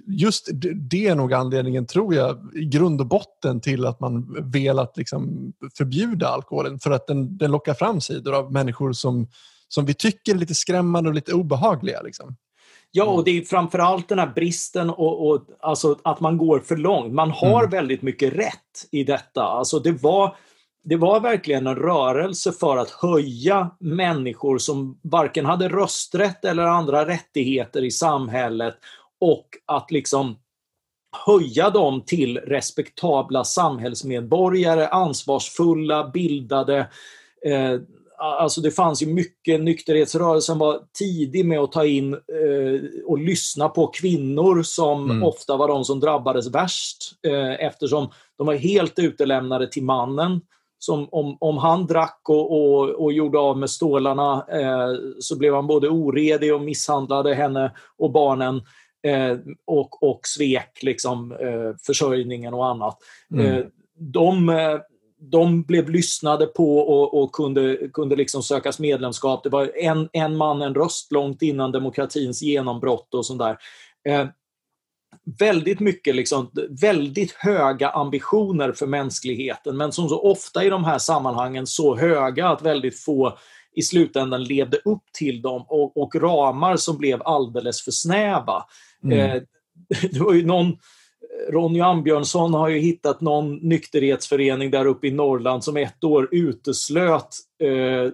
just det är nog anledningen, tror jag, i grund och botten till att man velat liksom förbjuda alkoholen. För att den, den lockar fram sidor av människor som, som vi tycker är lite skrämmande och lite obehagliga. Liksom.
Ja, och mm. det är framförallt den här bristen och, och alltså att man går för långt. Man har mm. väldigt mycket rätt i detta. Alltså det var, det var verkligen en rörelse för att höja människor som varken hade rösträtt eller andra rättigheter i samhället och att liksom höja dem till respektabla samhällsmedborgare, ansvarsfulla, bildade, eh, Alltså det fanns ju mycket, nykterhetsrörelsen var tidig med att ta in eh, och lyssna på kvinnor som mm. ofta var de som drabbades värst eh, eftersom de var helt utelämnade till mannen. Som om, om han drack och, och, och gjorde av med stålarna eh, så blev han både oredig och misshandlade henne och barnen eh, och, och svek liksom, eh, försörjningen och annat. Mm. Eh, de de blev lyssnade på och, och kunde, kunde liksom sökas medlemskap. Det var en, en man, en röst långt innan demokratins genombrott och sånt där. Eh, väldigt mycket, liksom, väldigt höga ambitioner för mänskligheten men som så ofta i de här sammanhangen så höga att väldigt få i slutändan levde upp till dem och, och ramar som blev alldeles för snäva. Mm. Eh, det var ju någon Ronny Ambjörnsson har ju hittat någon nykterhetsförening där uppe i Norrland som ett år uteslöt eh,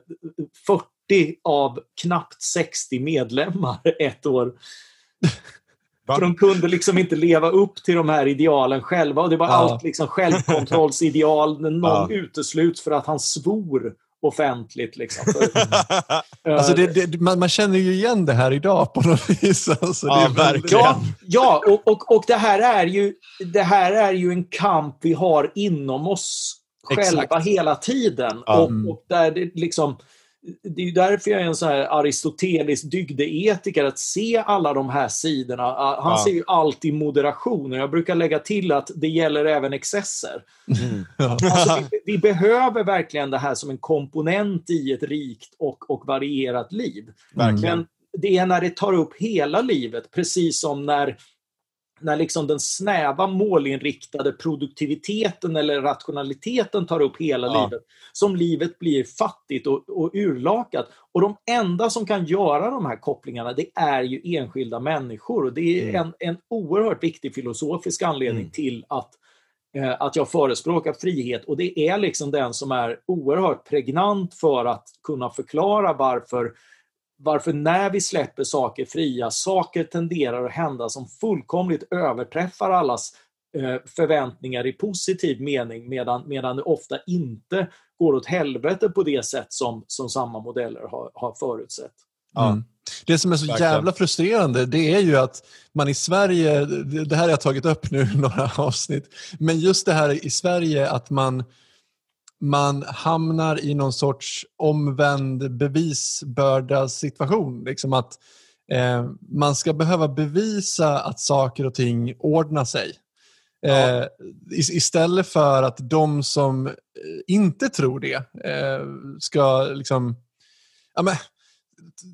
40 av knappt 60 medlemmar ett år. För de kunde liksom inte leva upp till de här idealen själva. Och Det var ja. allt liksom självkontrollsideal. Någon ja. utesluts för att han svor offentligt. Liksom.
För, alltså det, det, man, man, känner ju igen det här idag på något vis. Alltså,
ja, verkligen. Ja, ja och, och, och det, här är ju, det här är ju en kamp vi har inom oss själva Exakt. hela tiden. Ja. Och, och, där det liksom det är därför jag är en så här aristotelisk dygdeetiker, att se alla de här sidorna. Ah, han ja. ser ju allt i moderation och jag brukar lägga till att det gäller även excesser. Mm. Alltså, vi, vi, behöver verkligen det här som en komponent i ett rikt och, och varierat liv. Verkligen. Men det är när det tar upp hela livet, precis som när när liksom den snäva målinriktade produktiviteten eller rationaliteten tar upp hela ja. livet, som livet blir fattigt och, och urlakat. Och de enda som kan göra de här kopplingarna, det är ju enskilda människor. Och det är mm. en, en oerhört viktig filosofisk anledning mm. till att eh, att jag förespråkar frihet och det är liksom den som är oerhört pregnant för att kunna förklara varför varför när vi släpper saker fria, saker tenderar att hända som fullkomligt överträffar allas eh, förväntningar i positiv mening medan, medan det ofta inte går åt helvete på det sätt som, som samma modeller har, har förutsett.
Mm. Det som är så
Verkligen.
jävla frustrerande det är ju att man i Sverige, det här har jag tagit upp nu några avsnitt, men just det här i Sverige att man, man hamnar i någon sorts omvänd bevisbörda situation. Liksom att eh, man ska behöva bevisa att saker och ting ordnar sig. Eh, is- istället för att de som eh, inte tror det eh, ska liksom... Ja, men,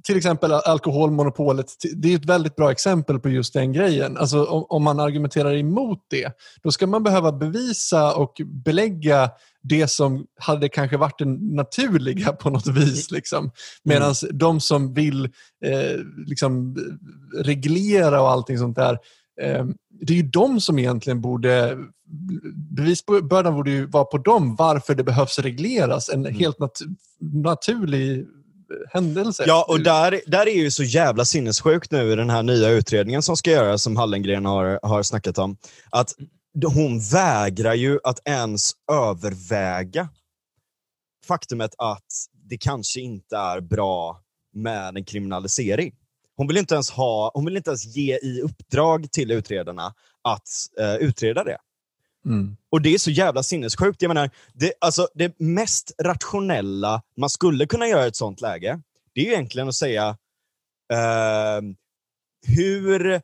till exempel alkoholmonopolet, det är ett väldigt bra exempel på just den grejen. Alltså, om man argumenterar emot det, då ska man behöva bevisa och belägga det som hade kanske varit det naturliga på något vis. Liksom. Medan de som vill eh, liksom, reglera och allting sånt där, eh, det är ju de som egentligen borde bevisbördan borde ju vara på dem varför det behövs regleras. En helt nat naturlig händelse.
Ja, och där, där är ju så jävla sinnessjukt nu i den här nya utredningen som ska göras, som Hallengren har, har snackat om, att hon vägrar ju att ens överväga faktumet att det kanske inte är bra med en kriminalisering. Hon vill inte ens, ha, hon vill inte ens ge i uppdrag till utredarna att eh, utreda det.
Mm.
Och det är så jävla sinnessjukt. Jag menar, det, alltså, det mest rationella man skulle kunna göra i ett sånt läge, det är ju egentligen att säga eh, hur, eh,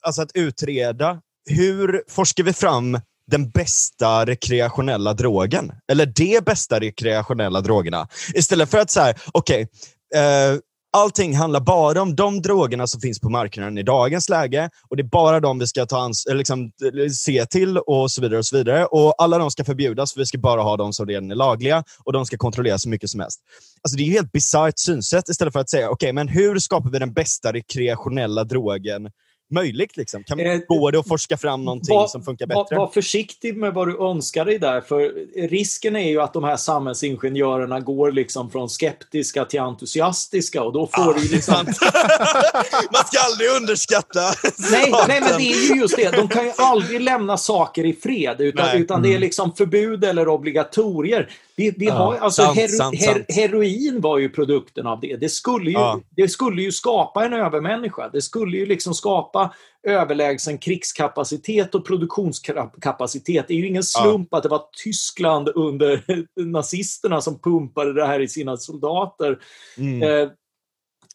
alltså att utreda, hur forskar vi fram den bästa rekreationella drogen? Eller de bästa rekreationella drogerna? Istället för att säga, okej, eh, allting handlar bara om de drogerna som finns på marknaden i dagens läge och det är bara de vi ska ta ans- eh, liksom, eh, se till och så vidare. och så vidare. Och Alla de ska förbjudas för vi ska bara ha de som redan är lagliga och de ska kontrolleras så mycket som helst. Alltså det är ju helt bisarrt synsätt istället för att säga, okej, men hur skapar vi den bästa rekreationella drogen möjligt? Liksom? Kan
Eh,
gå det att forska fram någonting
Var-
som funkar
var,
bättre?
var försiktig med vad du önskar dig där, för risken är ju att de här samhällsingenjörerna går liksom från skeptiska till entusiastiska och då får du ju liksom...
Man ska aldrig underskatta
Nej, nej, men det är ju just det. De kan ju aldrig lämna saker i fred, utan,
Nej.
utan det är liksom förbud eller obligatorier. Vi, vi
Ja,
har, alltså,
sant,
hero,
sant,
her, heroin var ju produkten av det. Det skulle ju,
Ja.
det skulle ju skapa en övermänniska. Det skulle ju liksom skapa överlägsen krigskapacitet och produktionskapacitet. Det är ju ingen slump att det var Tyskland under nazisterna som pumpade det här i sina soldater.
Mm.
Eh,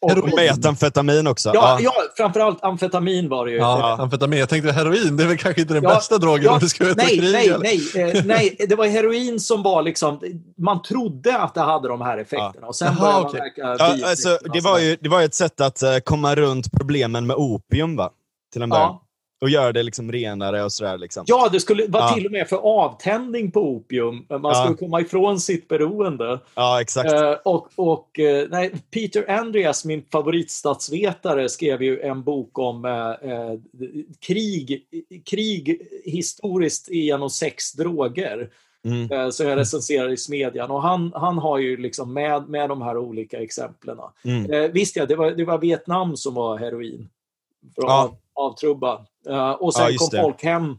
och,
Och metamfetamin också.
ja, ja, framförallt amfetamin var det ju.
Ja, amfetamin. Jag tänkte heroin, det är väl kanske inte den
Ja,
bästa drogen
ja,
om du ska ut
nej,
kriga.
nej,
eller?
nej, eh, nej. Det var heroin som var liksom... Man trodde att det hade de här effekterna och sen
Jaha,
började man
okej.
märka
Ja, alltså, det, var ju, det var ju ett sätt att eh, komma runt problemen med opium, va? Till en början. Och göra det liksom renare och sådär. Liksom.
Ja, det skulle vara
Ja.
till och med för avtändning på opium. Man
Ja.
skulle komma ifrån sitt beroende.
Ja, exakt.
Eh, och, och, eh, nej, Peter Andreas, min favoritstatsvetare, skrev ju en bok om eh, eh, krig, krig historiskt genom sex droger.
Mm.
eh, som jag recenserar i Smedjan. Och han, han har ju liksom med, med de här olika exemplen.
Mm.
Eh, visst ja, det var, det var Vietnam som var heroin. Att
Ja.
av, avtrubba. Eh, och sen
Ja,
kom
det.
folk hem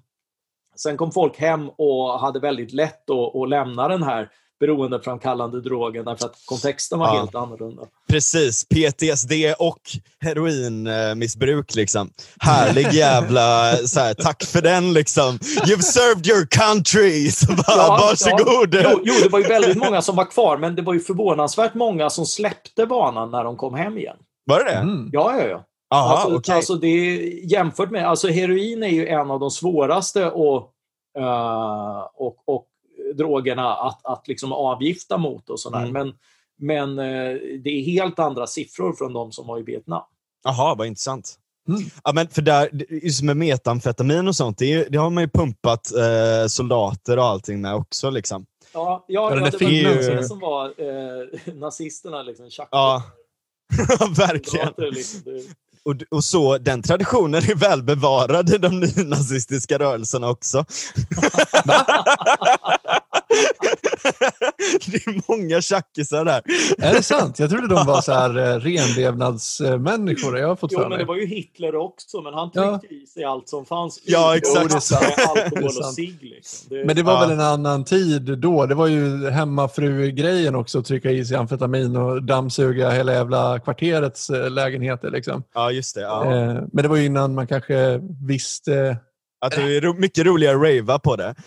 Sen kom folk hem och hade väldigt lätt att, att lämna den här beroendeframkallande drogen därför att kontexten var
Ja.
helt annorlunda.
Precis, PTSD och heroinmissbruk. Liksom. Härlig jävla, så här, tack för den liksom. You've served your country! Så bara,
Ja,
varsågod!
Ja. Jo, jo, det var ju väldigt många som var kvar, men det var ju förvånansvärt många som släppte banan när de kom hem igen.
Var det det?
Mm.
Ja, ja, ja.
Aha,
alltså,
okej.
alltså det är, jämfört med, alltså heroin är ju en av de svåraste och, eh, och, och drogerna att, att liksom avgifta mot och sådär.
Mm.
Men, men eh, det är helt andra siffror från de som var i Vietnam.
Jaha, vad intressant.
Mm.
Ja, men för där, just med metamfetamin och sånt, det, är, det har man ju pumpat eh, soldater och allting med också. Liksom.
Ja, ja,
Ja,
det
är
var ju det som var eh, nazisterna. Liksom,
Ja, verkligen.
soldater, liksom.
Och, och så, den traditionen är väl bevarad i de nynazistiska rörelserna också. det är många tjackisar där.
Är det sant? Jag trodde de var så här eh, renlevnadsmänniskor. Jag har fått
Jo, men det var ju Hitler också, men han
Ja.
tryckte i sig allt som fanns.
Ja, exakt.
Det är
Alkohol och cigg. Liksom. Det,
Men det var
Ja.
väl en annan tid då. Det var ju hemmafru-grejen också, att trycka i sig amfetamin och dammsuga hela jävla kvarterets eh, lägenheter. Liksom.
Ja, just det. Ja.
Eh, Men det var ju innan man kanske visste...
Att det är ro- mycket roligare att ravea på det.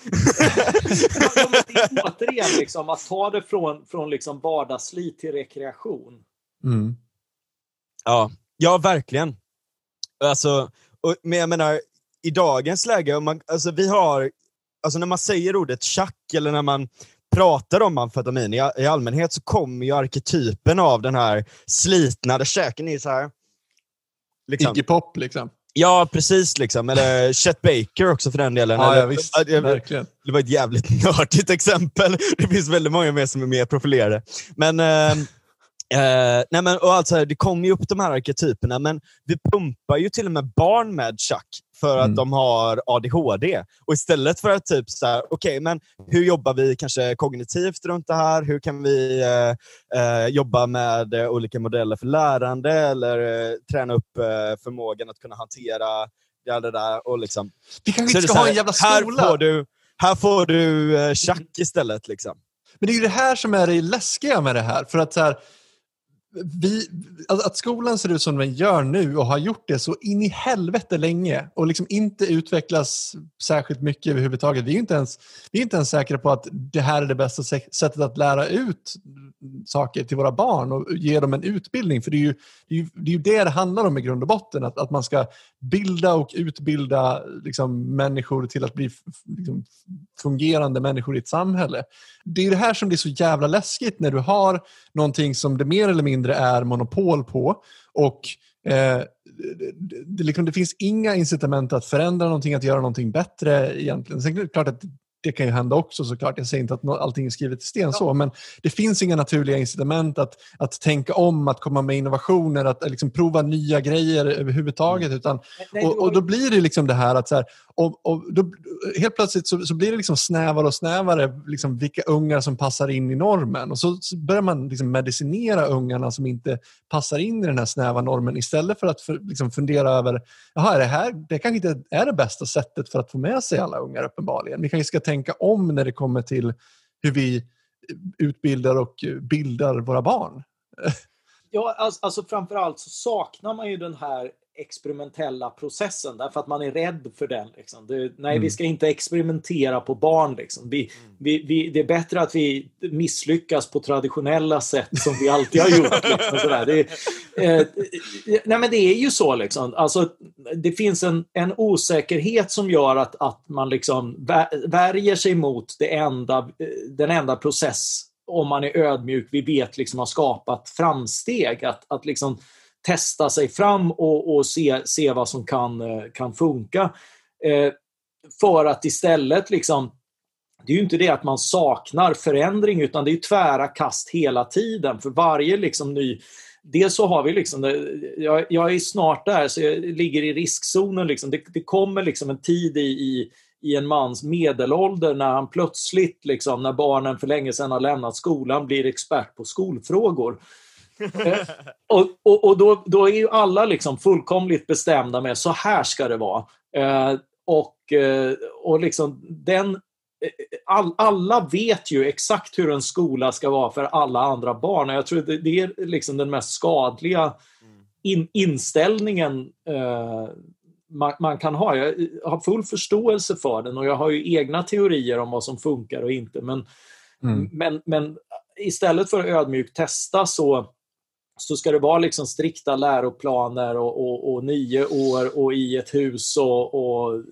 Ja, men det är återigen liksom, att ta det från, från liksom vardagsslit till rekreation.
Mm.
Ja, ja verkligen. Alltså, och, men jag menar, i dagens läge, om man, alltså vi har, alltså när man säger ordet tjack eller när man pratar om amfetamin i, i allmänhet så kommer ju arketypen av den här slitna, där käken är så här. Liksom.
Iggy Pop liksom.
Ja, precis. Liksom. Eller Chet Baker också för den delen.
Ja,
eller,
ja, visst. Verkligen.
det var ett jävligt nördigt exempel. Det finns väldigt många mer som är mer profilerade. Men, eh, eh, nej men och alltså, det kommer ju upp de här arketyperna, men vi pumpar ju till och med barn med tjack för att
Mm.
de har ADHD. Och istället för att typ så här, okej, men hur jobbar vi kanske kognitivt runt det här? Hur kan vi eh, eh, jobba med olika modeller för lärande eller träna upp förmågan att kunna hantera det, det där och liksom
Vi kanske inte ska
så
ha
här,
en jävla
Här
skola.
får du, här får du tjack istället. Liksom.
Men det är ju det här som är det läskiga med det här. För att så här, vi, alltså, att skolan ser ut som den gör nu och har gjort det så in i helvete länge och liksom inte utvecklas särskilt mycket överhuvudtaget. Vi är inte ens, vi är inte ens säkra på att det här är det bästa sättet att lära ut saker till våra barn och ge dem en utbildning. För det är ju det, är ju, det, är ju det det handlar om i grund och botten. Att, att man ska bilda och utbilda liksom, människor till att bli liksom, fungerande människor i ett samhälle. Det är det här som blir så jävla läskigt när du har någonting som det mer eller mindre är monopol på och eh, det, det, liksom, det finns inga incitament att förändra någonting, att göra någonting bättre egentligen. Sen är det klart att det kan ju hända också såklart. Jag säger inte att allting är skrivet i sten så, men det finns inga naturliga incitament att, att tänka om, att komma med innovationer, att liksom prova nya grejer överhuvudtaget. Utan
Nej,
och, och då blir det liksom det här att så här, och, och då, helt plötsligt så, så blir det liksom snävare och snävare liksom vilka ungar som passar in i normen. Och så, så börjar man liksom medicinera ungarna som inte passar in i den här snäva normen istället för att för, liksom fundera över, jaha, är det här det kanske inte är det bästa sättet för att få med sig alla ungar uppenbarligen. Vi kanske ska tänka om när det kommer till hur vi utbildar och bildar våra barn.
Ja, alltså, alltså framförallt så saknar man ju den här experimentella processen därför att man är rädd för den. Liksom. Det, nej,
Mm.
vi ska inte experimentera på barn. Liksom. Vi, vi, vi, det är bättre att vi misslyckas på traditionella sätt som vi alltid har gjort. Liksom, sådär. Det, eh, nej, men det är ju så. Liksom. Alltså, det finns en, en osäkerhet som gör att, att man liksom vä- värjer sig mot det enda, eh, den enda process om man är ödmjuk, vi vet liksom har skapat framsteg. Att, att liksom testa sig fram och, och se, se vad som kan, eh, kan funka. Eh, för att istället liksom det är ju inte det att man saknar förändring utan det är tvära kast hela tiden. För varje liksom ny... Dels så har vi liksom, eh, jag, jag är snart där så jag ligger i riskzonen. Liksom. Det, det kommer liksom en tid i, i, i en mans medelålder när han plötsligt, liksom, när barnen för länge sedan har lämnat skolan, blir expert på skolfrågor. Och och, och då, då är ju alla liksom fullkomligt bestämda med så här ska det vara. Eh, och, eh, och liksom den eh, All, alla vet ju exakt hur en skola ska vara för alla andra barn. Jag tror det, det är liksom den mest skadliga in, inställningen eh, man, man, kan ha. Jag har full förståelse för den och jag har ju egna teorier om vad som funkar och inte. Men,
Mm.
men, men istället för att ödmjukt testa så, så ska det vara liksom strikta läroplaner och, och, och nio år och i ett hus och, och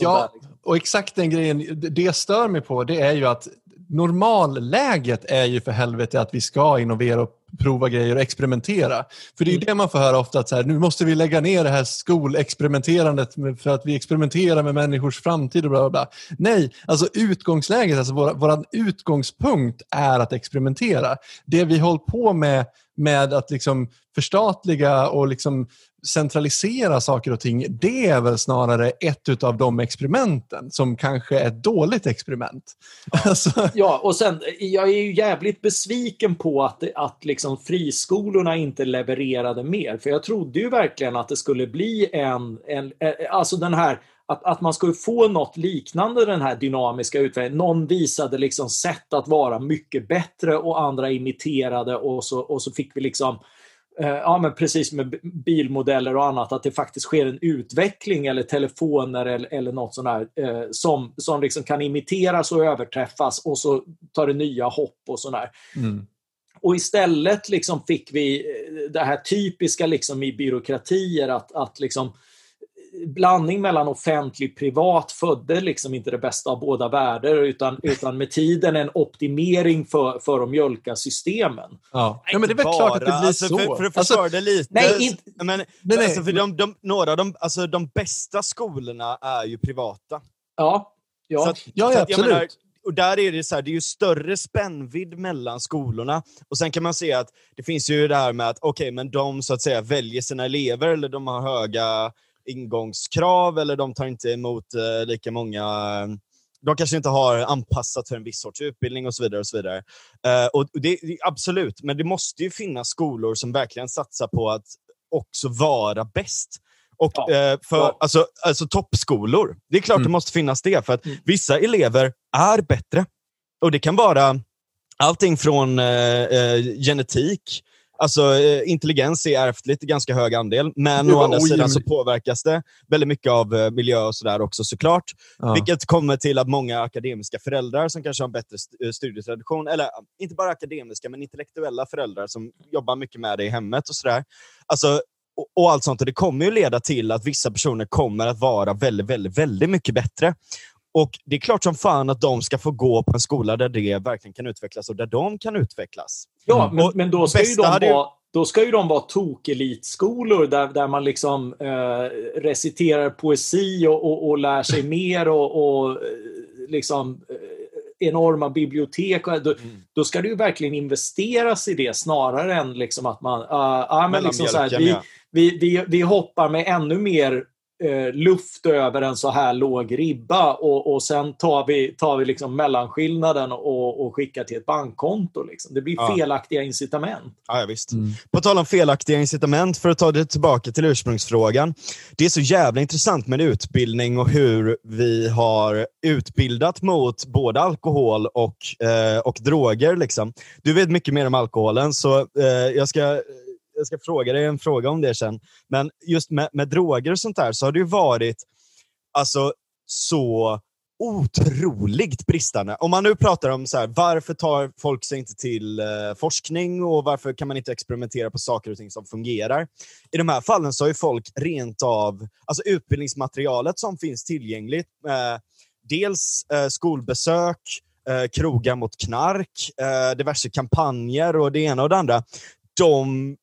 Ja,
där. Liksom.
och exakt den grejen, det stör mig på det är ju att normalläget är ju för helvete att vi ska innovera och prova grejer och experimentera. För det är ju
Mm.
det man får höra ofta, att så här, nu måste vi lägga ner det här skolexperimenterandet för att vi experimenterar med människors framtid och bla bla bla. Nej, alltså utgångsläget, alltså vår, vår utgångspunkt är att experimentera. Det vi håller på med med att liksom förstatliga och liksom centralisera saker och ting, det är väl snarare ett av de experimenten som kanske är ett dåligt experiment.
Ja, alltså. ja och sen, jag är ju jävligt besviken på att, att liksom friskolorna inte levererade mer. För jag trodde ju verkligen att det skulle bli en, en alltså den här att, att man skulle få något liknande den här dynamiska utvecklingen. Någon visade liksom sätt att vara mycket bättre och andra imiterade och så, och så fick vi liksom eh, ja, men precis med bilmodeller och annat, att det faktiskt sker en utveckling eller telefoner eller, eller något sånt där, eh, som, som liksom kan imiteras och överträffas och så tar det nya hopp och sådär. Mm. Och istället liksom fick vi eh, det här typiska liksom i byråkratier att, att liksom blandning mellan offentlig och privat födde liksom inte det bästa av båda världar utan, utan med tiden en optimering för, för att mjölka systemen.
Ja. ja men det är väl bara, klart att det blir
alltså,
så.
För, för att alltså, det lite. Nej, inte, men, men, alltså, för de, de, några av de, alltså, de bästa skolorna är ju privata.
Ja, ja.
Att, ja, ja absolut. Menar,
och där är det så här, det är ju större spännvidd mellan skolorna. Och sen kan man se att det finns ju det här med att okej, okay, men de så att säga väljer sina elever eller de har höga ingångskrav eller de tar inte emot eh, lika många de kanske inte har anpassat för en viss sorts utbildning och så vidare. och så vidare. Uh, och det, Absolut, men det måste ju finnas skolor som verkligen satsar på att också vara bäst. Och, ja. uh, för, ja. alltså, alltså toppskolor, det är klart mm. det måste finnas det, för att mm. vissa elever är bättre. Och Det kan vara allting från uh, genetik, Alltså eh, intelligens är ärftligt i ganska hög andel, men å andra sidan så påverkas det väldigt mycket av eh, miljö och sådär också såklart. Ja. Vilket kommer till att många akademiska föräldrar som kanske har en bättre eh, studietradition, eller inte bara akademiska, men intellektuella föräldrar som jobbar mycket med det i hemmet och sådär. Alltså, och, och allt sånt. Och det kommer ju leda till att vissa personer kommer att vara väldigt, väldigt, väldigt mycket bättre. Och Det är klart som fan att de ska få gå på en skola där det verkligen kan utvecklas och där de kan utvecklas.
Ja, men, men då, ska ju de vara, då ska ju de vara tokelitskolor där, där man liksom eh, reciterar poesi och, och, och lär sig mer och, och eh, liksom eh, enorma bibliotek. Då, mm. då, ska det ju verkligen investeras i det snarare än liksom att man... Uh, uh, men liksom så här, vi, vi, vi, vi hoppar med ännu mer eh, luft över en så här låg ribba och, och sen tar vi, tar vi liksom mellanskillnaden och, och skickar till ett bankkonto. Liksom. Det blir ja. felaktiga incitament.
Ja, ja visst. Mm. På tal om felaktiga incitament, för att ta det tillbaka till ursprungsfrågan. Det är så jävla intressant med utbildning och hur vi har utbildat mot både alkohol och, eh, och droger. Liksom. Du vet mycket mer om alkoholen, så eh, jag ska jag ska fråga dig en fråga om det sen. Men just med, med droger och sånt där så har det ju varit alltså, så otroligt bristande. Om man nu pratar om så här, varför tar folk sig inte till eh, forskning och varför kan man inte experimentera på saker och ting som fungerar? I de här fallen så har ju folk rent av, alltså utbildningsmaterialet som finns tillgängligt, eh, dels eh, skolbesök, eh, krogar mot knark, eh, diverse kampanjer och det ena och det andra. De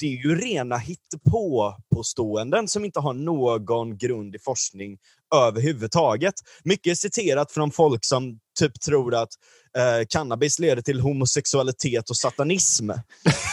det är ju rena hittepå-påståenden som inte har någon grund i forskning överhuvudtaget. Mycket är citerat från folk som typ tror att eh, cannabis leder till homosexualitet och satanism.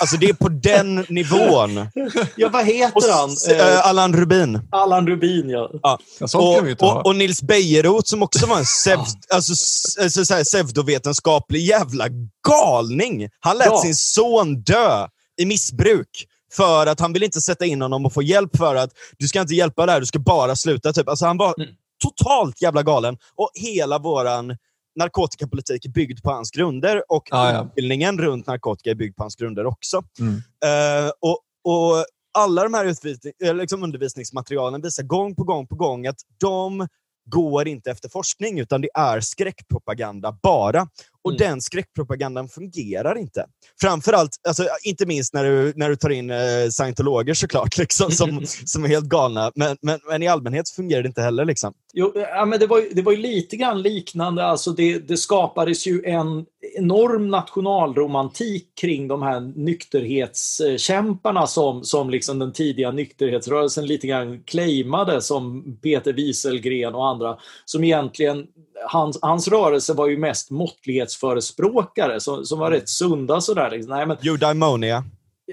Alltså det är på den nivån.
Ja, vad heter han?
Eh, Allan Rubin.
Allan Rubin, ja.
ja. Och, och, och, Nils Bejerot som också var en sev, alltså, alltså, pseudovetenskaplig jävla galning. Han lät ja. sin son dö i missbruk för att han vill inte sätta in honom och få hjälp för att du ska inte hjälpa där, du ska bara sluta. Typ. Alltså, han var mm. totalt jävla galen. Och hela våran narkotikapolitik är byggd på hans grunder och ah, ja. utbildningen runt narkotika är byggd på hans grunder också. Mm. Uh, och, och alla de här liksom undervisningsmaterialen visar gång på gång på gång att de går inte efter forskning, utan det är skräckpropaganda bara. Och mm. den skräckpropagandan fungerar inte. Framförallt, alltså, inte minst när du, när du tar in eh, scientologer såklart, liksom, som, som är helt galna. Men, men, men, i allmänhet fungerar det inte heller. Liksom.
Jo, ja, men det, var, det var lite grann liknande. Alltså det, det skapades ju en enorm nationalromantik kring de här nykterhetskämparna som, som liksom den tidiga nykterhetsrörelsen lite grann claimade, som Peter Wieselgren och andra, som egentligen hans, hans rörelse var ju mest måttlighetsförespråkare som, som var rätt sunda. Sådär, liksom. Nej, men,
Eudaimonia.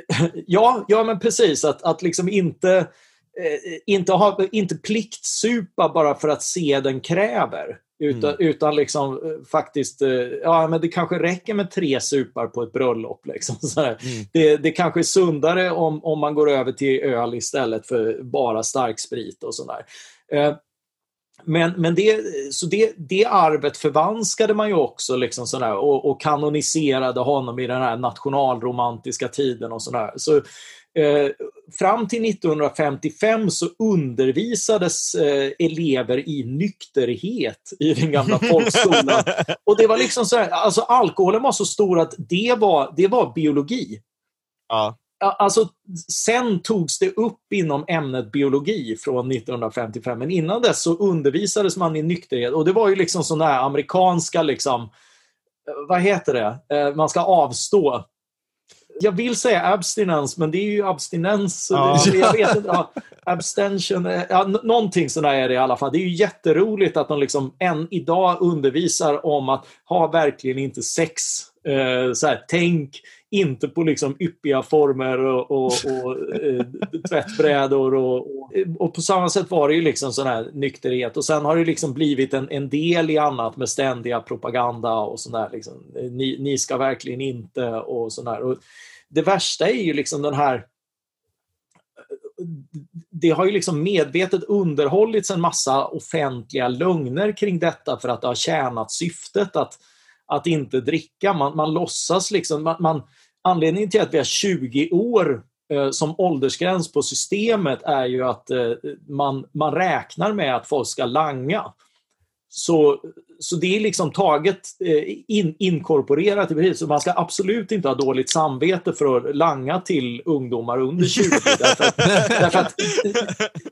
Ja, ja men precis. Att, att liksom inte, eh, inte, ha, inte pliktsupa bara för att se den kräver. Utan,
Mm.
utan liksom eh, faktiskt, eh, ja men det kanske räcker med tre supar på ett bröllop. Liksom.
Mm.
Det, det kanske är sundare om, om man går över till öl istället för bara starksprit och sådär. Eh, men, men det, så det, det arvet förvanskade man ju också liksom sådär, och, och kanoniserade honom i den här nationalromantiska tiden. och sådär. Så eh, Fram till 1955 så undervisades eh, elever i nykterhet i den gamla folkskolan. Och det var liksom så här, alltså alkoholen var så stor att det var, det var biologi.
Ja.
Alltså, sen togs det upp inom ämnet biologi från 1955, men innan dess så undervisades man i nykterhet. Och det var ju liksom sådana här amerikanska, liksom, eh, vad heter det, Eh, man ska avstå. Jag vill säga abstinens, men det är ju abstinens.
Ja.
Jag vet inte. Ja, abstention, eh, ja, någonting sådär är det i alla fall. Det är ju jätteroligt att de liksom än idag undervisar om att ha verkligen inte sex. Eh, så här, tänk inte på liksom yppiga former och, och, och eh, tvättbrädor. Och, och, och på samma sätt var det ju liksom sån här nykterhet. Och sen har det liksom blivit en, en del i annat med ständiga propaganda och sån där. Liksom. Eh, ni, ni ska verkligen inte och sån där. Och det värsta är ju liksom den här det har ju liksom medvetet underhållits en massa offentliga lögner kring detta för att det har tjänat syftet att, att inte dricka. Man, man låtsas liksom, man, man, anledningen till att vi har 20 år eh, som åldersgräns på systemet är ju att eh, man, man räknar med att folk ska langa. Så, så det är liksom taget, eh, in, inkorporerat i precis. Så man ska absolut inte ha dåligt samvete för att langa till ungdomar under 20. därför att, därför att,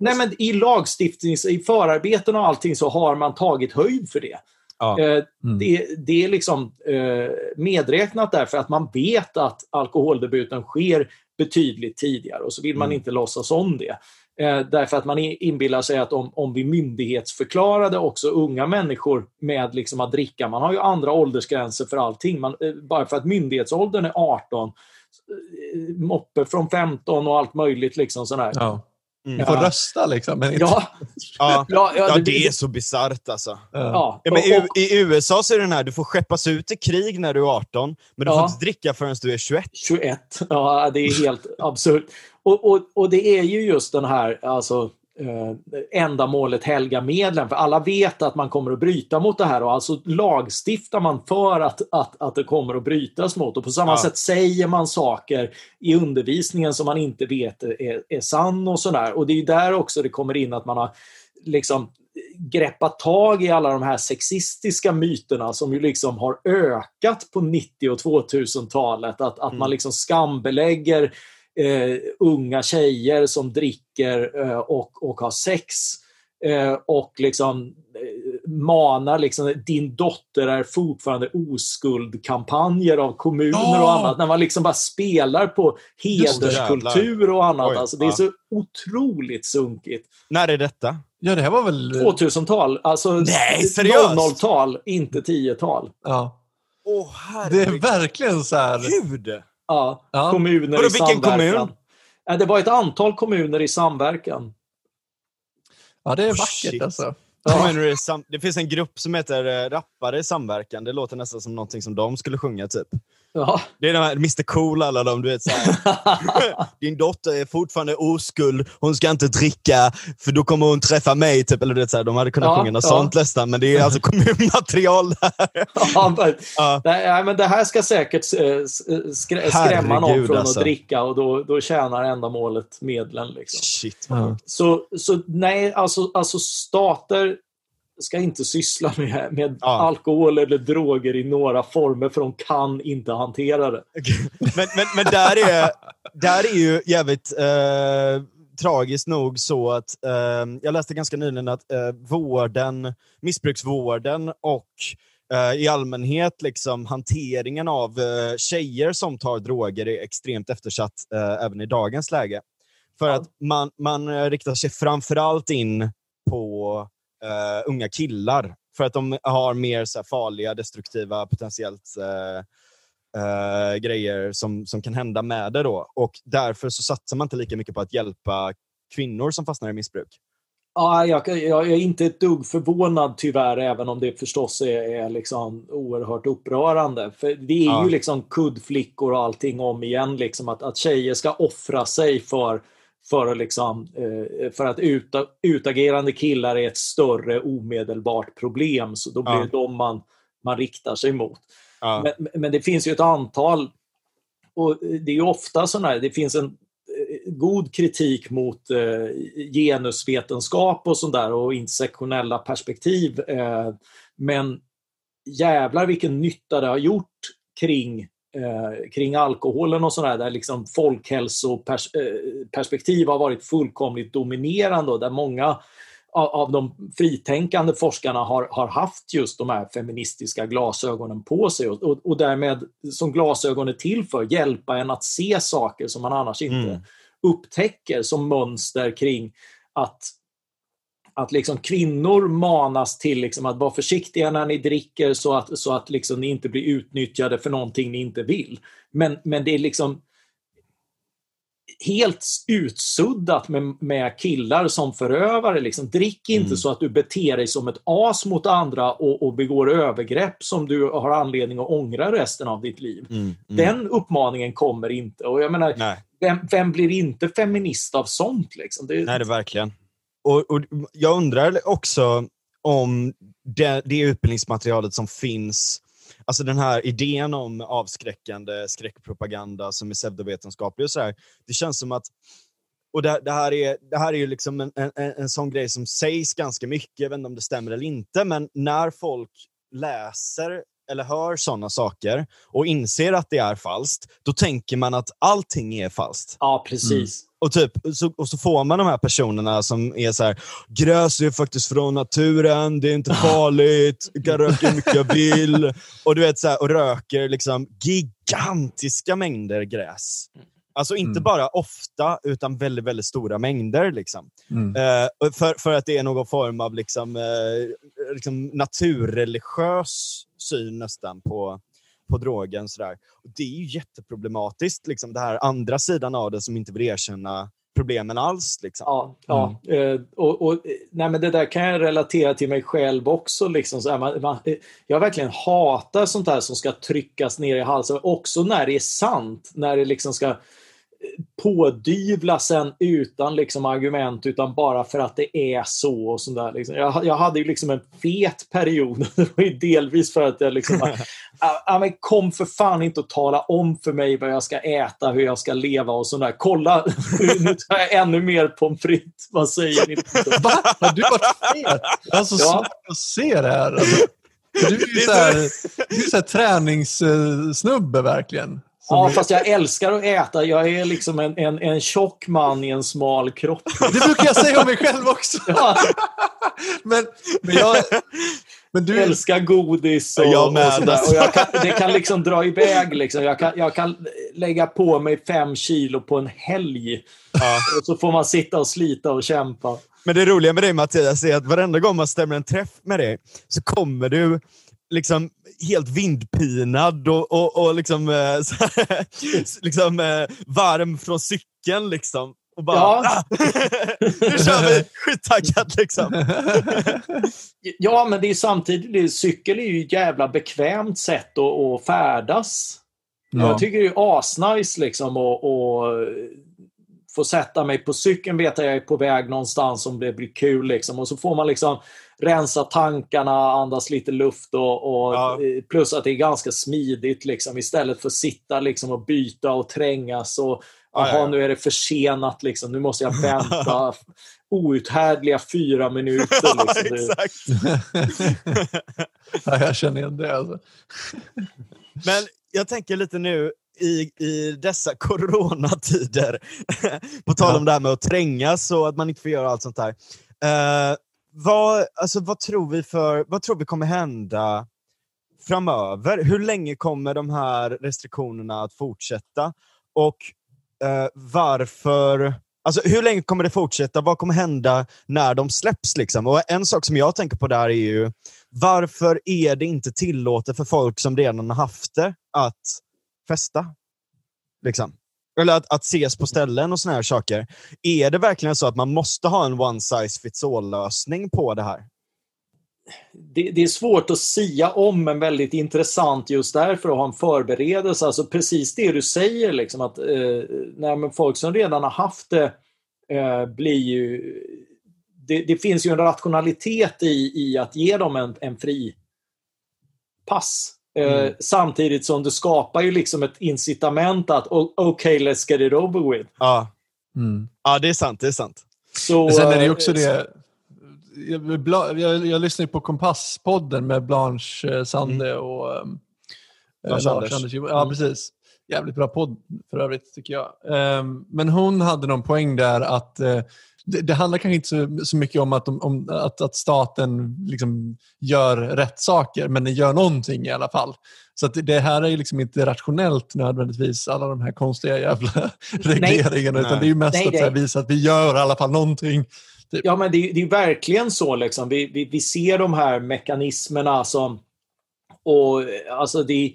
nej men I lagstiftnings, i förarbeten och allting så har man tagit höjd för det.
Ja.
Eh,
Mm.
det, det är liksom eh, medräknat därför att man vet att alkoholdebuten sker betydligt tidigare och så vill man
Mm.
inte låtsas om det. Eh, därför att man inbillar sig att om, om vi myndighetsförklarade också unga människor med liksom att dricka, man har ju andra åldersgränser för allting. Man, bara för att myndighetsåldern är 18, eh, moppe från 15 och allt möjligt. Liksom sån här.
Ja.
Mm.
Du får
Ja.
rösta liksom. Men inte,
Ja,
Ja.
ja,
ja, det är så bisarrt alltså.
Ja.
ja.
Ja, men i, I USA så är den här, du får skeppas ut i krig när du är 18, men du
Ja.
får inte dricka förrän du är 21.
21. Ja, det är helt absurt. Och, och, och det är ju just den här alltså, eh, ändamålet helga medlen. För alla vet att man kommer att bryta mot det här och alltså lagstiftar man för att, att, att det kommer att brytas mot. Och på samma
Ja.
sätt säger man saker i undervisningen som man inte vet är, är sann och sådär. Och det är där också det kommer in att man har liksom greppat tag i alla de här sexistiska myterna som ju liksom har ökat på 90 och 2000-talet. Att, att man liksom skambelägger eh, unga tjejer som dricker eh, och, och har sex. Eh, och liksom eh, manar liksom din dotter är fortfarande oskuld-kampanjer av kommuner och
Ja!
annat. När man liksom bara spelar på hederskultur och annat.
Oj,
alltså, det är
ja.
så otroligt sunkigt.
När är detta?
ja, det här var väl...
2000-tal, alltså
Nej, seriöst?
00-tal, inte 10-tal.
Ja.
Åh
Det är verkligen så här...
Ja,
Ja.
kommuner
Vadå,
i
vilken
samverkan.
kommun?
Ja, det var ett antal kommuner i samverkan.
Ja, det är
Oh,
vackert
shit.
alltså.
Kommuner i sam- det finns en grupp som heter eh, Rappare samverkan. Det låter nästan som någonting som de skulle sjunga typ.
Ja.
Det är de här Mr Cool alla de, du vet såhär. Din dotter är fortfarande oskuld, hon ska inte dricka för då kommer hon träffa mig. Typ. Eller du vet, såhär, de hade kunnat
Ja,
sjunga något
ja.
sånt nästan, men det är alltså kommunmaterial där.
Ja, men,
Ja.
nej, men det här ska säkert eh, s- skrä, skrämma någon
Herregud,
från
alltså.
att dricka och då, då tjänar ändamålet medlen. Liksom.
Shit.
Ja.
Så, så nej, alltså, alltså stater ska inte syssla med, med
Ja.
alkohol eller droger i några former för de kan inte hantera det.
men, men, men där, är, där är ju jävligt eh, tragiskt nog så att eh, jag läste ganska nyligen att eh, vården, missbruksvården och eh, i allmänhet liksom hanteringen av eh, tjejer som tar droger är extremt eftersatt eh, även i dagens läge. För
Ja.
att man, man riktar sig framförallt in på eh, unga killar. För att de har mer så här, farliga, destruktiva, potentiellt eh, eh, grejer som, som kan hända med det. Då. Och därför så satsar man inte lika mycket på att hjälpa kvinnor som fastnar i missbruk.
Ja, jag, jag, jag, är inte ett dugg förvånad tyvärr, även om det förstås är, är liksom oerhört upprörande. För det är ja. ju liksom kuddflickor och allting om igen, liksom att, att tjejer ska offra sig för, för, liksom, eh, för att uta, utagerande killar är ett större omedelbart problem. Så då blir ja. det dem man, man riktar sig mot. Ja. Men, men, det finns ju ett antal, och det är ju ofta sådana här, det finns en god kritik mot eh, genusvetenskap och sådär och intersektionella perspektiv. Eh, men jävlar vilken nytta det har gjort kring, eh, kring alkoholen och sådär, där liksom folkhälsoperspektiv har varit fullkomligt dominerande och där många av de fritänkande forskarna har, har haft just de här feministiska glasögonen på sig och, och, och därmed, som glasögon är till för, hjälpa en att se saker som man annars inte mm. upptäcker som mönster kring att att liksom kvinnor manas till liksom att vara försiktiga när ni dricker så att, så att liksom ni inte blir utnyttjade för någonting ni inte vill. Men, men det är liksom helt utsuddat med, med killar som förövare. Liksom. Drick inte mm. så att du beter dig som ett as mot andra och, och begår övergrepp som du har anledning att ångra resten av ditt liv. Mm. Mm. Den uppmaningen kommer inte. Och jag menar, vem, vem, blir inte feminist av sånt? Liksom?
Det... Nej, det verkligen. Och, och Jag undrar också om det, det utbildningsmaterialet som finns Alltså den här idén om avskräckande skräckpropaganda som är pseudovetenskaplig och sådär. Det känns som att och det, det, här är, det här är ju liksom en, en, en sån grej som sägs ganska mycket, jag vet inte om det stämmer eller inte, men när folk läser eller hör sådana saker och inser att det är falskt, då tänker man att allting är falskt.
Ja, precis. Mm.
Och, typ, så, och så får man de här personerna som är så här, gräs är faktiskt från naturen, det är inte farligt, jag kan röka hur mycket jag vill. Och du vet så här, och röker liksom gigantiska mängder gräs. Alltså inte mm. bara ofta, utan väldigt, väldigt stora mängder. Liksom. Mm. Uh, för, för att det är någon form av liksom, uh, liksom naturreligiös syn nästan på, på drogen. Sådär. Och det är ju jätteproblematiskt, liksom, det här andra sidan av det som inte vill erkänna problemen alls. Liksom.
Ja, ja. Mm. Eh, och, och, nej, men det där kan jag relatera till mig själv också. Liksom, så här, man, man, jag verkligen hatar sånt där som ska tryckas ner i halsen, också när det är sant. När det liksom ska pådyvla sen utan liksom argument utan bara för att det är så. och sådär, liksom. jag, jag hade ju liksom en fet period. det var ju delvis för att jag liksom bara, ah, men kom för fan inte och tala om för mig vad jag ska äta, hur jag ska leva och sådär. Kolla, nu tar jag ännu mer pommes frites. Vad säger ni?
Va? Har du varit fet? Alltså, ja. svårt att se det här. Alltså, du är ju såhär, du är såhär träningssnubbe verkligen.
Ja, fast jag älskar att äta. Jag är liksom en, en, en tjock man i en smal kropp.
Det brukar jag säga om mig själv också. Ja. men, men jag...
Men du älskar godis och, jag och sådär. Och jag kan, det kan liksom dra iväg. Liksom. Jag, kan, jag kan lägga på mig fem kilo på en helg. Ja. Och så får man sitta och slita och kämpa.
Men det roliga med dig Mattias är att varenda gång man stämmer en träff med dig så kommer du liksom helt vindpinad och, och, och liksom, eh, här, liksom eh, varm från cykeln. Liksom. Och bara, ja. ah, nu kör vi! Skittaggad liksom.
ja, men det är samtidigt, cykel är ju ett jävla bekvämt sätt att, att färdas. Ja. Jag tycker det är asnice liksom att få sätta mig på cykeln, veta att jag är på väg någonstans om det blir kul. Liksom. Och så får man liksom rensa tankarna, andas lite luft och, och ja. plus att det är ganska smidigt liksom, istället för att sitta liksom, och byta och trängas. Och, Jaha, ja, ja. nu är det försenat, liksom. nu måste jag vänta outhärdliga fyra minuter. Liksom.
exakt.
ja, jag känner igen det. Alltså.
Men jag tänker lite nu, i, i dessa coronatider, på tal om det här med att trängas och att man inte får göra allt sånt där. Uh, vad, alltså, vad, tror vi för, vad tror vi kommer hända framöver? Hur länge kommer de här restriktionerna att fortsätta? Och eh, varför Alltså hur länge kommer det fortsätta? Vad kommer hända när de släpps? Liksom? Och En sak som jag tänker på där är ju, varför är det inte tillåtet för folk som redan har haft det att festa. Liksom. Eller att, att ses på ställen och såna här saker. Är det verkligen så att man måste ha en one size fits all-lösning på det här?
det, det, är svårt att sia om, men väldigt intressant just därför att ha en förberedelse. Alltså precis det du säger, liksom, att eh, nej, folk som redan har haft det eh, blir ju... Det, det, finns ju en rationalitet i, i att ge dem en, en fri pass. Eh, mm. Samtidigt som du skapar ju liksom ett incitament att okej, okay, let's get it over with.
Ja. Mm. ja, det är sant. Det är sant.
Så, Men sen är det också eh, det jag, jag, jag lyssnar på Kompasspodden med Blanche eh, Sande mm. och um, Lars, Lars Anders. Ja, mm. precis. Jävligt bra podd för övrigt tycker jag. Um, men hon hade någon poäng där att det, det, handlar kanske inte så, så mycket om att, om, att, att staten liksom gör rätt saker, men den gör någonting i alla fall. Så att det här är ju liksom inte rationellt nödvändigtvis, alla de här konstiga jävla regleringarna, utan det är ju mest nej, att visa att vi gör i alla fall någonting.
Typ. Ja, men det, det är verkligen så. Liksom. Vi, vi, vi ser de här mekanismerna som... Och, alltså det,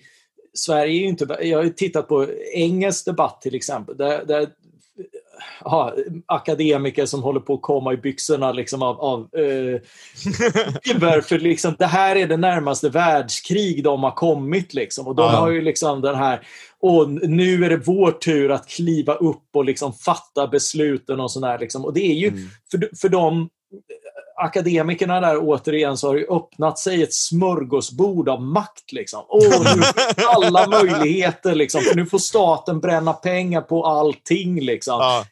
Sverige är ju inte... Jag har tittat på engelsk debatt till exempel. Där, där aha, akademiker som håller på att komma i byxorna liksom av, av eh, för liksom, det här är det närmaste världskrig de har kommit. Liksom. Och de har ju liksom den här och nu är det vår tur att kliva upp och liksom fatta besluten och sådär. Liksom. Och det är ju, mm. för, för de akademikerna där återigen så har det öppnat sig ett smörgåsbord av makt. Liksom. Åh, nu alla möjligheter. Liksom. Nu får staten bränna pengar på allting. Liksom. Ja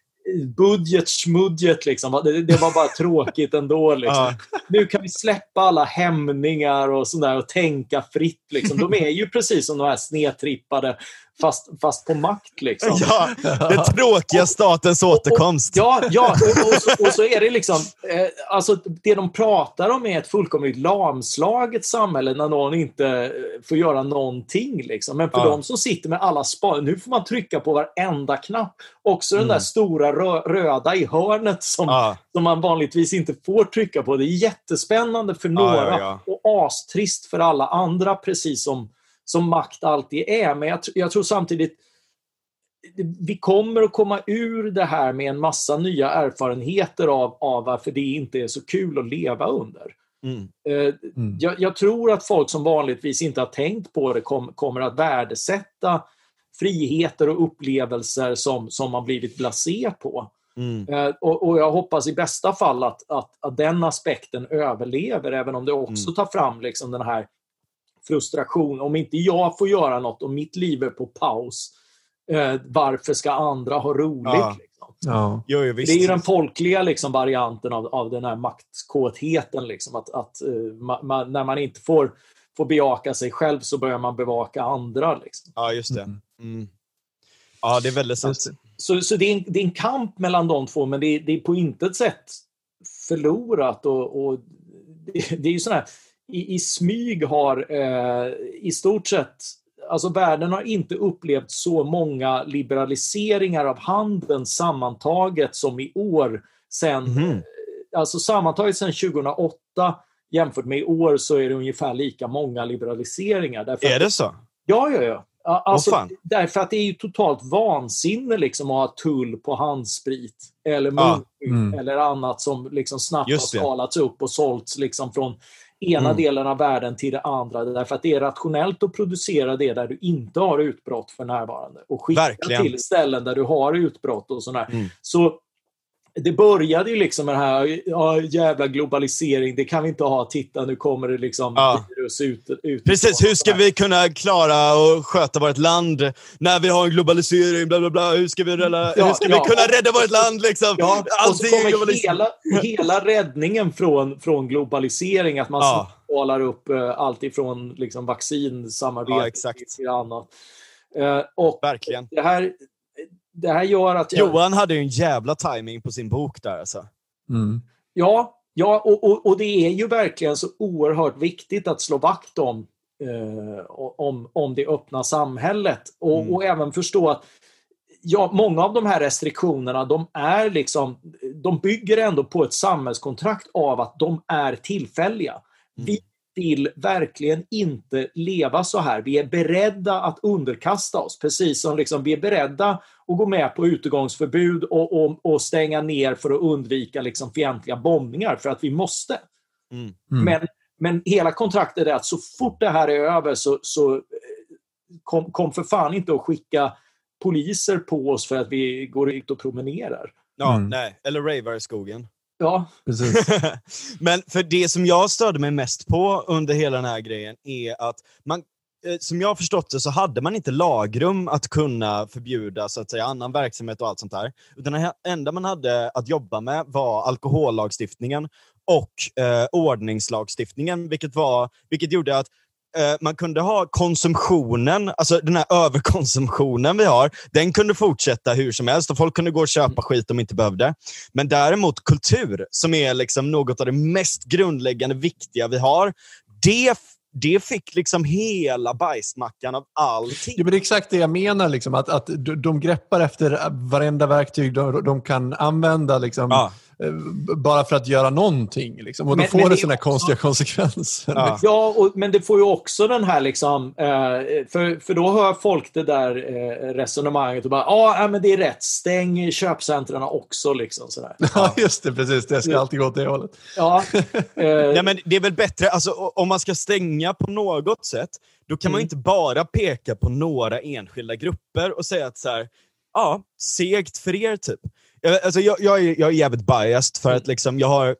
budget, smudget liksom. Det, det, var bara tråkigt ändå. Liksom. Ja. Nu kan vi släppa alla hämningar och sådär och tänka fritt. Liksom. De är ju precis som de här snedtrippade fast, fast på makt. Liksom.
Ja, den tråkiga statens och, återkomst.
ja, ja och, och, så, och, så, är det liksom... Eh, alltså, det de pratar om är ett fullkomligt lamslaget samhälle när någon inte eh, får göra någonting. Liksom. Men för ja. de som sitter med alla spar... Nu får man trycka på varenda knapp. Också mm. den där stora rö röda i hörnet som, ja. som man vanligtvis inte får trycka på. Det är jättespännande för några ja, och astrist för alla andra, precis som som makt alltid är. Men jag, jag tror samtidigt vi kommer att komma ur det här med en massa nya erfarenheter av, av varför det inte är så kul att leva under. Mm. Eh, mm. Jag, jag, tror att folk som vanligtvis inte har tänkt på det kom, kommer att värdesätta friheter och upplevelser som, som man blivit blasé på. Mm. Eh, och, och, jag hoppas i bästa fall att, att, att den aspekten överlever, även om det också mm. tar fram liksom den här frustration. Om inte jag får göra något och mitt liv är på paus, eh, varför ska andra ha roligt? Ja. Liksom? Ja. Jo, jo, det är ju den folkliga liksom, varianten av, av den här maktkåtheten. Liksom, att, att uh, ma, ma, när man inte får, får bejaka sig själv så börjar man bevaka andra. Liksom.
Ja, just det. Mm. mm. Ja, det är väldigt sant.
Så, så det, är en, det är en kamp mellan de två, men det är, det är på intet sätt förlorat. Och, och det, det, är ju sådär, i, i smyg har eh, i stort sett Alltså världen har inte upplevt så många liberaliseringar av handeln sammantaget som i år. Sen, mm. Alltså sammantaget sedan 2008 jämfört med i år så är det ungefär lika många liberaliseringar.
Därför är det så?
Ja, ja, ja. Alltså, oh, därför att det är ju totalt vansinne liksom, att ha tull på handsprit eller munskydd ah, mm. eller annat som liksom snabbt har skalats upp och sålts liksom från ena mm. delen av världen till det andra. Därför att det är rationellt att producera det där du inte har utbrott för närvarande och skicka Verkligen. till ställen där du har utbrott och sådär. Mm. Så det började ju liksom med det här, ja, jävla globalisering, det kan vi inte ha. Titta, nu kommer det liksom ja. virus ut, ut.
Precis, hur ska vi kunna klara och sköta vårt land när vi har en globalisering? Bla, bla, bla. Hur ska vi, rädda, ja, hur ska ja. vi kunna rädda vårt land? Liksom?
Ja, och så kommer hela, hela räddningen från, från globalisering, att man ja. skalar upp uh, allt ifrån liksom, vaccinsamarbete till annat. Uh, och
Verkligen.
Det här, det här gör att
jag... Johan hade ju en jävla timing på sin bok där alltså.
Mm. Ja, ja och, och, och, det är ju verkligen så oerhört viktigt att slå vakt om, eh, om, om det öppna samhället. Och, mm. och även förstå att ja, många av de här restriktionerna, de, är liksom, de bygger ändå på ett samhällskontrakt av att de är tillfälliga. Mm. Vi vill verkligen inte leva så här. Vi är beredda att underkasta oss, precis som liksom vi är beredda att gå med på utegångsförbud och, och, och stänga ner för att undvika liksom fientliga bombningar, för att vi måste.
Mm.
Mm.
Men, men hela kontraktet är att så fort det här är över så, så eh, kom, kom för fan inte att skicka poliser på oss för att vi går ut och promenerar.
Ja,
Mm.
nej. Eller ravar i skogen.
Ja,
Precis.
Men för det som jag störde mig mest på under hela den här grejen är att man, eh, som jag har förstått det så hade man inte lagrum att kunna förbjuda så att säga, annan verksamhet och allt sånt där. Utan det enda man hade att jobba med var alkohollagstiftningen och eh, ordningslagstiftningen, vilket, var, vilket gjorde att eh, man kunde ha konsumtionen, alltså den här överkonsumtionen vi har, den kunde fortsätta hur som helst och folk kunde gå och köpa skit de inte behövde. Men däremot kultur, som är liksom något av det mest grundläggande viktiga vi har, det, det fick liksom hela bajsmackan av allting.
Ja, men det är exakt det jag menar, liksom, att, att de de greppar efter varenda verktyg de, de kan använda liksom,
Ja.
Eh, bara för att göra någonting. Liksom. Och då
Men-
får
men
det sådana
också-
konstiga konsekvenser.
Ja.
Liksom.
Ja, och, men det får ju också den här liksom, eh, för, för då hör folk det där eh, resonemanget och bara, ja, ah, men det är rätt, stäng köpcentren också liksom sådär.
Ja, just det. Precis. Det ska alltid gå åt det hållet.
Ja, eh,
Nej, men det är väl bättre, alltså, om man ska stänga på något sätt, då kan man
Mm.
inte bara peka på några enskilda grupper och säga att så här, ja, segt för er typ. Jag, alltså, jag, jag, är, jag är jävligt biased för
Mm.
att liksom, jag har,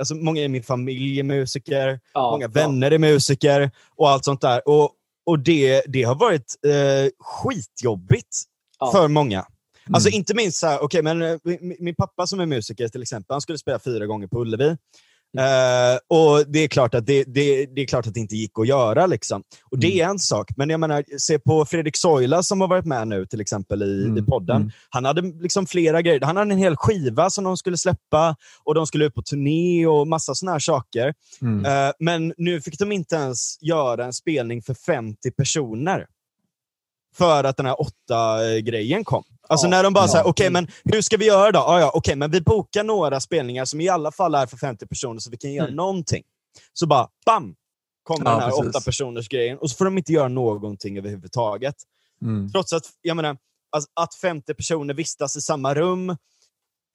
alltså, många i min familj är musiker,
ja,
många
ja.
vänner är musiker och allt sånt där. Och, och det, det har varit eh, skitjobbigt
Ja.
för många. Alltså
Mm.
inte minst så här, okej, men eh, min, min pappa som är musiker till exempel, han skulle spela fyra gånger på Ullevi. Eh, och det är, klart att det, det, det är klart att det inte gick att göra. Liksom. Och Det är en sak, men jag menar, se på Fredrik Soila som har varit med nu till exempel i, i
Mm,
podden.
mm.
Han hade liksom flera grejer. Han hade en hel skiva som de skulle släppa och de skulle ut på turné och massa såna här saker.
Mm.
Eh, men nu fick de inte ens göra en spelning för 50 personer. För att den här åtta-grejen kom. Alltså
Ja,
när de bara
ja.
säger, okej men hur ska vi göra då? Ah, ja, okej, men vi bokar några spelningar som i alla fall är för 50 personer så vi kan göra
Mm.
någonting. Så bara, bam! Kommer
Ja,
den här
precis.
åtta personers grejen och så får de inte göra någonting överhuvudtaget.
Mm.
Trots att, jag menar, alltså, att 50 personer vistas i samma rum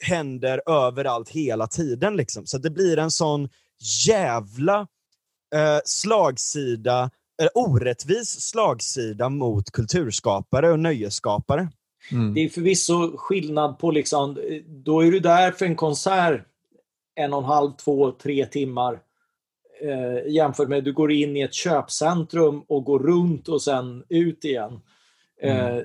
händer överallt hela tiden. Liksom. Så det blir en sån jävla eh, slagsida, eller orättvis slagsida mot kulturskapare och nöjesskapare.
Mm.
Det är förvisso skillnad på, liksom, då är du där för en konsert en och en halv, två, tre timmar eh, jämfört med du går in i ett köpcentrum och går runt och sen ut igen. Eh,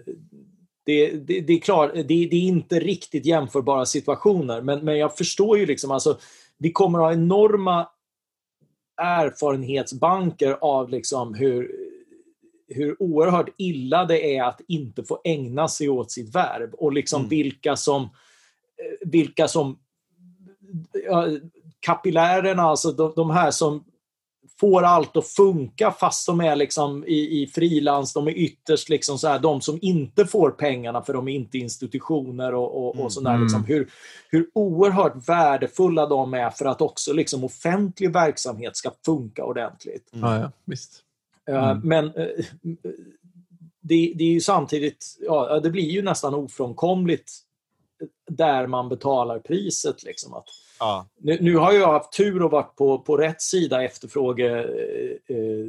det, det, det är klart, det, det är inte riktigt jämförbara situationer, men, men jag förstår ju liksom, alltså, vi kommer att ha enorma erfarenhetsbanker av liksom hur, hur oerhört illa det är att inte få ägna sig åt sitt värv och liksom
Mm.
vilka som, eh, vilka som ja, kapillärerna, alltså de, de här som får allt att funka fast de är liksom i, i frilans, de är ytterst liksom så här, de som inte får pengarna för de är inte institutioner och, och,
Mm.
och sådär.
Mm.
Liksom, hur, hur oerhört värdefulla de är för att också liksom offentlig verksamhet ska funka ordentligt.
Ja, ja, visst.
Eh,
Mm.
Men eh, det, det är ju samtidigt, ja, det blir ju nästan ofrånkomligt där man betalar priset. Liksom, att,
Ja.
nu, nu har jag haft tur och varit på, på rätt sida efterfråge eh, eh,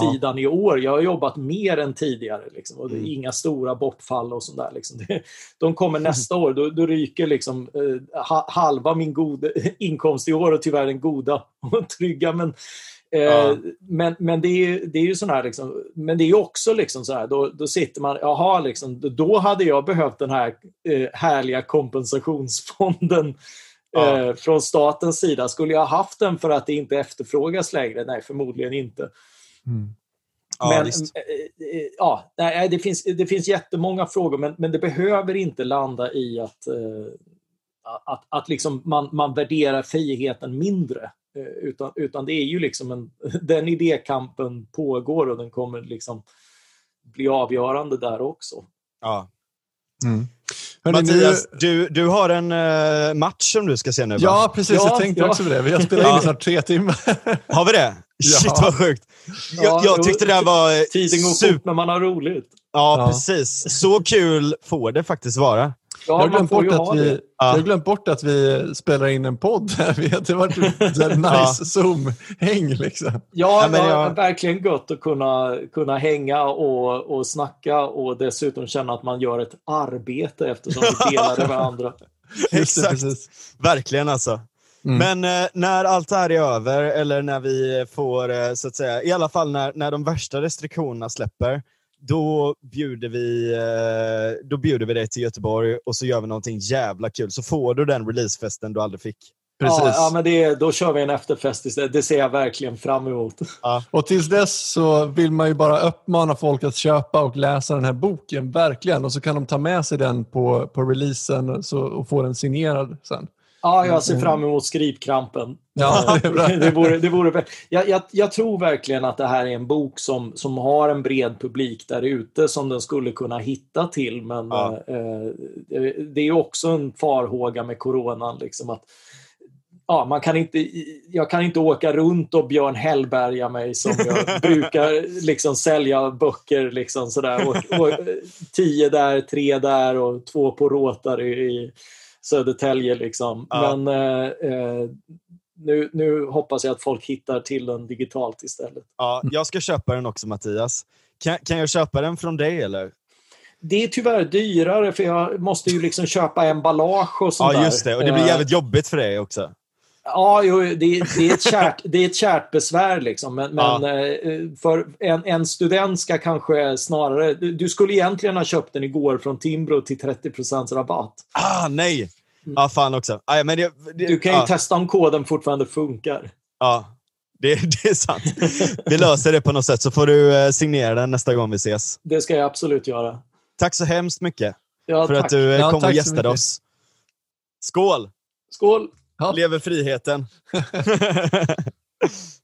sidan i år. Jag har jobbat mer än tidigare. Liksom, och det är
Mm.
inga stora bortfall och sånt där. Liksom. De kommer nästa år. Då, då ryker liksom, eh, ha, halva min goda, inkomst i år och tyvärr den goda och trygga. Men, eh,
Ja.
men, men det är, det är ju sån här, liksom, men det är ju också liksom så här, då, då sitter man, jaha, liksom, då hade jag behövt den här eh, härliga kompensationsfonden
Ja.
eh, från statens sida. Skulle jag haft den för att det inte efterfrågas längre? Nej, förmodligen inte.
Mm.
Ja,
men, eh, eh, ja, det, finns, det finns jättemånga frågor, men, men det behöver inte landa i att, eh, att, att liksom man, man värderar friheten mindre. Eh, utan, utan det är ju liksom en, den idékampen pågår och den kommer liksom bli avgörande där också.
Ja.
Mm. Hörrni,
Mattias,
nu...
du, du har en uh, match som du ska se nu va?
Ja, precis.
Ja,
jag tänkte
ja.
också på det. Vi har spelat in i snart tre timmar.
Har vi det?
Ja.
Shit vad sjukt. Jag,
Ja,
jag tyckte det här var
Tiden går
super...
fort när man har roligt.
Ja,
Ja.
precis. Så kul får det faktiskt vara.
Ja,
jag, har glömt bort att vi, jag har glömt bort att vi spelar in en podd. Har- Det har varit här nice Zoom-häng. Liksom.
Ja, det är verkligen gött att kunna, kunna hänga och, och snacka och dessutom känna att man gör ett arbete eftersom vi delar det med andra.
Exakt. Verkligen alltså.
Mm.
Men eh, när allt det här är över, eller när vi får, eh, så att säga, i alla fall när, när de värsta restriktionerna släpper, då bjuder, vi, eh, då bjuder vi dig till Göteborg och så gör vi någonting jävla kul. Så får du den releasefesten du aldrig fick.
Precis.
Ja, ja, men det, då kör vi en efterfest istället. Det ser jag verkligen fram emot.
Och tills dess så vill man ju bara uppmana folk att köpa och läsa den här boken, verkligen. Och så kan de ta med sig den på, på releasen så, och få den signerad sen.
Ja, jag ser fram emot skrivkrampen.
Ja, det är bra.
det vore, det vore, jag, jag, jag tror verkligen att det här är en bok som, som har en bred publik där ute som den skulle kunna hitta till. Men
Ja.
eh, eh, det är också en farhåga med coronan. Liksom att, ja, man kan inte, jag kan inte åka runt och Björn Hellberga mig som jag brukar liksom sälja böcker. Liksom sådär. Och, och, tio där, tre där och två på Rotary i Södertälje. Liksom.
Ja.
Men eh, eh, nu, nu hoppas jag att folk hittar till den digitalt istället.
Ja, jag ska köpa den också Mattias. Kan, kan jag köpa den från dig eller?
Det är tyvärr dyrare för jag måste ju liksom köpa emballage och sånt
Ja,
där.
just det. Och det blir
Eh,
jävligt jobbigt för dig också.
Ja, jo, det, det, är ett kärt, det är ett kärt besvär liksom. Men,
Ja.
men eh, för en, en student ska kanske snarare... Du du skulle egentligen ha köpt den igår från Timbro till 30 rabatt.
Ah, nej! Ja, fan också. Ah, men det, det,
Du kan ju
ja,
testa om koden fortfarande funkar.
ja, det, det är sant. Vi löser det på något sätt så får du eh, signera den nästa gång vi ses.
Det ska jag absolut göra.
Tack så hemskt mycket
Ja,
för
tack.
att du eh,
Ja,
kom
tack
och gästade oss. Skål!
Skål!
Ja.
Lever friheten!